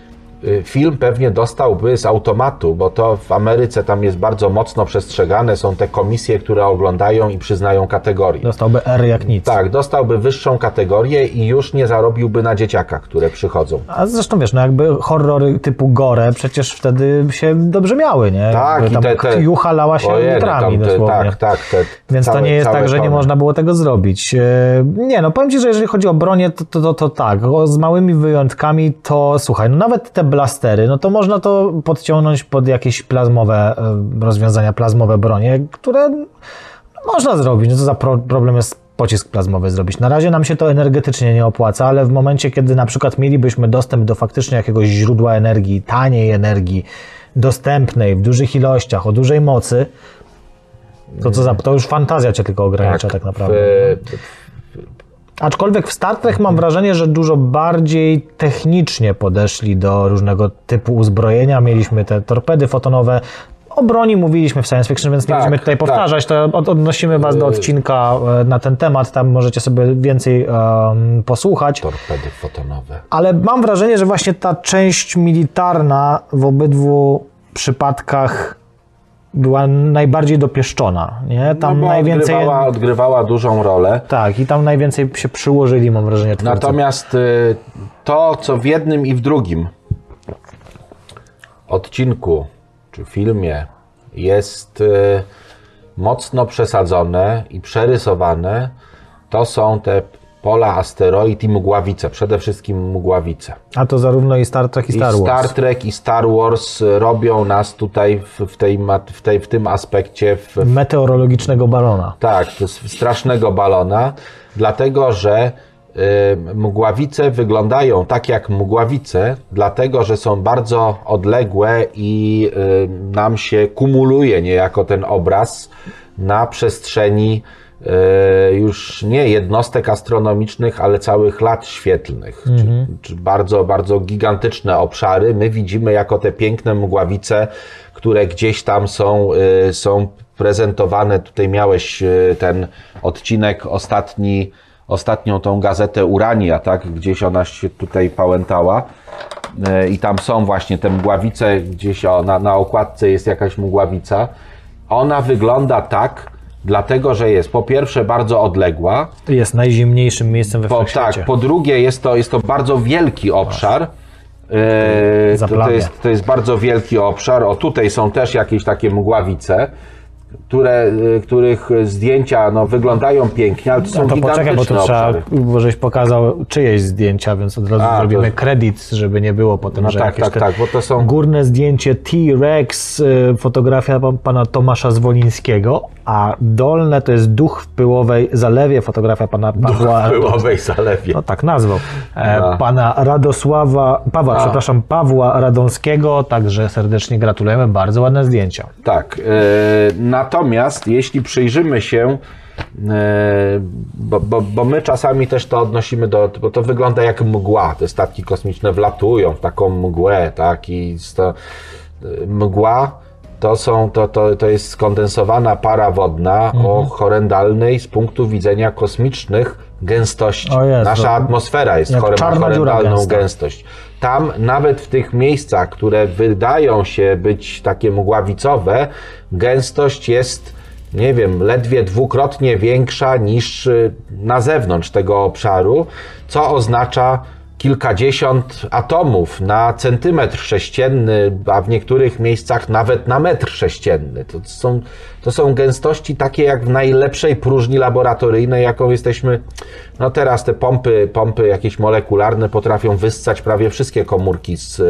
[SPEAKER 3] film pewnie dostałby z automatu, bo to w Ameryce tam jest bardzo mocno przestrzegane, są te komisje, które oglądają i przyznają kategorie.
[SPEAKER 2] Dostałby R jak nic.
[SPEAKER 3] Tak, dostałby wyższą kategorię i już nie zarobiłby na dzieciakach, które przychodzą.
[SPEAKER 2] A zresztą wiesz, no jakby horrory typu gore przecież wtedy się dobrze miały, nie?
[SPEAKER 3] Tak,
[SPEAKER 2] Jakby
[SPEAKER 3] i
[SPEAKER 2] tam
[SPEAKER 3] te- te-
[SPEAKER 2] jucha lała się
[SPEAKER 3] Ojej, no
[SPEAKER 2] litrami
[SPEAKER 3] tam te-
[SPEAKER 2] dosłownie.
[SPEAKER 3] Tak, tak. Te
[SPEAKER 2] Więc
[SPEAKER 3] całe-
[SPEAKER 2] to nie jest tak, że nie
[SPEAKER 3] tony.
[SPEAKER 2] można było tego zrobić. E, Nie, no powiem Ci, że jeżeli chodzi o bronię, to, to, to, to tak, z małymi wyjątkami, to słuchaj, no nawet te blastery, no to można to podciągnąć pod jakieś plazmowe e, rozwiązania, plazmowe bronie, które no, można zrobić. No to za pro, problem jest pocisk plazmowy zrobić. Na razie nam się to energetycznie nie opłaca, ale w momencie, kiedy na przykład mielibyśmy dostęp do faktycznie jakiegoś źródła energii, taniej energii, dostępnej w dużych ilościach, o dużej mocy, to co za, to już fantazja cię tylko ogranicza tak, naprawdę.
[SPEAKER 3] w-
[SPEAKER 2] Aczkolwiek w Star Trek mam wrażenie, że dużo bardziej technicznie podeszli do różnego typu uzbrojenia. Mieliśmy te torpedy fotonowe. O broni mówiliśmy w science fiction, więc nie
[SPEAKER 3] Tak,
[SPEAKER 2] będziemy tutaj
[SPEAKER 3] tak.
[SPEAKER 2] powtarzać. To od, odnosimy Was do odcinka e, na ten temat. Tam możecie sobie więcej em, posłuchać.
[SPEAKER 3] torpedy fotonowe.
[SPEAKER 2] Ale mam wrażenie, że właśnie ta część militarna w obydwu przypadkach była najbardziej dopieszczona. Nie? Tam
[SPEAKER 3] no
[SPEAKER 2] najwięcej.
[SPEAKER 3] odgrywała, odgrywała dużą rolę.
[SPEAKER 2] Tak, i tam najwięcej się przyłożyli, mam wrażenie. twórcy.
[SPEAKER 3] Natomiast y, to, co w jednym i w drugim odcinku czy filmie jest y, mocno przesadzone i przerysowane, to są te pola asteroid i mgławice, przede wszystkim mgławice.
[SPEAKER 2] A to zarówno i Star Trek, i
[SPEAKER 3] I
[SPEAKER 2] Star Wars.
[SPEAKER 3] Star Trek i Star Wars robią nas tutaj w, w, tej, w, tej, w tym aspekcie w,
[SPEAKER 2] Meteorologicznego balona.
[SPEAKER 3] tak, strasznego balona, dlatego że y, mgławice wyglądają tak jak mgławice, dlatego że są bardzo odległe i y, nam się kumuluje niejako ten obraz na przestrzeni już nie jednostek astronomicznych, ale całych lat świetlnych, czy, czy bardzo, bardzo gigantyczne obszary. My widzimy jako te piękne mgławice, które gdzieś tam są, y, są prezentowane. Tutaj miałeś y, ten odcinek ostatni, ostatnią tą gazetę Urania, tak? Gdzieś ona się tutaj pałętała. I tam są właśnie te mgławice, gdzieś o, na, na okładce jest jakaś mgławica. Ona wygląda tak, dlatego że jest po pierwsze bardzo odległa,
[SPEAKER 2] Jest najzimniejszym miejscem we
[SPEAKER 3] po,
[SPEAKER 2] wszechświecie.
[SPEAKER 3] tak, po drugie jest to, jest to bardzo wielki obszar. Yy, to, to, jest, to jest bardzo wielki obszar. O tutaj są też jakieś takie mgławice, które, yy, których zdjęcia no, wyglądają pięknie, ale to są
[SPEAKER 2] A to poczekaj, bo to trzeba,
[SPEAKER 3] obszary.
[SPEAKER 2] bo żeś pokazał czyjeś zdjęcia, więc od razu
[SPEAKER 3] A,
[SPEAKER 2] zrobimy kredyt, żeby nie było potem,
[SPEAKER 3] No
[SPEAKER 2] że
[SPEAKER 3] tak,
[SPEAKER 2] jakieś
[SPEAKER 3] tak,
[SPEAKER 2] te
[SPEAKER 3] tak, bo to są-
[SPEAKER 2] górne zdjęcie T-Rex, y, fotografia pan- pana Tomasza Zwolińskiego, a dolne to jest duch w pyłowej zalewie, fotografia pana Pawła...
[SPEAKER 3] W pyłowej zalewie.
[SPEAKER 2] No tak nazwał. E,
[SPEAKER 3] No.
[SPEAKER 2] Pana Radosława, Pawła,
[SPEAKER 3] A.
[SPEAKER 2] przepraszam, Pawła Radomskiego, także serdecznie gratulujemy, bardzo ładne zdjęcia.
[SPEAKER 3] Tak. e, natomiast jeśli przyjrzymy się, e, bo, bo, bo my czasami też to odnosimy do, bo to wygląda jak mgła. Te statki kosmiczne wlatują w taką mgłę, tak? I to, e, mgła to, są, to, to, to jest skondensowana para wodna o horrendalnej z punktu widzenia kosmicznych gęstości. Nasza atmosfera jest
[SPEAKER 2] Jak
[SPEAKER 3] chore- ma
[SPEAKER 2] czarna dziura
[SPEAKER 3] horrendalną
[SPEAKER 2] gęsta.
[SPEAKER 3] gęstość. Tam nawet w tych miejscach, które wydają się być takie mgławicowe, gęstość jest, nie wiem, ledwie dwukrotnie większa niż y, na zewnątrz tego obszaru, co oznacza kilkadziesiąt atomów na centymetr sześcienny, a w niektórych miejscach nawet na metr sześcienny. To są, to są gęstości takie jak w najlepszej próżni laboratoryjnej, jaką jesteśmy. No teraz te pompy, pompy jakieś molekularne potrafią wyssać prawie wszystkie komórki, z,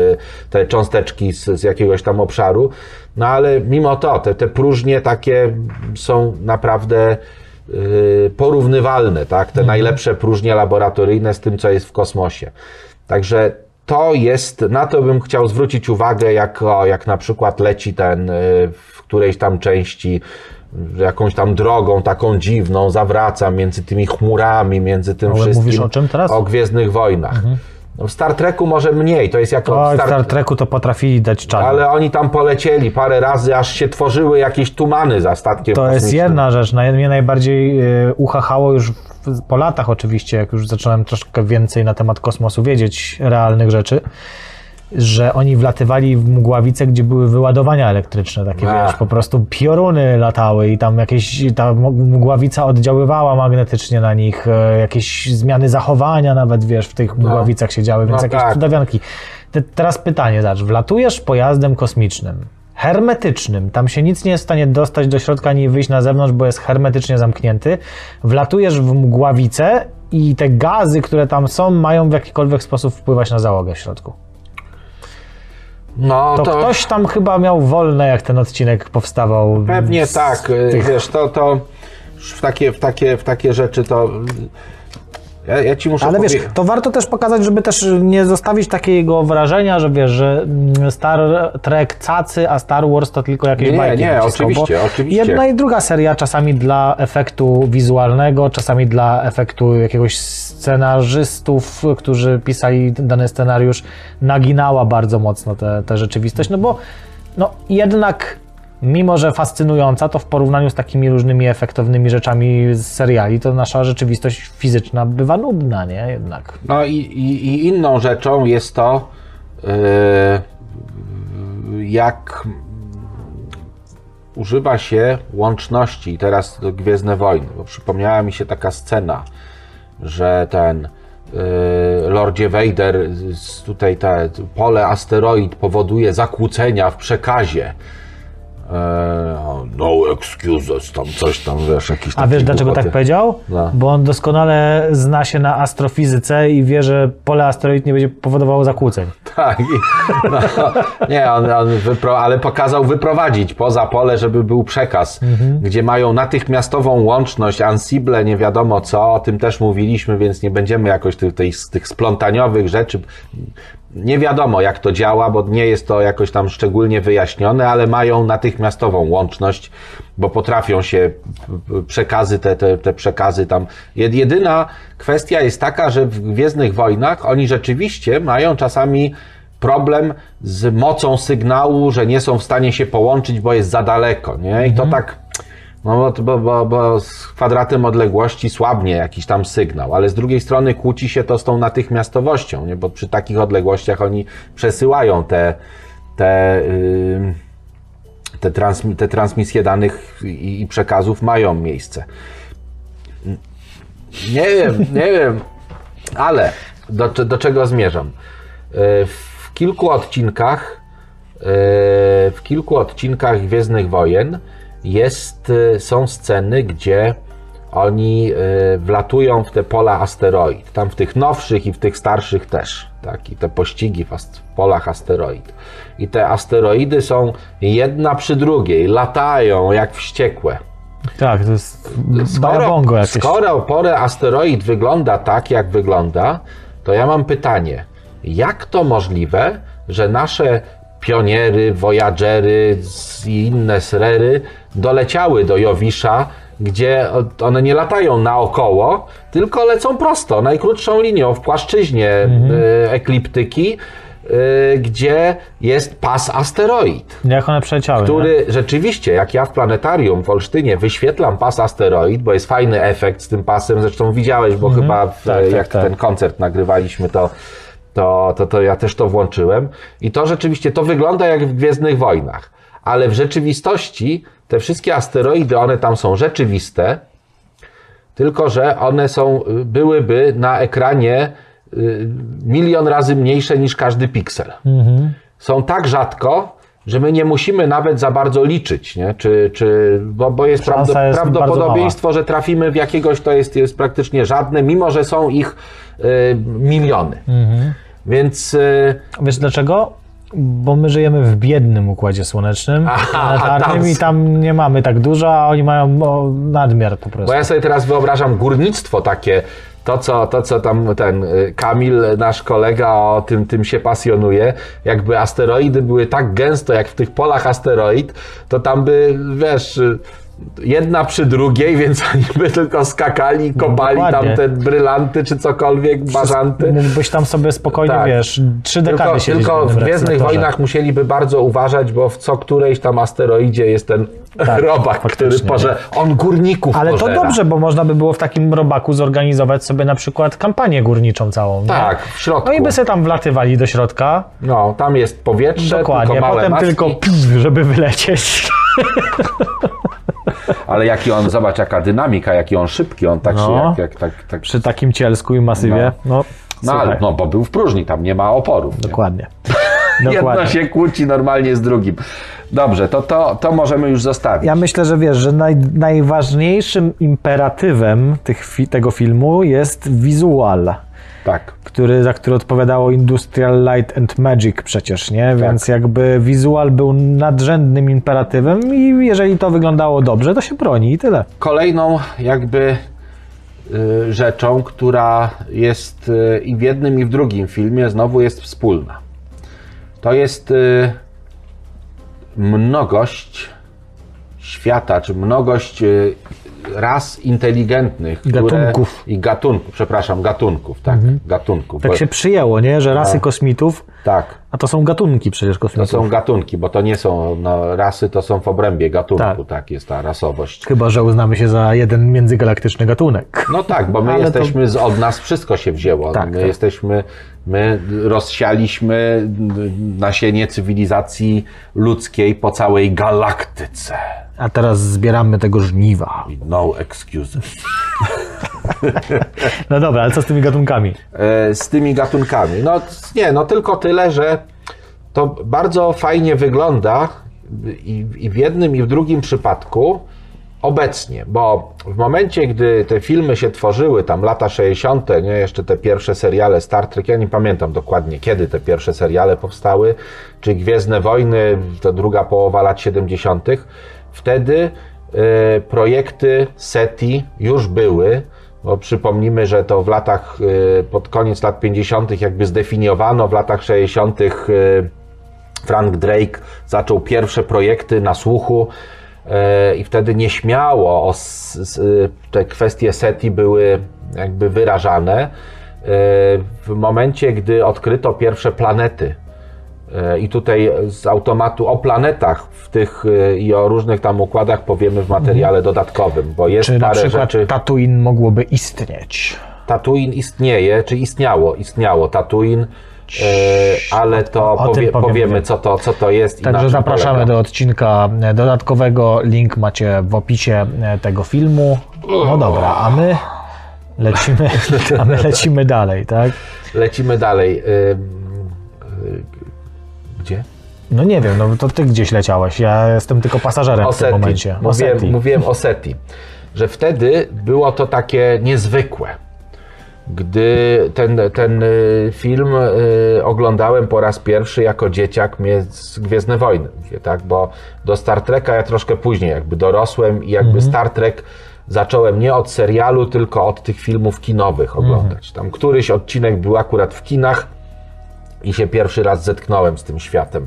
[SPEAKER 3] te cząsteczki z, z jakiegoś tam obszaru. No ale mimo to, te, te próżnie takie są naprawdę Y, porównywalne, tak? Te mhm. najlepsze próżnie laboratoryjne z tym, co jest w kosmosie. Także to jest, na to bym chciał zwrócić uwagę, jak, o, jak na przykład leci ten y, w którejś tam części jakąś tam drogą taką dziwną, zawraca między tymi chmurami, między tym
[SPEAKER 2] Ale
[SPEAKER 3] wszystkim.
[SPEAKER 2] Mówisz o czym teraz?
[SPEAKER 3] O Gwiezdnych Wojnach. Mhm. No w Star Treku może mniej, to jest jako...
[SPEAKER 2] Oj, Star... w Star Treku to potrafili dać czar.
[SPEAKER 3] Ale oni tam polecieli parę razy, aż się tworzyły jakieś tumany za statkiem
[SPEAKER 2] To jest jedna rzecz. Mnie najbardziej e, uchachało już po latach oczywiście, jak już zacząłem troszkę więcej na temat kosmosu wiedzieć, realnych rzeczy że oni wlatywali w mgławice, gdzie były wyładowania elektryczne, takie A. wiesz, po prostu pioruny latały i tam jakieś, ta mgławica oddziaływała magnetycznie na nich, e, jakieś zmiany zachowania nawet, wiesz, w tych no. mgławicach się działy, więc no jakieś tak. cudawianki. Te, teraz pytanie, zobacz, wlatujesz pojazdem kosmicznym, hermetycznym, tam się nic nie jest w stanie dostać do środka ani wyjść na zewnątrz, bo jest hermetycznie zamknięty, wlatujesz w mgławicę i te gazy, które tam są, mają w jakikolwiek sposób wpływać na załogę w środku. No, to, to, ktoś tam chyba miał wolne, jak ten odcinek powstawał.
[SPEAKER 3] Pewnie tak. Tych... Wiesz, to, to w takie, w, takie, w takie rzeczy to ja, ja, ci muszę
[SPEAKER 2] Ale wiesz, to warto też pokazać, żeby też nie zostawić takiego wrażenia, że wiesz, że mm, Star Trek cacy, a Star Wars to tylko jakieś
[SPEAKER 3] nie,
[SPEAKER 2] bajki.
[SPEAKER 3] Nie, nie, oczywiście, oczywiście.
[SPEAKER 2] Jedna i druga seria czasami dla efektu wizualnego, czasami dla efektu jakiegoś scenarzystów, którzy pisali dany scenariusz, naginała bardzo mocno tę rzeczywistość, no bo no jednak mimo że fascynująca, to w porównaniu z takimi różnymi efektownymi rzeczami z seriali, to nasza rzeczywistość fizyczna bywa nudna, nie? Jednak.
[SPEAKER 3] No i, i, i inną rzeczą jest to, yy, jak używa się łączności, teraz Gwiezdne Wojny, bo przypomniała mi się taka scena, że ten yy, Lordzie Vader, tutaj te pole asteroid powoduje zakłócenia w przekazie no excuses, tam coś tam, wiesz, jakiś
[SPEAKER 2] A wiesz dlaczego tak powiedział? No. Bo on doskonale zna się na astrofizyce i wie, że pole asteroid nie będzie powodowało zakłóceń. [laughs]
[SPEAKER 3] Tak, no, nie, on, on wypro, ale pokazał wyprowadzić poza pole, żeby był przekaz, mhm. gdzie mają natychmiastową łączność, ansible, nie wiadomo co, o tym też mówiliśmy, więc nie będziemy jakoś tych, tych, tych splątaniowych rzeczy nie wiadomo, jak to działa, bo nie jest to jakoś tam szczególnie wyjaśnione, ale mają natychmiastową łączność, bo potrafią się przekazy, te, te, te przekazy tam. Jedyna kwestia jest taka, że w Gwiezdnych Wojnach oni rzeczywiście mają czasami problem z mocą sygnału, że nie są w stanie się połączyć, bo jest za daleko, nie? I to mhm. tak no bo, bo, bo z kwadratem odległości słabnie jakiś tam sygnał, ale z drugiej strony kłóci się to z tą natychmiastowością, nie? bo przy takich odległościach oni przesyłają te, te, yy, te, transmi te transmisje danych i, i przekazów mają miejsce. Nie wiem, nie wiem, ale do, do czego zmierzam? Y, w kilku odcinkach, y, w kilku odcinkach Gwiezdnych Wojen jest, y, są sceny, gdzie oni y, wlatują w te pola asteroid. Tam w tych nowszych i w tych starszych też. Tak? I te pościgi w, w polach asteroid. I te asteroidy są jedna przy drugiej, latają jak wściekłe.
[SPEAKER 2] Tak, to jest skoro, jakieś.
[SPEAKER 3] skoro porę asteroid wygląda tak, jak wygląda, to ja mam pytanie. Jak to możliwe, że nasze pioniery, voyagery i inne srery doleciały do Jowisza, gdzie one nie latają naokoło, tylko lecą prosto, najkrótszą linią w płaszczyźnie mhm. E, ekliptyki, e, gdzie jest pas asteroid.
[SPEAKER 2] Jak one przeleciały.
[SPEAKER 3] Który nie? rzeczywiście, jak ja w planetarium w Olsztynie wyświetlam pas asteroid, bo jest fajny efekt z tym pasem, zresztą widziałeś, bo mhm. chyba w, tak, jak tak, ten koncert nagrywaliśmy, to to, to, to ja też to włączyłem. I to rzeczywiście, to wygląda jak w Gwiezdnych Wojnach. Ale w rzeczywistości te wszystkie asteroidy, one tam są rzeczywiste, tylko że one są, byłyby na ekranie y, milion razy mniejsze niż każdy piksel. Są tak rzadko, że my nie musimy nawet za bardzo liczyć, nie? Czy, czy, bo, bo jest, prawdo,
[SPEAKER 2] jest
[SPEAKER 3] prawdopodobieństwo, że trafimy w jakiegoś, to jest, jest praktycznie żadne, mimo że są ich y, miliony. Więc y,
[SPEAKER 2] Wiesz dlaczego? Bo my żyjemy w biednym układzie słonecznym, planetarnym
[SPEAKER 3] tam-
[SPEAKER 2] i tam nie mamy tak dużo, a oni mają o, nadmiar po prostu.
[SPEAKER 3] Bo ja sobie teraz wyobrażam górnictwo takie, to co, to co tam ten y, Kamil, nasz kolega, o tym, tym się pasjonuje. Jakby asteroidy były tak gęsto, jak w tych polach asteroid, to tam by, wiesz, jedna przy drugiej, więc [laughs] oni by tylko skakali i kopali tam
[SPEAKER 2] dokładnie.
[SPEAKER 3] te brylanty czy cokolwiek, bażanty.
[SPEAKER 2] Mógłbyś tam sobie spokojnie,
[SPEAKER 3] Tak.
[SPEAKER 2] wiesz, trzy dekady
[SPEAKER 3] Tylko,
[SPEAKER 2] siedzieć
[SPEAKER 3] tylko
[SPEAKER 2] w
[SPEAKER 3] Gwiezdnych. Wojnach musieliby bardzo uważać, bo w co którejś tam asteroidzie jest ten
[SPEAKER 2] Tak, [laughs]
[SPEAKER 3] robak, który porze... On górników
[SPEAKER 2] Ale to
[SPEAKER 3] pożera.
[SPEAKER 2] dobrze, bo można by było w takim robaku zorganizować sobie na przykład kampanię górniczą całą. nie?
[SPEAKER 3] Tak, w środku.
[SPEAKER 2] No i by sobie tam wlatywali do środka.
[SPEAKER 3] No, tam jest powietrze,
[SPEAKER 2] Dokładnie.
[SPEAKER 3] tylko
[SPEAKER 2] Potem
[SPEAKER 3] maski,
[SPEAKER 2] tylko pff, żeby wylecieć. [laughs]
[SPEAKER 3] ale jaki on, zobacz jaka dynamika, jaki on szybki, on tak się,
[SPEAKER 2] No.
[SPEAKER 3] jak, jak, tak, tak...
[SPEAKER 2] Przy takim cielsku i masywie. No,
[SPEAKER 3] No, ale,
[SPEAKER 2] słuchaj,
[SPEAKER 3] no, bo był w próżni, tam nie ma oporów. Nie?
[SPEAKER 2] Dokładnie. [laughs]
[SPEAKER 3] Jedno
[SPEAKER 2] Dokładnie.
[SPEAKER 3] się kłóci normalnie z drugim. Dobrze, to, to, to możemy już zostawić.
[SPEAKER 2] Ja myślę, że wiesz, że naj, najważniejszym imperatywem tych, tego filmu jest wizual,
[SPEAKER 3] Tak.
[SPEAKER 2] który, za który odpowiadało Industrial Light and Magic przecież, nie? Więc jakby wizual był nadrzędnym imperatywem i jeżeli to wyglądało dobrze, to się broni i tyle.
[SPEAKER 3] Kolejną jakby y, rzeczą, która jest y, i w jednym i w drugim filmie znowu jest wspólna. To jest y, mnogość świata, czy mnogość ras inteligentnych.
[SPEAKER 2] Gatunków.
[SPEAKER 3] Które, I gatunków, przepraszam, gatunków, tak, gatunków.
[SPEAKER 2] Tak
[SPEAKER 3] bo-
[SPEAKER 2] się przyjęło, nie? Że rasy kosmitów,
[SPEAKER 3] tak,
[SPEAKER 2] a to są gatunki przecież
[SPEAKER 3] to
[SPEAKER 2] kosmitów.
[SPEAKER 3] są gatunki, bo to nie są no, rasy, to są w obrębie gatunku,
[SPEAKER 2] Tak.
[SPEAKER 3] tak, jest ta rasowość.
[SPEAKER 2] Chyba, że uznamy się za jeden międzygalaktyczny gatunek.
[SPEAKER 3] No tak, bo my
[SPEAKER 2] Ale to-
[SPEAKER 3] jesteśmy, z, od nas wszystko się wzięło.
[SPEAKER 2] Tak,
[SPEAKER 3] my
[SPEAKER 2] tak.
[SPEAKER 3] jesteśmy, my rozsialiśmy nasienie cywilizacji ludzkiej po całej galaktyce.
[SPEAKER 2] A teraz zbieramy tego żniwa.
[SPEAKER 3] No excuses. [laughs]
[SPEAKER 2] No dobra, ale co z tymi gatunkami?
[SPEAKER 3] E, z tymi gatunkami. No nie, no tylko tyle, że to bardzo fajnie wygląda i, i w jednym i w drugim przypadku obecnie, bo w momencie, gdy te filmy się tworzyły, tam lata 60., nie, jeszcze te pierwsze seriale Star Trek, ja nie pamiętam dokładnie, kiedy te pierwsze seriale powstały, czy Gwiezdne Wojny, to druga połowa lat 70., wtedy e, projekty SETI już były, bo przypomnijmy, że to w latach, e, pod koniec lat 50., jakby zdefiniowano, w latach 60. e, Frank Drake zaczął pierwsze projekty na słuchu i wtedy nieśmiało o te kwestie SETI były jakby wyrażane. E, W momencie, gdy odkryto pierwsze planety, e, i tutaj z automatu o planetach w tych e, i o różnych tam układach powiemy w materiale dodatkowym, bo jest
[SPEAKER 2] Czy na
[SPEAKER 3] parę
[SPEAKER 2] przykład
[SPEAKER 3] rzeczy.
[SPEAKER 2] Tatooine mogłoby istnieć?
[SPEAKER 3] Tatooine istnieje, czy istniało, istniało Tatooine, e, ale to
[SPEAKER 2] o tym
[SPEAKER 3] powie,
[SPEAKER 2] powiem.
[SPEAKER 3] powiemy, co to, co to jest
[SPEAKER 2] Także zapraszamy
[SPEAKER 3] polega.
[SPEAKER 2] do odcinka e, dodatkowego. Link macie w opisie e, tego filmu. No dobra, a my lecimy, a my lecimy dalej, tak?
[SPEAKER 3] Lecimy dalej. Ym, y, Gdzie?
[SPEAKER 2] No nie wiem, no to ty gdzieś leciałeś. Ja jestem tylko pasażerem w tym momencie.
[SPEAKER 3] Mówiłem,
[SPEAKER 2] Oseti.
[SPEAKER 3] mówiłem o Seti. Że wtedy było to takie niezwykłe. Gdy ten, ten y, film y, oglądałem po raz pierwszy jako dzieciak mnie z Gwiezdne Wojny, tak? bo do Star Treka ja troszkę później jakby dorosłem i jakby Star Trek zacząłem nie od serialu, tylko od tych filmów kinowych oglądać. Tam któryś odcinek był akurat w kinach i się pierwszy raz zetknąłem z tym światem.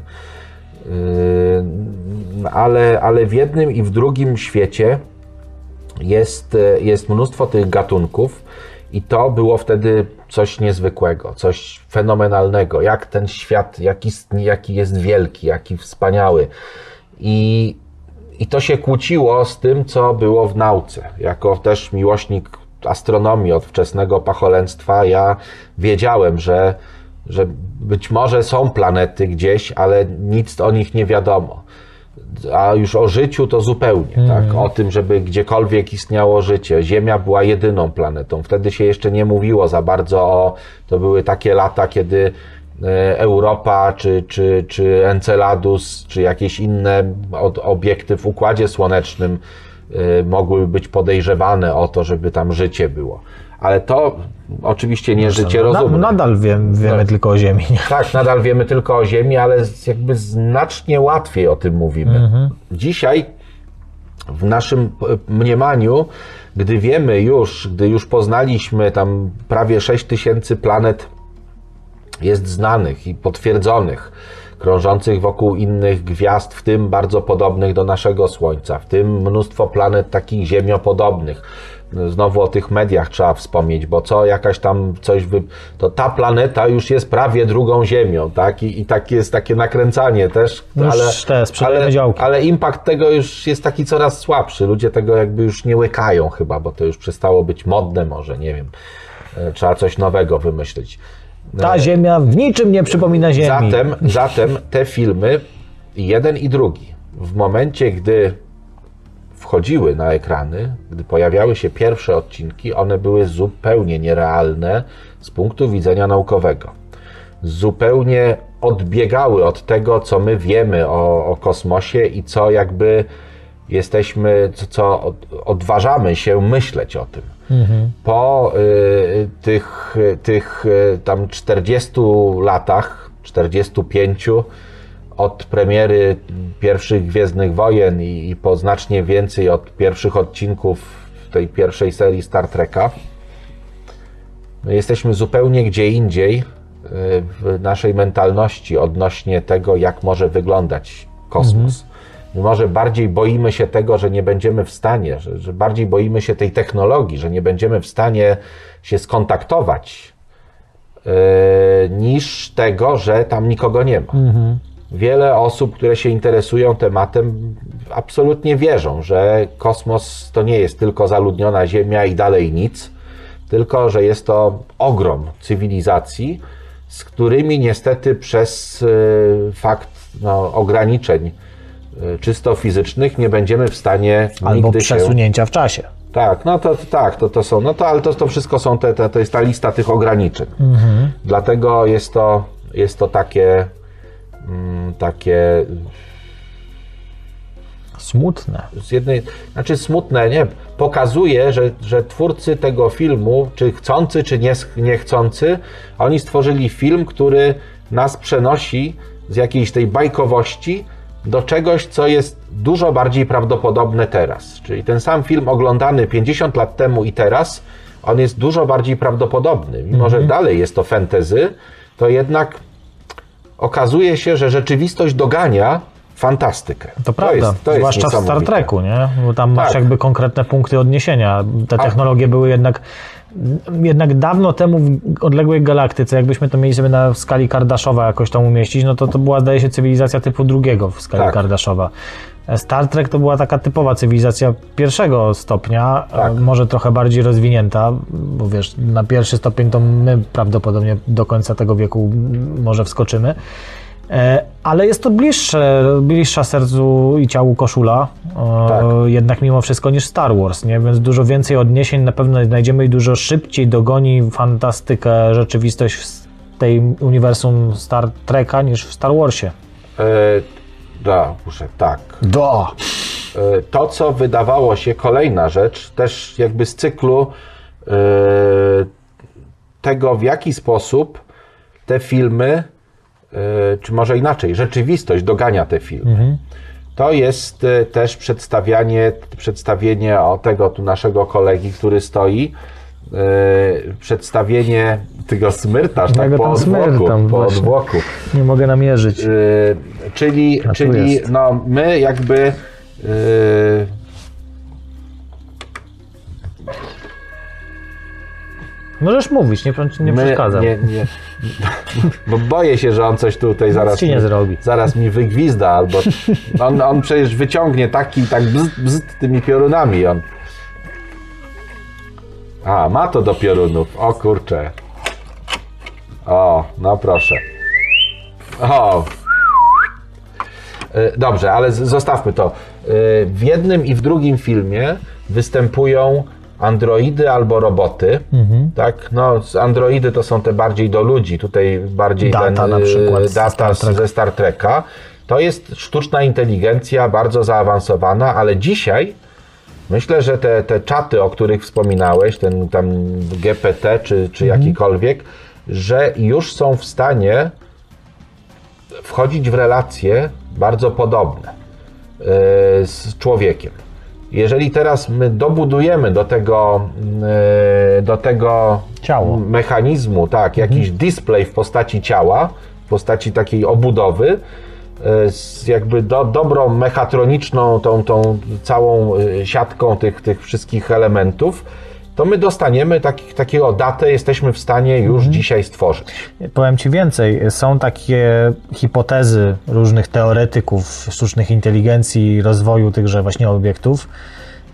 [SPEAKER 3] Yy, ale, ale w jednym i w drugim świecie jest, jest mnóstwo tych gatunków i to było wtedy coś niezwykłego, coś fenomenalnego, jak ten świat, jaki, jaki jest wielki, jaki wspaniały. I, I to się kłóciło z tym, co było w nauce. Jako też miłośnik astronomii od wczesnego pacholęctwa, ja wiedziałem, że, że być może są planety gdzieś, ale nic o nich nie wiadomo. A już o życiu to zupełnie, tak? O tym, żeby gdziekolwiek istniało życie. Ziemia była jedyną planetą. Wtedy się jeszcze nie mówiło za bardzo o. To były takie lata, kiedy e, Europa, czy, czy, czy Enceladus, czy jakieś inne obiekty w układzie słonecznym e, mogły być podejrzewane o to, żeby tam życie było. Ale to oczywiście nie życie
[SPEAKER 2] Na,
[SPEAKER 3] rozumne.
[SPEAKER 2] nadal wiem, wiemy
[SPEAKER 3] Tak.
[SPEAKER 2] tylko o Ziemi. Nie? [laughs]
[SPEAKER 3] Tak, nadal wiemy tylko o Ziemi, ale jakby znacznie łatwiej o tym mówimy. Dzisiaj w naszym mniemaniu, gdy wiemy już, gdy już poznaliśmy tam prawie 6 tysięcy planet jest znanych i potwierdzonych, krążących wokół innych gwiazd, w tym bardzo podobnych do naszego Słońca, w tym mnóstwo planet takich ziemiopodobnych. Znowu o tych mediach trzeba wspomnieć, bo co jakaś tam coś, wy... to ta planeta już jest prawie drugą Ziemią, tak? I, i tak jest takie nakręcanie też, ale,
[SPEAKER 2] te
[SPEAKER 3] ale, ale impact tego już jest taki coraz słabszy. Ludzie tego jakby już nie łykają chyba, bo to już przestało być modne może, nie wiem. E, Trzeba coś nowego wymyślić.
[SPEAKER 2] Ta Ziemia w niczym nie przypomina Ziemi.
[SPEAKER 3] Zatem, zatem te filmy, jeden i drugi, w momencie, gdy wchodziły na ekrany, gdy pojawiały się pierwsze odcinki, one były zupełnie nierealne z punktu widzenia naukowego. Zupełnie odbiegały od tego, co my wiemy o, o kosmosie i co jakby jesteśmy, co, co od, odważamy się myśleć o tym. Po y, tych, tych tam 40 latach, 45 od premiery pierwszych Gwiezdnych Wojen i, i po znacznie więcej od pierwszych odcinków tej pierwszej serii Star Treka, my jesteśmy zupełnie gdzie indziej y, w naszej mentalności odnośnie tego, jak może wyglądać kosmos. My może bardziej boimy się tego, że nie będziemy w stanie, że, że bardziej boimy się tej technologii, że nie będziemy w stanie się skontaktować, yy, niż tego, że tam nikogo nie ma. Wiele osób, które się interesują tematem, absolutnie wierzą, że kosmos to nie jest tylko zaludniona Ziemia i dalej nic, tylko że jest to ogrom cywilizacji, z którymi niestety przez y, fakt no, ograniczeń y, czysto fizycznych nie będziemy w stanie
[SPEAKER 2] Albo
[SPEAKER 3] nigdy się...
[SPEAKER 2] przesunięcia w czasie.
[SPEAKER 3] Tak, no to tak, to, to są, no to ale to, to wszystko są te, te, to jest ta lista tych ograniczeń. Dlatego jest to, jest to takie, takie
[SPEAKER 2] Smutne.
[SPEAKER 3] z jednej, znaczy smutne, nie, pokazuje, że, że twórcy tego filmu, czy chcący, czy nie, niechcący, oni stworzyli film, który nas przenosi z jakiejś tej bajkowości do czegoś, co jest dużo bardziej prawdopodobne teraz. Czyli ten sam film oglądany 50 lat temu i teraz, on jest dużo bardziej prawdopodobny. Mimo, że dalej jest to fantasy, to jednak okazuje się, że rzeczywistość dogania fantastykę.
[SPEAKER 2] To prawda,
[SPEAKER 3] jest- to jest
[SPEAKER 2] zwłaszcza w Star. Treku, nie? Bo tam masz
[SPEAKER 3] Tak.
[SPEAKER 2] jakby konkretne punkty odniesienia. Te technologie były jednak jednak dawno temu w odległej galaktyce, jakbyśmy to mieli sobie na skali Kardaszowa jakoś tam umieścić, no to to była zdaje się cywilizacja typu drugiego w skali
[SPEAKER 3] Tak.
[SPEAKER 2] Kardaszowa. Star Trek to była taka typowa cywilizacja pierwszego stopnia,
[SPEAKER 3] Tak.
[SPEAKER 2] e, może trochę bardziej rozwinięta, bo wiesz, na pierwszy stopień to my prawdopodobnie do końca tego wieku może wskoczymy. E, Ale jest to bliższe, bliższa sercu i ciału koszula, e,
[SPEAKER 3] Tak.
[SPEAKER 2] jednak mimo wszystko niż Star Wars, nie? więc dużo więcej odniesień na pewno znajdziemy i dużo szybciej dogoni fantastykę, rzeczywistość w tej uniwersum Star Treka niż w Star Warsie.
[SPEAKER 3] E, da, muszę, tak.
[SPEAKER 2] Do!
[SPEAKER 3] E, To, co wydawało się kolejna rzecz, też jakby z cyklu e, tego, w jaki sposób te filmy, e, czy może inaczej, rzeczywistość dogania te filmy. To jest też przedstawianie, przedstawienie o tego tu naszego kolegi, który stoi, e, przedstawienie tego smyrta, że tak po odwłoku, po
[SPEAKER 2] właśnie.
[SPEAKER 3] odwłoku.
[SPEAKER 2] Nie mogę namierzyć.
[SPEAKER 3] Yy, czyli czyli no, my jakby yy,
[SPEAKER 2] Możesz mówić, nie, nie
[SPEAKER 3] my,
[SPEAKER 2] przeszkadzam.
[SPEAKER 3] nie, nie, bo boję się, że on coś tutaj zaraz
[SPEAKER 2] ci nie
[SPEAKER 3] mi,
[SPEAKER 2] zrobi.
[SPEAKER 3] zaraz mi wygwizda, albo on, on przecież wyciągnie taki tak bzd, bzd tymi piorunami on. A, ma to do piorunów. O kurczę. O, no proszę. O. E, Dobrze, ale zostawmy to. E, W jednym i w drugim filmie występują androidy albo roboty. Tak? No, androidy to są te bardziej do ludzi, tutaj bardziej
[SPEAKER 2] Data
[SPEAKER 3] ten,
[SPEAKER 2] na
[SPEAKER 3] e,
[SPEAKER 2] przykład
[SPEAKER 3] data
[SPEAKER 2] Star
[SPEAKER 3] ze Star Treka. To jest sztuczna inteligencja bardzo zaawansowana, ale dzisiaj myślę, że te, te czaty, o których wspominałeś, ten tam GPT czy, czy
[SPEAKER 2] Mhm.
[SPEAKER 3] jakikolwiek, że już są w stanie wchodzić w relacje bardzo podobne e, z człowiekiem. Jeżeli teraz my dobudujemy do tego, e, do tego
[SPEAKER 2] Ciało.
[SPEAKER 3] mechanizmu, tak, jakiś display w postaci ciała, w postaci takiej obudowy, jakby do, dobrą mechatroniczną, tą, tą całą e, siatką tych, tych wszystkich elementów, to my dostaniemy taki, takiego datę, jesteśmy w stanie już dzisiaj stworzyć.
[SPEAKER 2] Powiem Ci więcej. Są takie hipotezy różnych teoretyków sztucznych inteligencji i rozwoju tychże właśnie obiektów,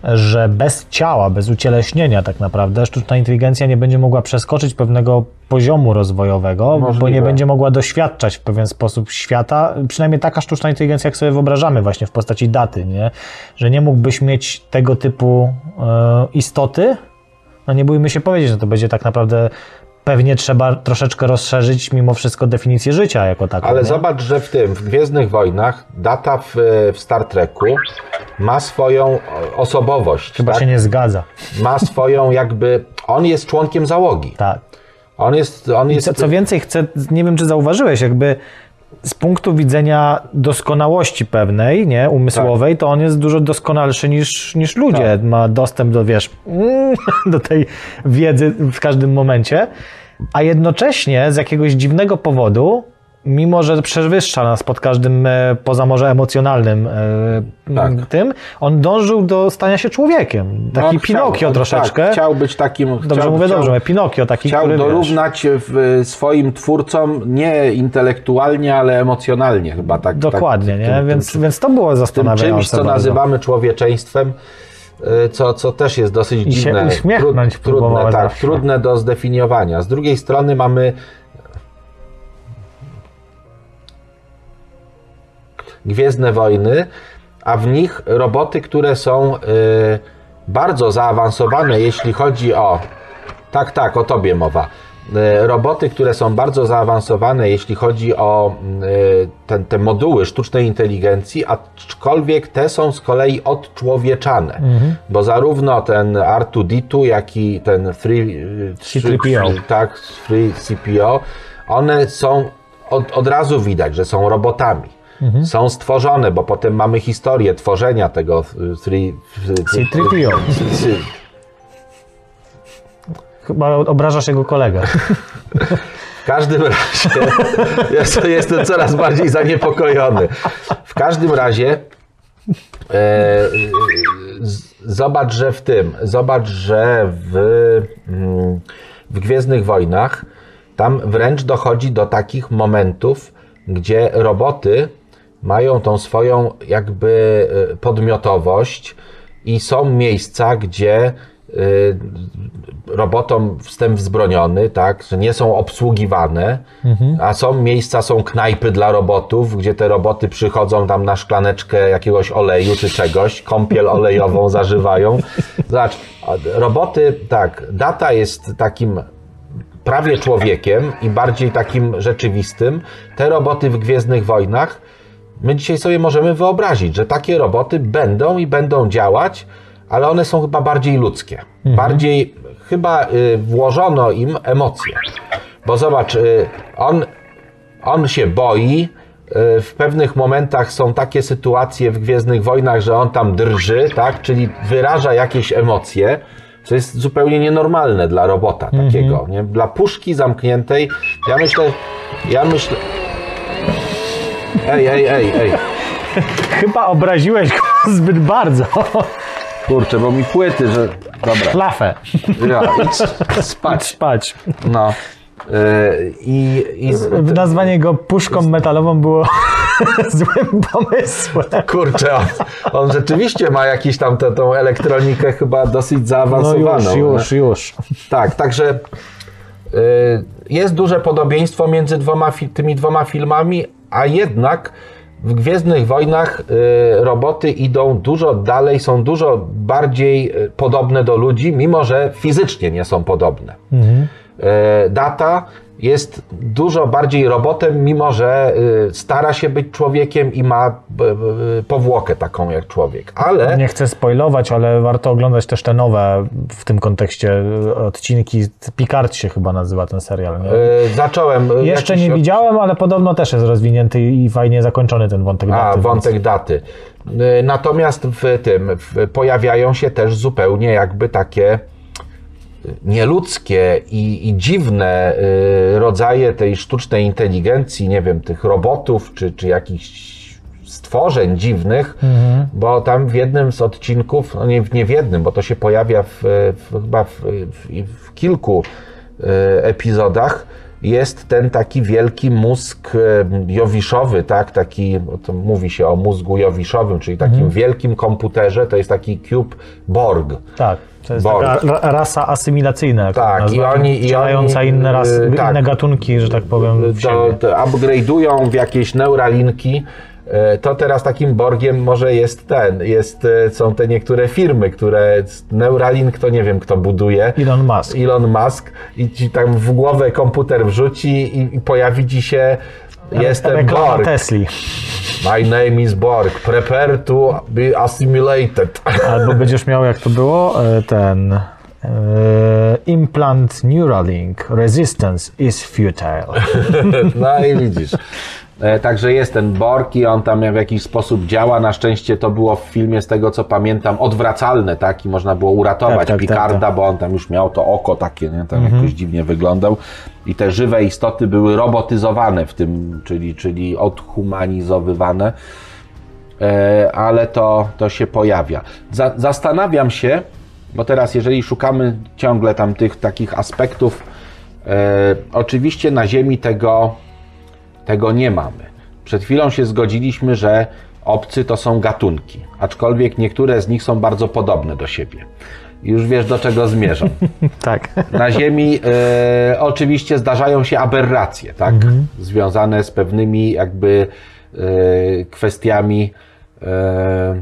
[SPEAKER 2] że bez ciała, bez ucieleśnienia tak naprawdę sztuczna inteligencja nie będzie mogła przeskoczyć pewnego poziomu rozwojowego, bo
[SPEAKER 3] Możliwe.
[SPEAKER 2] nie będzie mogła doświadczać w pewien sposób świata. Przynajmniej taka sztuczna inteligencja, jak sobie wyobrażamy właśnie w postaci daty, nie? że nie mógłbyś mieć tego typu e, istoty, no nie bójmy się powiedzieć, że to będzie tak naprawdę pewnie trzeba troszeczkę rozszerzyć mimo wszystko definicję życia jako taką.
[SPEAKER 3] Ale
[SPEAKER 2] nie?
[SPEAKER 3] zobacz, że w tym, w Gwiezdnych Wojnach, data w, w Star Treku ma swoją osobowość.
[SPEAKER 2] Chyba
[SPEAKER 3] tak?
[SPEAKER 2] się nie zgadza.
[SPEAKER 3] Ma swoją jakby. On jest członkiem załogi.
[SPEAKER 2] Tak.
[SPEAKER 3] On jest. On jest
[SPEAKER 2] Co, co więcej, chcę, nie wiem czy zauważyłeś, jakby z punktu widzenia doskonałości pewnej, nie, umysłowej, to on jest dużo doskonalszy niż, niż ludzie.
[SPEAKER 3] Tak.
[SPEAKER 2] Ma dostęp do, wiesz, [laughs] do tej wiedzy w każdym momencie, a jednocześnie z jakiegoś dziwnego powodu, mimo że przewyższa nas pod każdym, e, poza może emocjonalnym e,
[SPEAKER 3] Tak.
[SPEAKER 2] tym, on dążył do stania się człowiekiem. Taki
[SPEAKER 3] No,
[SPEAKER 2] Pinokio
[SPEAKER 3] chciał,
[SPEAKER 2] troszeczkę.
[SPEAKER 3] Tak, chciał być takim.
[SPEAKER 2] Dobrze
[SPEAKER 3] chciał,
[SPEAKER 2] mówię,
[SPEAKER 3] chciał,
[SPEAKER 2] dobrze, Pinokio taki,
[SPEAKER 3] Chciał
[SPEAKER 2] który,
[SPEAKER 3] dorównać w, swoim twórcom nie intelektualnie, ale emocjonalnie chyba tak.
[SPEAKER 2] Dokładnie,
[SPEAKER 3] tak,
[SPEAKER 2] nie?
[SPEAKER 3] tym-
[SPEAKER 2] więc,
[SPEAKER 3] tym,
[SPEAKER 2] więc to było
[SPEAKER 3] tym
[SPEAKER 2] zastanawiające
[SPEAKER 3] czymś, co
[SPEAKER 2] bardzo.
[SPEAKER 3] nazywamy człowieczeństwem, co, co też jest dosyć
[SPEAKER 2] I się
[SPEAKER 3] dziwne.
[SPEAKER 2] uśmiechnąć
[SPEAKER 3] trudne, tak,
[SPEAKER 2] zawsze.
[SPEAKER 3] trudne do zdefiniowania. Z drugiej strony mamy Gwiezdne Wojny, a w nich roboty, które są y, bardzo zaawansowane, jeśli chodzi o. Tak, tak, o tobie mowa. Y, Roboty, które są bardzo zaawansowane, jeśli chodzi o y, ten, te moduły sztucznej inteligencji, aczkolwiek te są z kolei odczłowieczane,
[SPEAKER 2] Mhm.
[SPEAKER 3] bo zarówno ten R2D2, jak i ten 3,
[SPEAKER 2] C3PO.
[SPEAKER 3] tak, 3CPO, one są od, od razu widać, że są robotami.
[SPEAKER 2] Mhm.
[SPEAKER 3] Są stworzone, bo potem mamy historię tworzenia tego 3
[SPEAKER 2] C3PO. Chyba obrażasz jego kolegę.
[SPEAKER 3] W każdym razie [laughs] ja jestem coraz bardziej zaniepokojony. W każdym razie e, zobacz, że w tym, zobacz, że w, mm, w Gwiezdnych Wojnach tam wręcz dochodzi do takich momentów, gdzie roboty mają tą swoją jakby e, podmiotowość i są miejsca, gdzie robotom wstęp wzbroniony, tak, że nie są obsługiwane, a są miejsca, są knajpy dla robotów, gdzie te roboty przychodzą tam na szklaneczkę jakiegoś oleju czy czegoś, kąpiel [laughs] olejową zażywają. Zobacz, roboty, tak, data jest takim prawie człowiekiem i bardziej takim rzeczywistym. Te roboty w Gwiezdnych Wojnach, my dzisiaj sobie możemy wyobrazić, że takie roboty będą i będą działać, ale one są chyba bardziej ludzkie. Bardziej chyba y, włożono im emocje. Bo zobacz, y, on, on się boi. y, W pewnych momentach są takie sytuacje w Gwiezdnych Wojnach, że on tam drży, tak? czyli wyraża jakieś emocje, co jest zupełnie nienormalne dla robota takiego. Nie? Dla puszki zamkniętej, ja myślę, ja myślę. Ej, ej, ej, ej.
[SPEAKER 2] Chyba obraziłeś go [laughs] zbyt bardzo.
[SPEAKER 3] Kurczę, bo mi płyty, że. Dobra.
[SPEAKER 2] Flafę.
[SPEAKER 3] Ja, idź [laughs] spać.
[SPEAKER 2] Spać.
[SPEAKER 3] No. Yy, I, i z,
[SPEAKER 2] Nazwanie go puszką metalową było [laughs] złym pomysłem.
[SPEAKER 3] kurczę, on, on rzeczywiście ma jakiś tam tę tą elektronikę chyba dosyć
[SPEAKER 2] No
[SPEAKER 3] zaawansowaną.
[SPEAKER 2] już, już, już.
[SPEAKER 3] Tak, także y, jest duże podobieństwo między dwoma, tymi dwoma filmami, a jednak w Gwiezdnych Wojnach y, roboty idą dużo dalej, są dużo bardziej y, podobne do ludzi, mimo że fizycznie nie są podobne. Y, Data jest dużo bardziej robotem, mimo że y, stara się być człowiekiem i ma b- b- powłokę taką jak człowiek. Ale
[SPEAKER 2] Nie chcę spoilować, ale warto oglądać też te nowe w tym kontekście odcinki. Picard się chyba nazywa ten serial. Nie?
[SPEAKER 3] y, zacząłem. y,
[SPEAKER 2] Jeszcze
[SPEAKER 3] jakiś
[SPEAKER 2] nie widziałem, ale podobno też jest rozwinięty i fajnie zakończony ten wątek
[SPEAKER 3] A,
[SPEAKER 2] daty. więc-
[SPEAKER 3] wątek daty. Y, Natomiast w tym w, pojawiają się też zupełnie jakby takie y, nieludzkie i, i dziwne y, rodzaje tej sztucznej inteligencji, nie wiem, tych robotów czy, czy jakichś stworzeń dziwnych, bo tam w jednym z odcinków, no nie, nie w jednym, bo to się pojawia w, w, chyba w, w, w kilku e, epizodach, jest ten taki wielki mózg e, jowiszowy, tak, taki, mówi się o mózgu jowiszowym, czyli takim wielkim komputerze, to jest taki cube Borg.
[SPEAKER 2] Tak, to jest
[SPEAKER 3] Borg.
[SPEAKER 2] taka ra- rasa asymilacyjna.
[SPEAKER 3] Tak,
[SPEAKER 2] to
[SPEAKER 3] i oni- i
[SPEAKER 2] Wcielająca
[SPEAKER 3] oni,
[SPEAKER 2] inne, ras,
[SPEAKER 3] y, tak.
[SPEAKER 2] inne gatunki, że tak powiem, w
[SPEAKER 3] to, upgrade'ują w jakieś neuralinki, e, to teraz takim Borgiem może jest ten, jest, e, są te niektóre firmy, które Neuralink to nie wiem kto buduje.
[SPEAKER 2] Elon Musk.
[SPEAKER 3] Elon Musk i ci tam w głowę komputer wrzuci i, i pojawi ci się jestem
[SPEAKER 2] Reklama
[SPEAKER 3] Borg.
[SPEAKER 2] Tesli.
[SPEAKER 3] My name is Borg. Prepare to be assimilated.
[SPEAKER 2] Albo będziesz miał, jak to było, e, ten e, implant Neuralink resistance is futile. [laughs]
[SPEAKER 3] No i widzisz. E, Także jest ten Borg i on tam w jakiś sposób działa. Na szczęście to było w filmie, z tego co pamiętam, odwracalne, tak? I można było uratować
[SPEAKER 2] Tak, tak, tak,
[SPEAKER 3] Picarda,
[SPEAKER 2] tak.
[SPEAKER 3] bo on tam już miał to oko takie, nie? Tam jakoś dziwnie wyglądał. I te żywe istoty były robotyzowane w tym, czyli, czyli odhumanizowywane. E, ale to, to się pojawia. Za, zastanawiam się, bo teraz jeżeli szukamy ciągle tam tych takich aspektów, e, oczywiście na Ziemi tego, tego nie mamy. Przed chwilą się zgodziliśmy, że obcy to są gatunki, aczkolwiek niektóre z nich są bardzo podobne do siebie. Już wiesz do czego zmierzam. [laughs]
[SPEAKER 2] tak.
[SPEAKER 3] Na Ziemi e, oczywiście zdarzają się aberracje, tak? Związane z pewnymi jakby e, kwestiami e,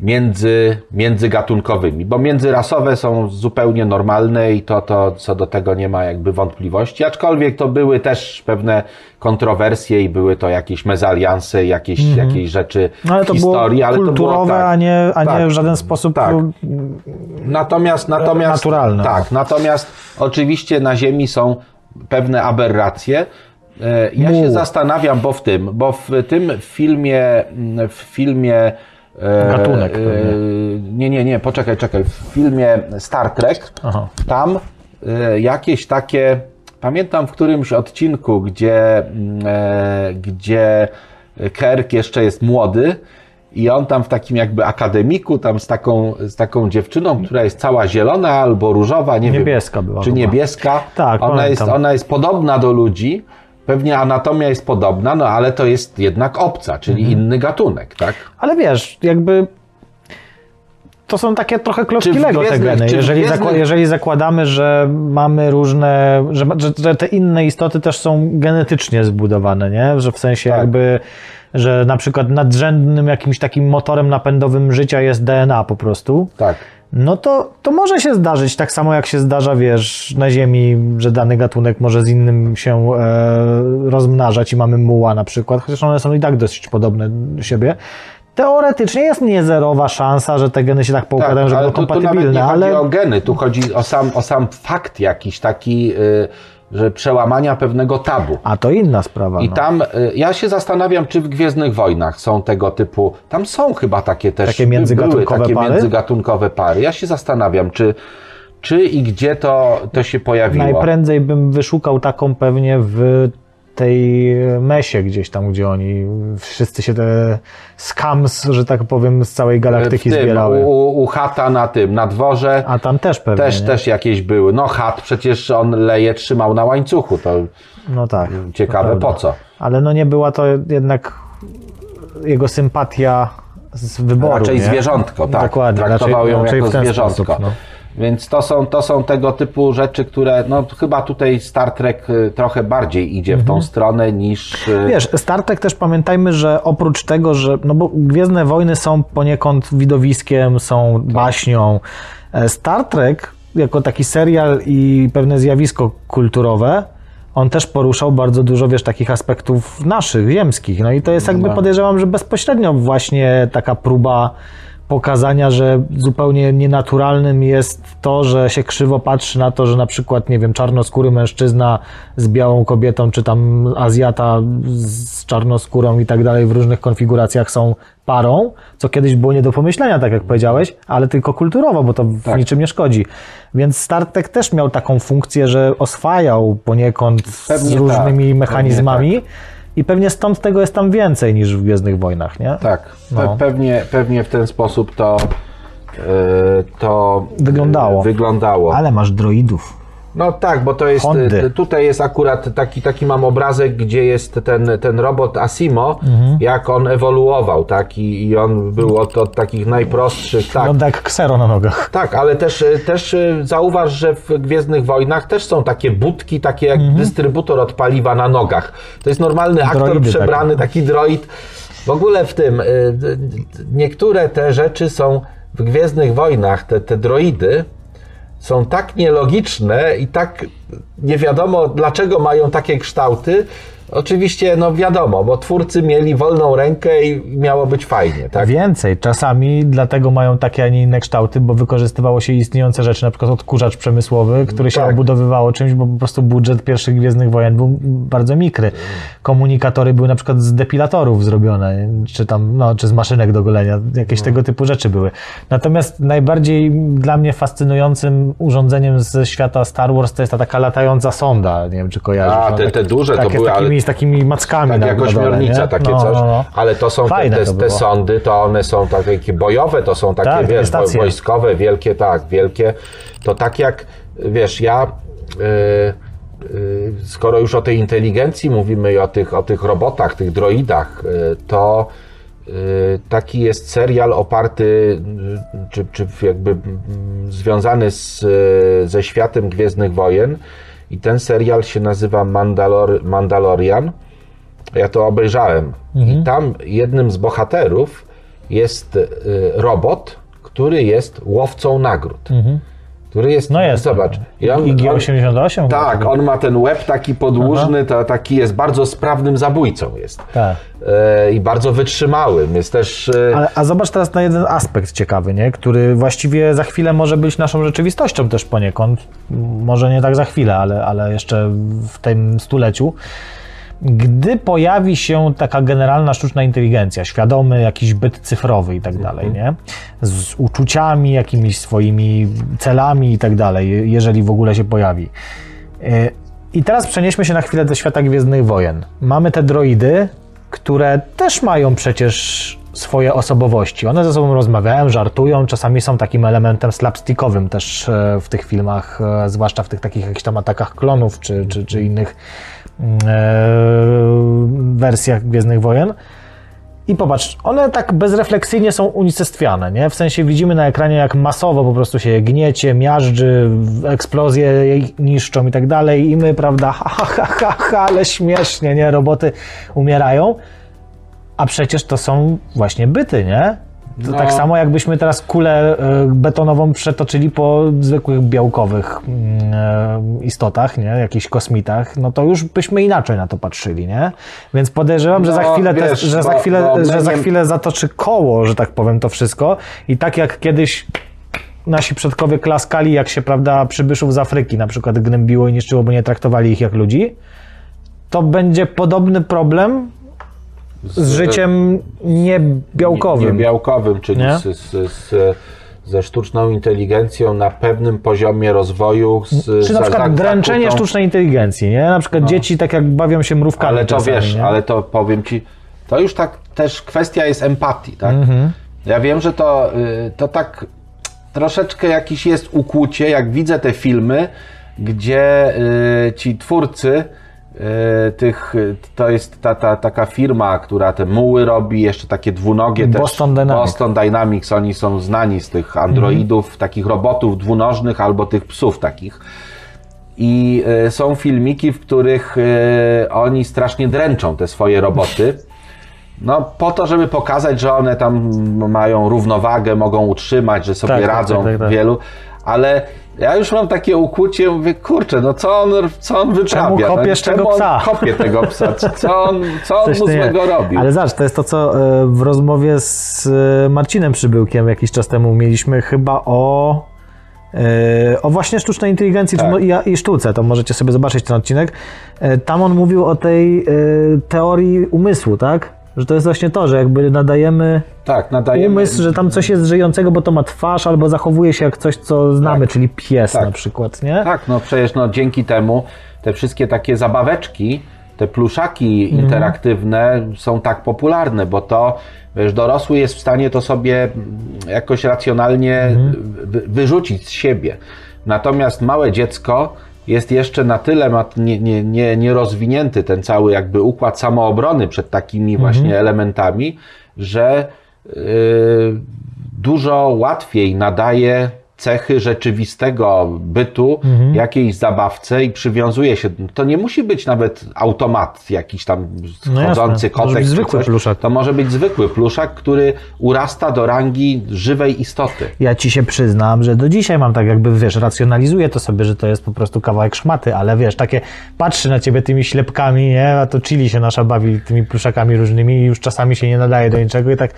[SPEAKER 3] między, międzygatunkowymi, bo międzyrasowe są zupełnie normalne i to, to co do tego nie ma jakby wątpliwości, aczkolwiek to były też pewne kontrowersje i były to jakieś mezalianse, jakieś, jakieś rzeczy
[SPEAKER 2] No ale
[SPEAKER 3] w historii, ale to było
[SPEAKER 2] kulturowe,
[SPEAKER 3] tak,
[SPEAKER 2] a, nie, a nie
[SPEAKER 3] tak,
[SPEAKER 2] w żaden sposób
[SPEAKER 3] tak. Natomiast, natomiast
[SPEAKER 2] naturalne.
[SPEAKER 3] Tak, natomiast oczywiście na Ziemi są pewne aberracje. E, Ja się zastanawiam, bo w tym, bo w tym filmie, w filmie
[SPEAKER 2] Gatunek
[SPEAKER 3] e,
[SPEAKER 2] pewnie.
[SPEAKER 3] nie, nie, nie, poczekaj, czekaj. W filmie Star Trek
[SPEAKER 2] Aha.
[SPEAKER 3] tam e, jakieś takie, pamiętam w którymś odcinku, gdzie, mm, e, gdzie Kirk jeszcze jest młody i on tam w takim jakby akademiku, tam z taką, z taką dziewczyną, która jest cała zielona albo różowa, nie
[SPEAKER 2] Niebieska
[SPEAKER 3] wiem.
[SPEAKER 2] była
[SPEAKER 3] Czy niebieska.
[SPEAKER 2] Tak,
[SPEAKER 3] ona jest, ona jest podobna do ludzi, pewnie anatomia jest podobna, no ale to jest jednak obca, czyli
[SPEAKER 2] Mhm.
[SPEAKER 3] inny gatunek, tak?
[SPEAKER 2] Ale wiesz, jakby to są takie trochę klocki Lego te geny. Jeżeli, zakła- jeżeli zakładamy, że mamy różne, że, że, że te inne istoty też są genetycznie zbudowane, nie? Że w sensie
[SPEAKER 3] Tak.
[SPEAKER 2] jakby, że na przykład nadrzędnym jakimś takim motorem napędowym życia jest DNA po prostu.
[SPEAKER 3] Tak.
[SPEAKER 2] No to, to może się zdarzyć, tak samo jak się zdarza, wiesz, na Ziemi, że dany gatunek może z innym się e, rozmnażać i mamy muła na przykład, chociaż one są i tak dosyć podobne do siebie. Teoretycznie jest niezerowa szansa, że te geny się tak poukładają, że
[SPEAKER 3] ale
[SPEAKER 2] będą
[SPEAKER 3] tu, tu nawet
[SPEAKER 2] kompatybilne,
[SPEAKER 3] nie chodzi
[SPEAKER 2] ale
[SPEAKER 3] o geny, tu chodzi o sam, o sam fakt jakiś taki, y, że przełamania pewnego tabu.
[SPEAKER 2] a to inna sprawa.
[SPEAKER 3] I
[SPEAKER 2] no.
[SPEAKER 3] tam, y, ja się zastanawiam, czy w Gwiezdnych Wojnach są tego typu, tam są chyba takie też,
[SPEAKER 2] Takie międzygatunkowe
[SPEAKER 3] były takie
[SPEAKER 2] pary?
[SPEAKER 3] międzygatunkowe pary. Ja się zastanawiam, czy, czy i gdzie to, to się pojawiło.
[SPEAKER 2] Najprędzej bym wyszukał taką pewnie w tej mesie gdzieś tam, gdzie oni wszyscy się te skams, że tak powiem, z całej galaktyki
[SPEAKER 3] w tym,
[SPEAKER 2] zbierały.
[SPEAKER 3] u, u chata na tym, na dworze.
[SPEAKER 2] A tam też pewnie,
[SPEAKER 3] Też,
[SPEAKER 2] nie?
[SPEAKER 3] też jakieś były. No chat przecież on leje trzymał na łańcuchu. To
[SPEAKER 2] No tak.
[SPEAKER 3] ciekawe po co.
[SPEAKER 2] Ale no nie była to jednak jego sympatia z wyboru.
[SPEAKER 3] Raczej
[SPEAKER 2] nie?
[SPEAKER 3] zwierzątko, tak.
[SPEAKER 2] Dokładnie.
[SPEAKER 3] Traktował
[SPEAKER 2] raczej,
[SPEAKER 3] ją
[SPEAKER 2] raczej
[SPEAKER 3] jako zwierzątko.
[SPEAKER 2] Sposób, no.
[SPEAKER 3] Więc to są, to są tego typu rzeczy, które no chyba tutaj Star Trek y, trochę bardziej idzie w tą stronę niż... y,
[SPEAKER 2] Wiesz, Star Trek też pamiętajmy, że oprócz tego, że. No bo Gwiezdne Wojny są poniekąd widowiskiem, są baśnią. e, Star Trek, jako taki serial i pewne zjawisko kulturowe, on też poruszał bardzo dużo, wiesz, takich aspektów naszych, ziemskich. No i to jest jakby,
[SPEAKER 3] No.
[SPEAKER 2] podejrzewam, że bezpośrednio właśnie taka próba pokazania, że zupełnie nienaturalnym jest to, że się krzywo patrzy na to, że na przykład, nie wiem, czarnoskóry mężczyzna z białą kobietą, czy tam Azjata z czarnoskórą i tak dalej w różnych konfiguracjach są parą, co kiedyś było nie do pomyślenia, tak jak powiedziałeś, ale tylko kulturowo, bo to w
[SPEAKER 3] Tak.
[SPEAKER 2] niczym nie szkodzi. Więc Star Trek też miał taką funkcję, że oswajał poniekąd
[SPEAKER 3] Pewnie
[SPEAKER 2] z
[SPEAKER 3] tak,
[SPEAKER 2] różnymi
[SPEAKER 3] pewnie
[SPEAKER 2] mechanizmami i pewnie stąd tego jest tam więcej niż w Gwiezdnych Wojnach, nie?
[SPEAKER 3] Tak, pe-
[SPEAKER 2] No.
[SPEAKER 3] pewnie, pewnie w ten sposób to, y, to
[SPEAKER 2] Wyglądało.
[SPEAKER 3] y, wyglądało.
[SPEAKER 2] Ale masz droidów.
[SPEAKER 3] No tak, bo to jest,
[SPEAKER 2] Hondy.
[SPEAKER 3] tutaj jest akurat taki, taki mam obrazek, gdzie jest ten, ten robot Asimo,
[SPEAKER 2] Mhm.
[SPEAKER 3] jak on ewoluował, tak, i, i on był od, od takich najprostszych, tak.
[SPEAKER 2] Wygląda jak ksero na nogach.
[SPEAKER 3] Tak, ale też, też zauważ, że w Gwiezdnych Wojnach też są takie budki, takie jak dystrybutor od paliwa na nogach. To jest normalny aktor
[SPEAKER 2] Mhm. Droidy
[SPEAKER 3] przebrany, taki droid. W ogóle w tym, y, y, niektóre te rzeczy są w Gwiezdnych Wojnach, te, te droidy, są tak nielogiczne i tak nie wiadomo, dlaczego mają takie kształty. Oczywiście, no wiadomo, bo twórcy mieli wolną rękę i miało być fajnie, tak?
[SPEAKER 2] Więcej, czasami dlatego mają takie, a nie inne kształty, bo wykorzystywało się istniejące rzeczy, na przykład odkurzacz przemysłowy, który się
[SPEAKER 3] Tak.
[SPEAKER 2] obudowywało czymś, bo po prostu budżet pierwszych Gwiezdnych Wojen był bardzo mikry. Komunikatory były na przykład z depilatorów zrobione, czy tam, no, czy z maszynek do golenia, jakieś tego typu rzeczy były. Natomiast najbardziej dla mnie fascynującym urządzeniem ze świata Star Wars to jest ta taka latająca sonda, nie wiem, czy kojarzysz.
[SPEAKER 3] A,
[SPEAKER 2] no,
[SPEAKER 3] te- te duże to
[SPEAKER 2] takie
[SPEAKER 3] były,
[SPEAKER 2] z takimi, z takimi mackami
[SPEAKER 3] Tak
[SPEAKER 2] na,
[SPEAKER 3] jak
[SPEAKER 2] dole,
[SPEAKER 3] ośmiornica, takie
[SPEAKER 2] No,
[SPEAKER 3] coś.
[SPEAKER 2] no, no.
[SPEAKER 3] Ale to są te, te,
[SPEAKER 2] to
[SPEAKER 3] te sondy, to one są takie bojowe, to są takie,
[SPEAKER 2] Tak,
[SPEAKER 3] wiesz, wojskowe, wielkie, tak, wielkie. To tak jak, wiesz, ja... y, y, skoro już o tej inteligencji mówimy i o tych, o tych robotach, tych droidach, y, to taki jest serial oparty, czy, czy jakby mm, związany z, ze światem Gwiezdnych Wojen. I ten serial się nazywa Mandalor, Mandalorian. Ja to obejrzałem.
[SPEAKER 2] Mhm.
[SPEAKER 3] I tam jednym z bohaterów jest y, robot, który jest łowcą nagród. Który jest.
[SPEAKER 2] No jest.
[SPEAKER 3] zobacz. i on-
[SPEAKER 2] IG-88?
[SPEAKER 3] on- Tak, on ma ten łeb taki podłużny, to taki jest bardzo sprawnym zabójcą jest.
[SPEAKER 2] Tak.
[SPEAKER 3] E, I bardzo wytrzymałym. Jest też... e,
[SPEAKER 2] Ale, a zobacz teraz na jeden aspekt ciekawy, nie? który właściwie za chwilę może być naszą rzeczywistością też poniekąd. Może nie tak za chwilę, ale, ale jeszcze w tym stuleciu. Gdy pojawi się taka generalna sztuczna inteligencja, świadomy jakiś byt cyfrowy i tak dalej, nie? Z uczuciami, jakimiś swoimi celami i tak dalej, jeżeli w ogóle się pojawi. E, I teraz przenieśmy się na chwilę do świata Gwiezdnych Wojen. Mamy te droidy, które też mają przecież swoje osobowości. One ze sobą rozmawiają, żartują, czasami są takim elementem slapstickowym też e, w tych filmach, e, zwłaszcza w tych takich jakichś tam atakach klonów czy, czy, czy innych wersjach Gwiezdnych Wojen. I popatrz, one tak bezrefleksyjnie są unicestwiane, nie? W sensie widzimy na ekranie, jak masowo po prostu się gniecie, miażdży, eksplozje niszczą i tak dalej. I my, prawda, ha, ha, ha, ha, ale śmiesznie, nie? Roboty umierają. A przecież to są właśnie byty, nie? To
[SPEAKER 3] No.
[SPEAKER 2] tak samo jakbyśmy teraz kulę e, betonową przetoczyli po zwykłych białkowych mm, e, istotach, nie? Jakichś kosmitach, no to już byśmy inaczej na to patrzyli, nie? Więc podejrzewam, że za
[SPEAKER 3] No,
[SPEAKER 2] chwilę, te,
[SPEAKER 3] wiesz,
[SPEAKER 2] że, za chwilę,
[SPEAKER 3] my
[SPEAKER 2] że za chwilę zatoczy koło, że tak powiem, to wszystko. I tak jak kiedyś nasi przodkowie klaskali, jak się, prawda, przybyszów z Afryki na przykład gnębiło i niszczyło, bo nie traktowali ich jak ludzi, to będzie podobny problem z życiem niebiałkowym.
[SPEAKER 3] Niebiałkowym, czyli
[SPEAKER 2] Nie?
[SPEAKER 3] z, z, z, ze sztuczną inteligencją na pewnym poziomie rozwoju. Z,
[SPEAKER 2] Czy na przykład dręczenie
[SPEAKER 3] zakutą-
[SPEAKER 2] sztucznej inteligencji, nie? Na przykład dzieci tak jak bawią się mrówkami
[SPEAKER 3] Ale to
[SPEAKER 2] czasami,
[SPEAKER 3] wiesz,
[SPEAKER 2] nie?
[SPEAKER 3] ale to powiem ci, to już tak też kwestia jest empatii, tak?
[SPEAKER 2] Mhm.
[SPEAKER 3] Ja wiem, że to, y, to tak troszeczkę jakiś jest ukłucie, jak widzę te filmy, gdzie y, ci twórcy tych, to jest ta, ta, taka firma, która te muły robi, jeszcze takie dwunogie
[SPEAKER 2] Boston
[SPEAKER 3] też.
[SPEAKER 2] Dynamics.
[SPEAKER 3] Boston Dynamics, oni są znani z tych androidów, takich robotów dwunożnych albo tych psów takich. I e, są filmiki, w których e, oni strasznie dręczą te swoje roboty. No, po to, żeby pokazać, że one tam mają równowagę, mogą utrzymać, że sobie
[SPEAKER 2] Tak, tak,
[SPEAKER 3] radzą
[SPEAKER 2] tak, tak, tak.
[SPEAKER 3] wielu, ale ja już mam takie ukłucie, mówię, kurczę, no co on, co on wyprawia?
[SPEAKER 2] Czemu kopiesz
[SPEAKER 3] Czemu
[SPEAKER 2] tego psa?
[SPEAKER 3] kopie tego psa? Co on, co on mu złego robił?
[SPEAKER 2] Ale zobacz, to jest to, co e, w rozmowie z e, Marcinem Przybyłkiem jakiś czas temu mieliśmy chyba o, e, o właśnie sztucznej inteligencji
[SPEAKER 3] Tak.
[SPEAKER 2] i, sztuce. To możecie sobie zobaczyć ten odcinek. Tam on mówił o tej teorii umysłu, tak? Że to jest właśnie to, że jakby nadajemy
[SPEAKER 3] Tak, nadajemy...
[SPEAKER 2] umysł, że tam coś jest żyjącego, bo to ma twarz, albo zachowuje się jak coś, co znamy, czyli pies
[SPEAKER 3] Tak.
[SPEAKER 2] na przykład, nie?
[SPEAKER 3] Tak, no przecież no, dzięki temu te wszystkie takie zabaweczki, te pluszaki interaktywne są tak popularne, bo to wiesz, dorosły jest w stanie to sobie mm, jakoś racjonalnie wy, wyrzucić z siebie. Natomiast małe dziecko jest jeszcze na tyle nie, nie, nie, nierozwinięty ten cały jakby układ samoobrony przed takimi właśnie elementami, że yy, dużo łatwiej nadaje cechy rzeczywistego bytu jakiejś zabawce i przywiązuje się. To nie musi być nawet automat, jakiś tam
[SPEAKER 2] No
[SPEAKER 3] chodzący.
[SPEAKER 2] Może
[SPEAKER 3] kotek.
[SPEAKER 2] być
[SPEAKER 3] czy
[SPEAKER 2] zwykły
[SPEAKER 3] coś.
[SPEAKER 2] pluszak.
[SPEAKER 3] To może być zwykły pluszak, który urasta do rangi żywej istoty.
[SPEAKER 2] Ja ci się przyznam, że do dzisiaj mam tak jakby, wiesz, racjonalizuję to sobie, że to jest po prostu kawałek szmaty, ale wiesz, takie patrzy na ciebie tymi ślepkami, nie, a to chili się nasza bawi tymi pluszakami różnymi i już czasami się nie nadaje do niczego i tak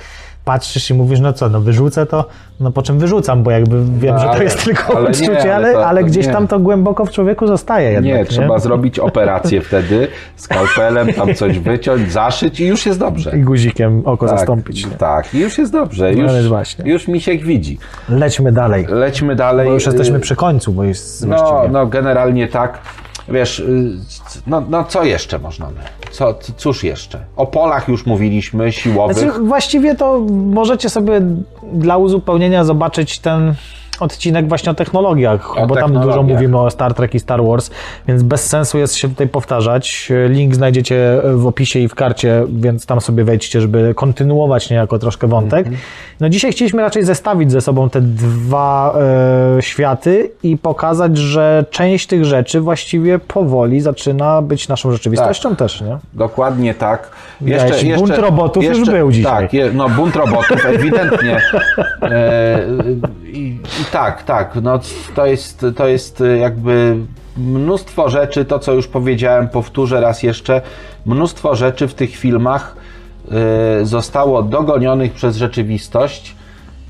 [SPEAKER 2] patrzysz i mówisz, no co, no wyrzucę to, no po czym wyrzucam, bo jakby wiem,
[SPEAKER 3] No,
[SPEAKER 2] że to
[SPEAKER 3] ale-
[SPEAKER 2] jest tylko
[SPEAKER 3] ale nie, ale
[SPEAKER 2] ale,
[SPEAKER 3] to-
[SPEAKER 2] ale
[SPEAKER 3] to
[SPEAKER 2] gdzieś
[SPEAKER 3] nie.
[SPEAKER 2] tam to głęboko w człowieku zostaje jednak,
[SPEAKER 3] Nie, trzeba zrobić operację [laughs] wtedy, skalpelem tam coś wyciąć, zaszyć i już jest dobrze.
[SPEAKER 2] I guzikiem oko
[SPEAKER 3] Tak,
[SPEAKER 2] zastąpić. Nie?
[SPEAKER 3] tak, i już jest dobrze.
[SPEAKER 2] No
[SPEAKER 3] Już,
[SPEAKER 2] ale właśnie.
[SPEAKER 3] już misiek widzi.
[SPEAKER 2] Lećmy dalej,
[SPEAKER 3] Lećmy dalej.
[SPEAKER 2] bo już jesteśmy
[SPEAKER 3] Y,
[SPEAKER 2] przy końcu, bo jest
[SPEAKER 3] No,
[SPEAKER 2] właściwie...
[SPEAKER 3] no generalnie tak. Wiesz, y, no, no co jeszcze można by? Co, cóż jeszcze? O polach już mówiliśmy, siłowych.
[SPEAKER 2] Znaczy, właściwie to możecie sobie dla uzupełnienia zobaczyć ten odcinek właśnie o technologiach,
[SPEAKER 3] O
[SPEAKER 2] bo tam
[SPEAKER 3] technologiach.
[SPEAKER 2] dużo mówimy o Star Trek i Star Wars, więc bez sensu jest się tutaj powtarzać. Link znajdziecie w opisie i w karcie, więc tam sobie wejdźcie, żeby kontynuować niejako troszkę wątek.
[SPEAKER 3] Mhm.
[SPEAKER 2] No dzisiaj chcieliśmy raczej zestawić ze sobą te dwa e, światy i pokazać, że część tych rzeczy właściwie powoli zaczyna być naszą rzeczywistością
[SPEAKER 3] Tak.
[SPEAKER 2] też, nie?
[SPEAKER 3] Dokładnie tak.
[SPEAKER 2] Widziałeś, bunt robotów już był dzisiaj.
[SPEAKER 3] Tak, je, no bunt robotów ewidentnie. [laughs] E, i, I tak, tak. No, to, jest, to jest jakby mnóstwo rzeczy, to co już powiedziałem, powtórzę raz jeszcze, mnóstwo rzeczy w tych filmach e, zostało dogonionych przez rzeczywistość.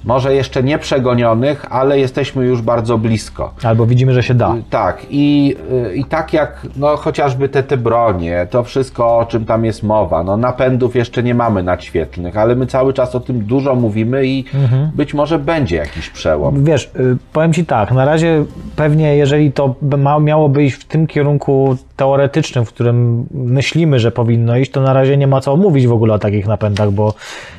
[SPEAKER 3] Może jeszcze nie przegonionych, ale jesteśmy już bardzo blisko.
[SPEAKER 2] Albo widzimy, że się da.
[SPEAKER 3] Tak, i, y, i tak jak no, chociażby te, te bronie, to wszystko, o czym tam jest mowa, no napędów jeszcze nie mamy nadświetlnych, ale my cały czas o tym dużo mówimy i być może będzie jakiś przełom.
[SPEAKER 2] Wiesz, y, powiem Ci tak, na razie pewnie jeżeli to miałoby iść w tym kierunku teoretycznym, w którym myślimy, że powinno iść, to na razie nie ma co mówić w ogóle o takich napędach, bo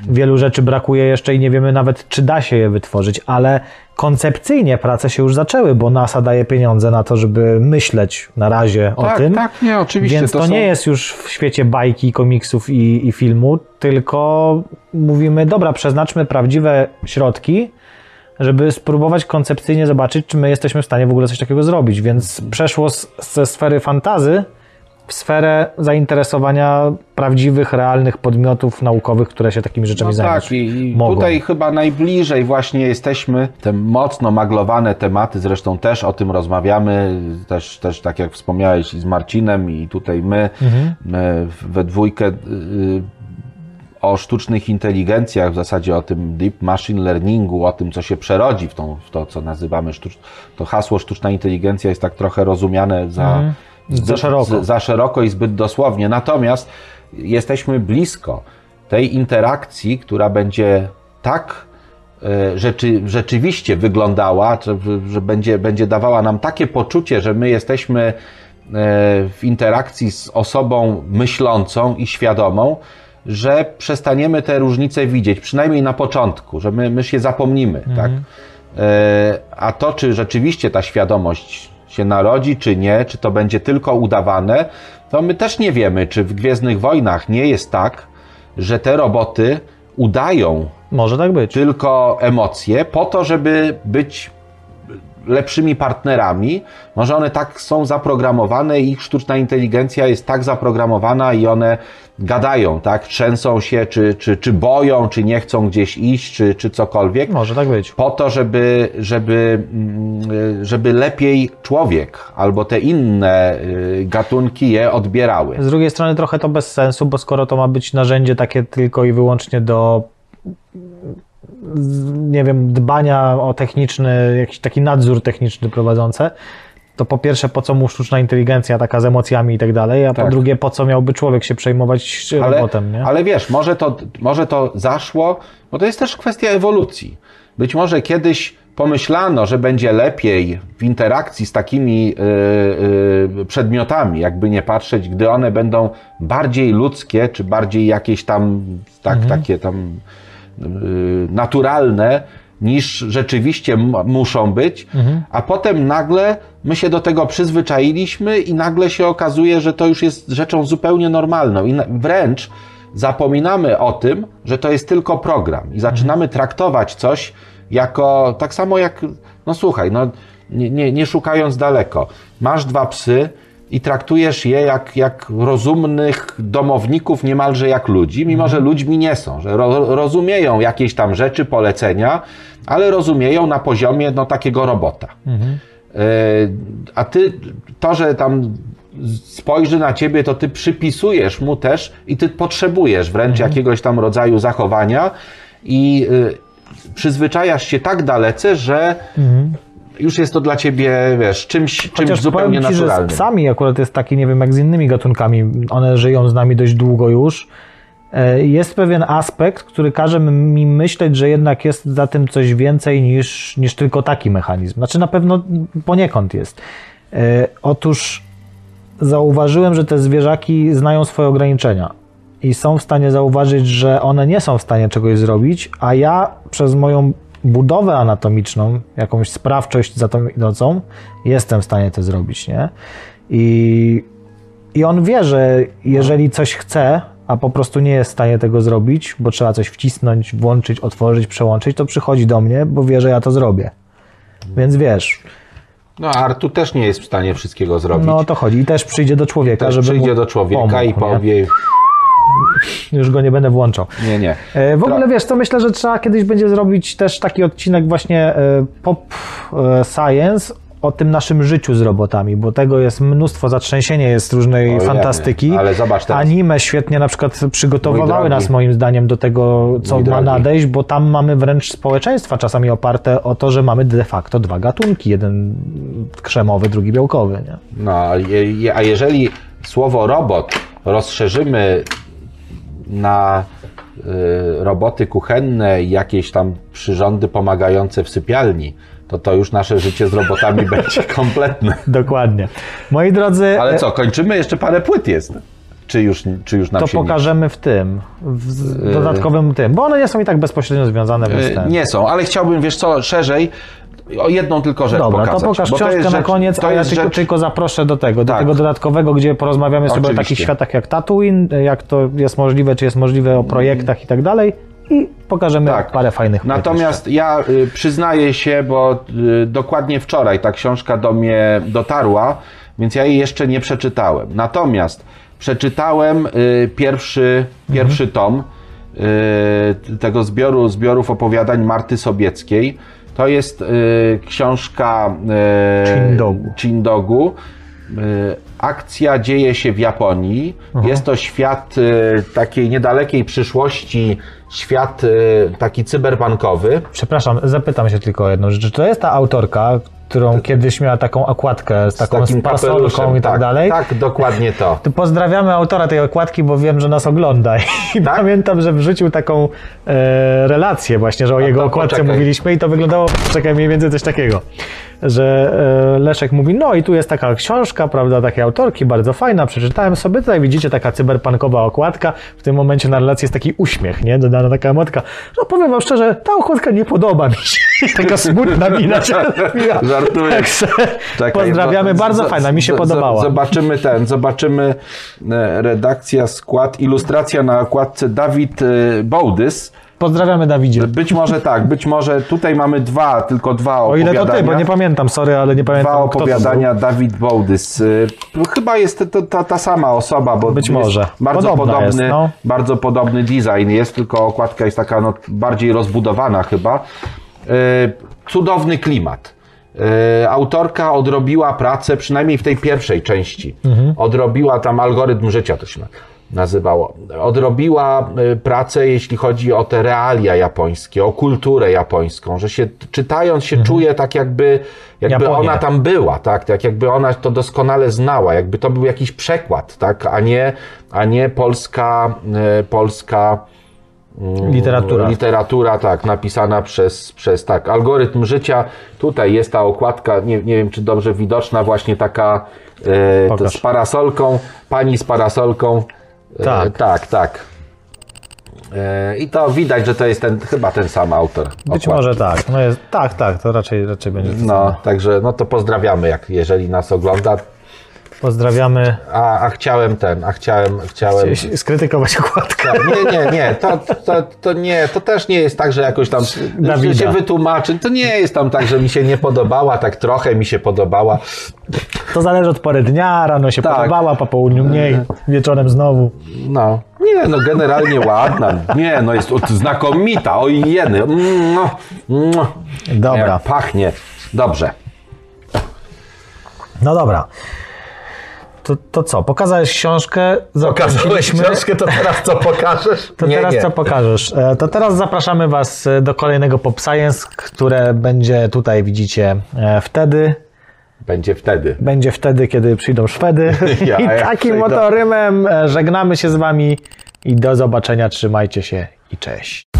[SPEAKER 2] wielu rzeczy brakuje jeszcze i nie wiemy nawet, czy da się je wytworzyć, ale koncepcyjnie prace się już zaczęły, bo NASA daje pieniądze na to, żeby myśleć na razie o
[SPEAKER 3] tak,
[SPEAKER 2] tym.
[SPEAKER 3] tak, nie, oczywiście.
[SPEAKER 2] Więc to,
[SPEAKER 3] są-
[SPEAKER 2] nie jest już w świecie bajki, komiksów i, i filmu, tylko mówimy, dobra, przeznaczmy prawdziwe środki, żeby spróbować koncepcyjnie zobaczyć, czy my jesteśmy w stanie w ogóle coś takiego zrobić. Więc przeszło z, ze sfery fantazy w sferę zainteresowania prawdziwych, realnych podmiotów naukowych, które się takimi rzeczami
[SPEAKER 3] No
[SPEAKER 2] zajmują.
[SPEAKER 3] tak, i,
[SPEAKER 2] Mogą.
[SPEAKER 3] tutaj chyba najbliżej właśnie jesteśmy te mocno maglowane tematy, zresztą też o tym rozmawiamy, też, też tak jak wspomniałeś i z Marcinem i tutaj my,
[SPEAKER 2] Mhm.
[SPEAKER 3] my we dwójkę y, o sztucznych inteligencjach, w zasadzie o tym deep machine learningu, o tym, co się przerodzi w, tą, w to, co nazywamy sztucz... to hasło sztuczna inteligencja jest tak trochę rozumiane za,
[SPEAKER 2] Mhm. Za szeroko.
[SPEAKER 3] za szeroko i zbyt dosłownie. Natomiast jesteśmy blisko tej interakcji, która będzie tak e, rzeczy, rzeczywiście wyglądała, że, że będzie, będzie dawała nam takie poczucie, że my jesteśmy e, w interakcji z osobą myślącą i świadomą, że przestaniemy te różnice widzieć, przynajmniej na początku, że my, my się zapomnimy, tak? E, A to, czy rzeczywiście ta świadomość się narodzi, czy nie, czy to będzie tylko udawane, to my też nie wiemy, czy w Gwiezdnych Wojnach nie jest tak, że te roboty udają
[SPEAKER 2] Może tak być.
[SPEAKER 3] tylko emocje po to, żeby być lepszymi partnerami. Może one tak są zaprogramowane, ich sztuczna inteligencja jest tak zaprogramowana i one gadają, tak? Trzęsą się, czy, czy, czy boją, czy nie chcą gdzieś iść, czy, czy cokolwiek.
[SPEAKER 2] Może tak być.
[SPEAKER 3] Po to, żeby, żeby, mm, żeby lepiej człowiek albo te inne y, gatunki je odbierały.
[SPEAKER 2] Z drugiej strony trochę to bez sensu, bo skoro to ma być narzędzie takie tylko i wyłącznie do nie wiem, dbania o techniczny, jakiś taki nadzór techniczny prowadzące, to po pierwsze, po co mu sztuczna inteligencja taka z emocjami i tak dalej, a po
[SPEAKER 3] Tak.
[SPEAKER 2] drugie, po co miałby człowiek się przejmować
[SPEAKER 3] ale,
[SPEAKER 2] robotem, nie?
[SPEAKER 3] ale wiesz, może to, może to zaszło, bo to jest też kwestia ewolucji. Być może kiedyś pomyślano, że będzie lepiej w interakcji z takimi y, y, przedmiotami, jakby nie patrzeć, gdy one będą bardziej ludzkie, czy bardziej jakieś tam tak, takie tam naturalne, niż rzeczywiście muszą być, a potem nagle my się do tego przyzwyczailiśmy i nagle się okazuje, że to już jest rzeczą zupełnie normalną. I wręcz zapominamy o tym, że to jest tylko program i zaczynamy traktować coś jako, tak samo jak, no słuchaj, no nie, nie, nie szukając daleko, masz dwa psy i traktujesz je jak, jak rozumnych domowników, niemalże jak ludzi, mimo że ludźmi nie są, że ro, rozumieją jakieś tam rzeczy, polecenia, ale rozumieją na poziomie no, takiego robota. E, A ty, to, że tam spojrzy na ciebie, to ty przypisujesz mu też i ty potrzebujesz wręcz jakiegoś tam rodzaju zachowania i y, przyzwyczajasz się tak dalece, że już jest to dla ciebie, wiesz, czymś, czymś
[SPEAKER 2] Chociaż
[SPEAKER 3] zupełnie
[SPEAKER 2] powiem ci, że z
[SPEAKER 3] naturalnym.
[SPEAKER 2] psami akurat jest taki, nie wiem, jak z innymi gatunkami. One żyją z nami dość długo już. E, Jest pewien aspekt, który każe mi myśleć, że jednak jest za tym coś więcej niż, niż tylko taki mechanizm. Znaczy na pewno poniekąd jest. E, Otóż zauważyłem, że te zwierzaki znają swoje ograniczenia i są w stanie zauważyć, że one nie są w stanie czegoś zrobić, a ja przez moją budowę anatomiczną, jakąś sprawczość za tą idącą, jestem w stanie to zrobić, nie? I, I on wie, że jeżeli coś chce, a po prostu nie jest w stanie tego zrobić, bo trzeba coś wcisnąć, włączyć, otworzyć, przełączyć, to przychodzi do mnie, bo wie, że ja to zrobię. Więc wiesz,
[SPEAKER 3] No, Artu też nie jest w stanie wszystkiego zrobić.
[SPEAKER 2] no o to chodzi. I też przyjdzie do człowieka,
[SPEAKER 3] Też
[SPEAKER 2] żeby
[SPEAKER 3] przyjdzie do człowieka
[SPEAKER 2] pomógł,
[SPEAKER 3] i
[SPEAKER 2] nie? Już go nie będę włączał.
[SPEAKER 3] nie, nie.
[SPEAKER 2] E, W ogóle wiesz, to myślę, że trzeba kiedyś będzie zrobić też taki odcinek właśnie e, pop e, science o tym naszym życiu z robotami, bo tego jest mnóstwo, zatrzęsienie jest różnej
[SPEAKER 3] Ojej,
[SPEAKER 2] fantastyki.
[SPEAKER 3] ale zobacz teraz.
[SPEAKER 2] Anime świetnie na przykład przygotowywały
[SPEAKER 3] Mój
[SPEAKER 2] nas moim zdaniem do tego, co
[SPEAKER 3] Mój
[SPEAKER 2] ma
[SPEAKER 3] drogi.
[SPEAKER 2] nadejść, bo tam mamy wręcz społeczeństwa czasami oparte o to, że mamy de facto dwa gatunki, jeden krzemowy, drugi białkowy. Nie?
[SPEAKER 3] No, a jeżeli słowo robot rozszerzymy na y, roboty kuchenne i jakieś tam przyrządy pomagające w sypialni, to to już nasze życie z robotami [laughs] będzie kompletne.
[SPEAKER 2] Dokładnie. Moi drodzy,
[SPEAKER 3] Ale
[SPEAKER 2] e,
[SPEAKER 3] co, kończymy? Jeszcze parę płyt jest. Czy już, czy już nam
[SPEAKER 2] to
[SPEAKER 3] się nie-
[SPEAKER 2] pokażemy w tym, w dodatkowym tym, bo one nie są i tak bezpośrednio związane,
[SPEAKER 3] Y,
[SPEAKER 2] ten.
[SPEAKER 3] Nie są, ale chciałbym, wiesz co, szerzej o jedną tylko rzecz
[SPEAKER 2] Dobra,
[SPEAKER 3] pokazać.
[SPEAKER 2] to pokaż książkę
[SPEAKER 3] jest
[SPEAKER 2] na
[SPEAKER 3] rzecz-
[SPEAKER 2] koniec, a ja tylko,
[SPEAKER 3] rzecz-
[SPEAKER 2] tylko zaproszę do tego, do
[SPEAKER 3] Tak.
[SPEAKER 2] tego dodatkowego, gdzie porozmawiamy sobie o
[SPEAKER 3] Oczywiście.
[SPEAKER 2] takich światach jak Tatooine, jak to jest możliwe, czy jest możliwe, o projektach i tak dalej i pokażemy
[SPEAKER 3] Tak.
[SPEAKER 2] parę fajnych
[SPEAKER 3] Natomiast ja y, przyznaję się, bo y, dokładnie wczoraj ta książka do mnie dotarła, więc ja jej jeszcze nie przeczytałem. Natomiast przeczytałem y, pierwszy, pierwszy tom y, tego zbioru, zbiorów opowiadań Marty Sobieckiej. To jest y, książka y,
[SPEAKER 2] Chindogu.
[SPEAKER 3] Y, Akcja dzieje się w Japonii. Jest to świat y, takiej niedalekiej przyszłości, świat y, taki cyberbankowy.
[SPEAKER 2] Przepraszam, zapytam się tylko o jedną rzecz. Czy to jest ta autorka, którą kiedyś miała taką okładkę z taką z parasolką i tak, dalej?
[SPEAKER 3] Tak, dokładnie to.
[SPEAKER 2] To pozdrawiamy autora tej okładki, bo wiem, że nas ogląda. [laughs] I
[SPEAKER 3] Tak?
[SPEAKER 2] pamiętam, że wrzucił taką e, relację właśnie, że o jego
[SPEAKER 3] to
[SPEAKER 2] okładce
[SPEAKER 3] poczekaj.
[SPEAKER 2] mówiliśmy i to wyglądało, czekaj, mniej więcej coś takiego, że e, Leszek mówi, no i tu jest taka książka, prawda, takiej autorki, bardzo fajna, przeczytałem sobie, tutaj widzicie taka cyberpunkowa okładka, w tym momencie na relacji jest taki uśmiech, nie, dodana taka emotka, no powiem wam szczerze, ta okładka nie podoba mi się. [laughs] Taka smutna mina się. [laughs]
[SPEAKER 3] Żartuję.
[SPEAKER 2] Także
[SPEAKER 3] Czekaj,
[SPEAKER 2] pozdrawiamy, bardzo
[SPEAKER 3] z-
[SPEAKER 2] fajna, mi się
[SPEAKER 3] z-
[SPEAKER 2] podobała.
[SPEAKER 3] Zobaczymy ten, zobaczymy e, redakcja, skład, ilustracja na okładce Dawid e, Bołdys.
[SPEAKER 2] Pozdrawiamy Dawidzie.
[SPEAKER 3] Być może tak, być może tutaj mamy dwa, tylko dwa
[SPEAKER 2] O ile
[SPEAKER 3] opowiadania.
[SPEAKER 2] to ty, bo nie pamiętam, sorry, ale nie pamiętam
[SPEAKER 3] Dwa opowiadania Dawid Bołdys. Y, Chyba jest to, to ta sama osoba, bo
[SPEAKER 2] Być może.
[SPEAKER 3] bardzo
[SPEAKER 2] Podobna
[SPEAKER 3] podobny,
[SPEAKER 2] jest, no.
[SPEAKER 3] bardzo podobny design jest, tylko okładka jest taka no, bardziej rozbudowana chyba. Cudowny klimat. Y, Autorka odrobiła pracę, przynajmniej w tej pierwszej części.
[SPEAKER 2] Mhm.
[SPEAKER 3] Odrobiła tam algorytm życia, to się na- nazywało. Odrobiła y, pracę, jeśli chodzi o te realia japońskie, o kulturę japońską, że się czytając się czuje tak jakby, jakby
[SPEAKER 2] Japonię.
[SPEAKER 3] ona tam była, tak, tak jakby ona to doskonale znała, jakby to był jakiś przekład, tak, a nie, a nie polska, y, polska
[SPEAKER 2] Literatura.
[SPEAKER 3] literatura, tak, napisana przez, przez tak, algorytm życia. Tutaj jest ta okładka, nie, nie wiem czy dobrze widoczna, właśnie taka e, z parasolką, pani z parasolką. E,
[SPEAKER 2] Tak.
[SPEAKER 3] tak, tak. E, I to widać, że to jest ten, chyba ten sam autor.
[SPEAKER 2] Być
[SPEAKER 3] okładki.
[SPEAKER 2] może tak. No jest, tak, tak, to raczej, raczej będzie
[SPEAKER 3] No,
[SPEAKER 2] samo.
[SPEAKER 3] także no to pozdrawiamy, jak, jeżeli nas ogląda.
[SPEAKER 2] Pozdrawiamy.
[SPEAKER 3] A, a chciałem ten, a chciałem, chciałem...
[SPEAKER 2] Skrytykować okładkę.
[SPEAKER 3] Tak, Nie, nie, nie, to, to, to nie, to też nie jest tak, że jakoś tam
[SPEAKER 2] Dawida.
[SPEAKER 3] się wytłumaczy. To nie jest tam tak, że mi się nie podobała, tak trochę mi się podobała.
[SPEAKER 2] To zależy od pory dnia, rano się
[SPEAKER 3] Tak.
[SPEAKER 2] podobała, po południu mniej, wieczorem znowu.
[SPEAKER 3] No, nie, no generalnie ładna. Nie, no jest znakomita, oj jeny. Mm, No, mm.
[SPEAKER 2] Dobra,
[SPEAKER 3] Jak pachnie. Dobrze.
[SPEAKER 2] no dobra. To, to co, pokazałeś książkę, zaprosiliśmy.
[SPEAKER 3] to teraz co pokażesz?
[SPEAKER 2] To teraz co pokażesz? E, To teraz zapraszamy Was e, do kolejnego Pop Science, które będzie tutaj, widzicie, e, wtedy.
[SPEAKER 3] Będzie wtedy.
[SPEAKER 2] Będzie wtedy, kiedy przyjdą Szwedy. [laughs]
[SPEAKER 3] Ja,
[SPEAKER 2] I takim motorymem e, żegnamy się z Wami i do zobaczenia. Trzymajcie się i cześć.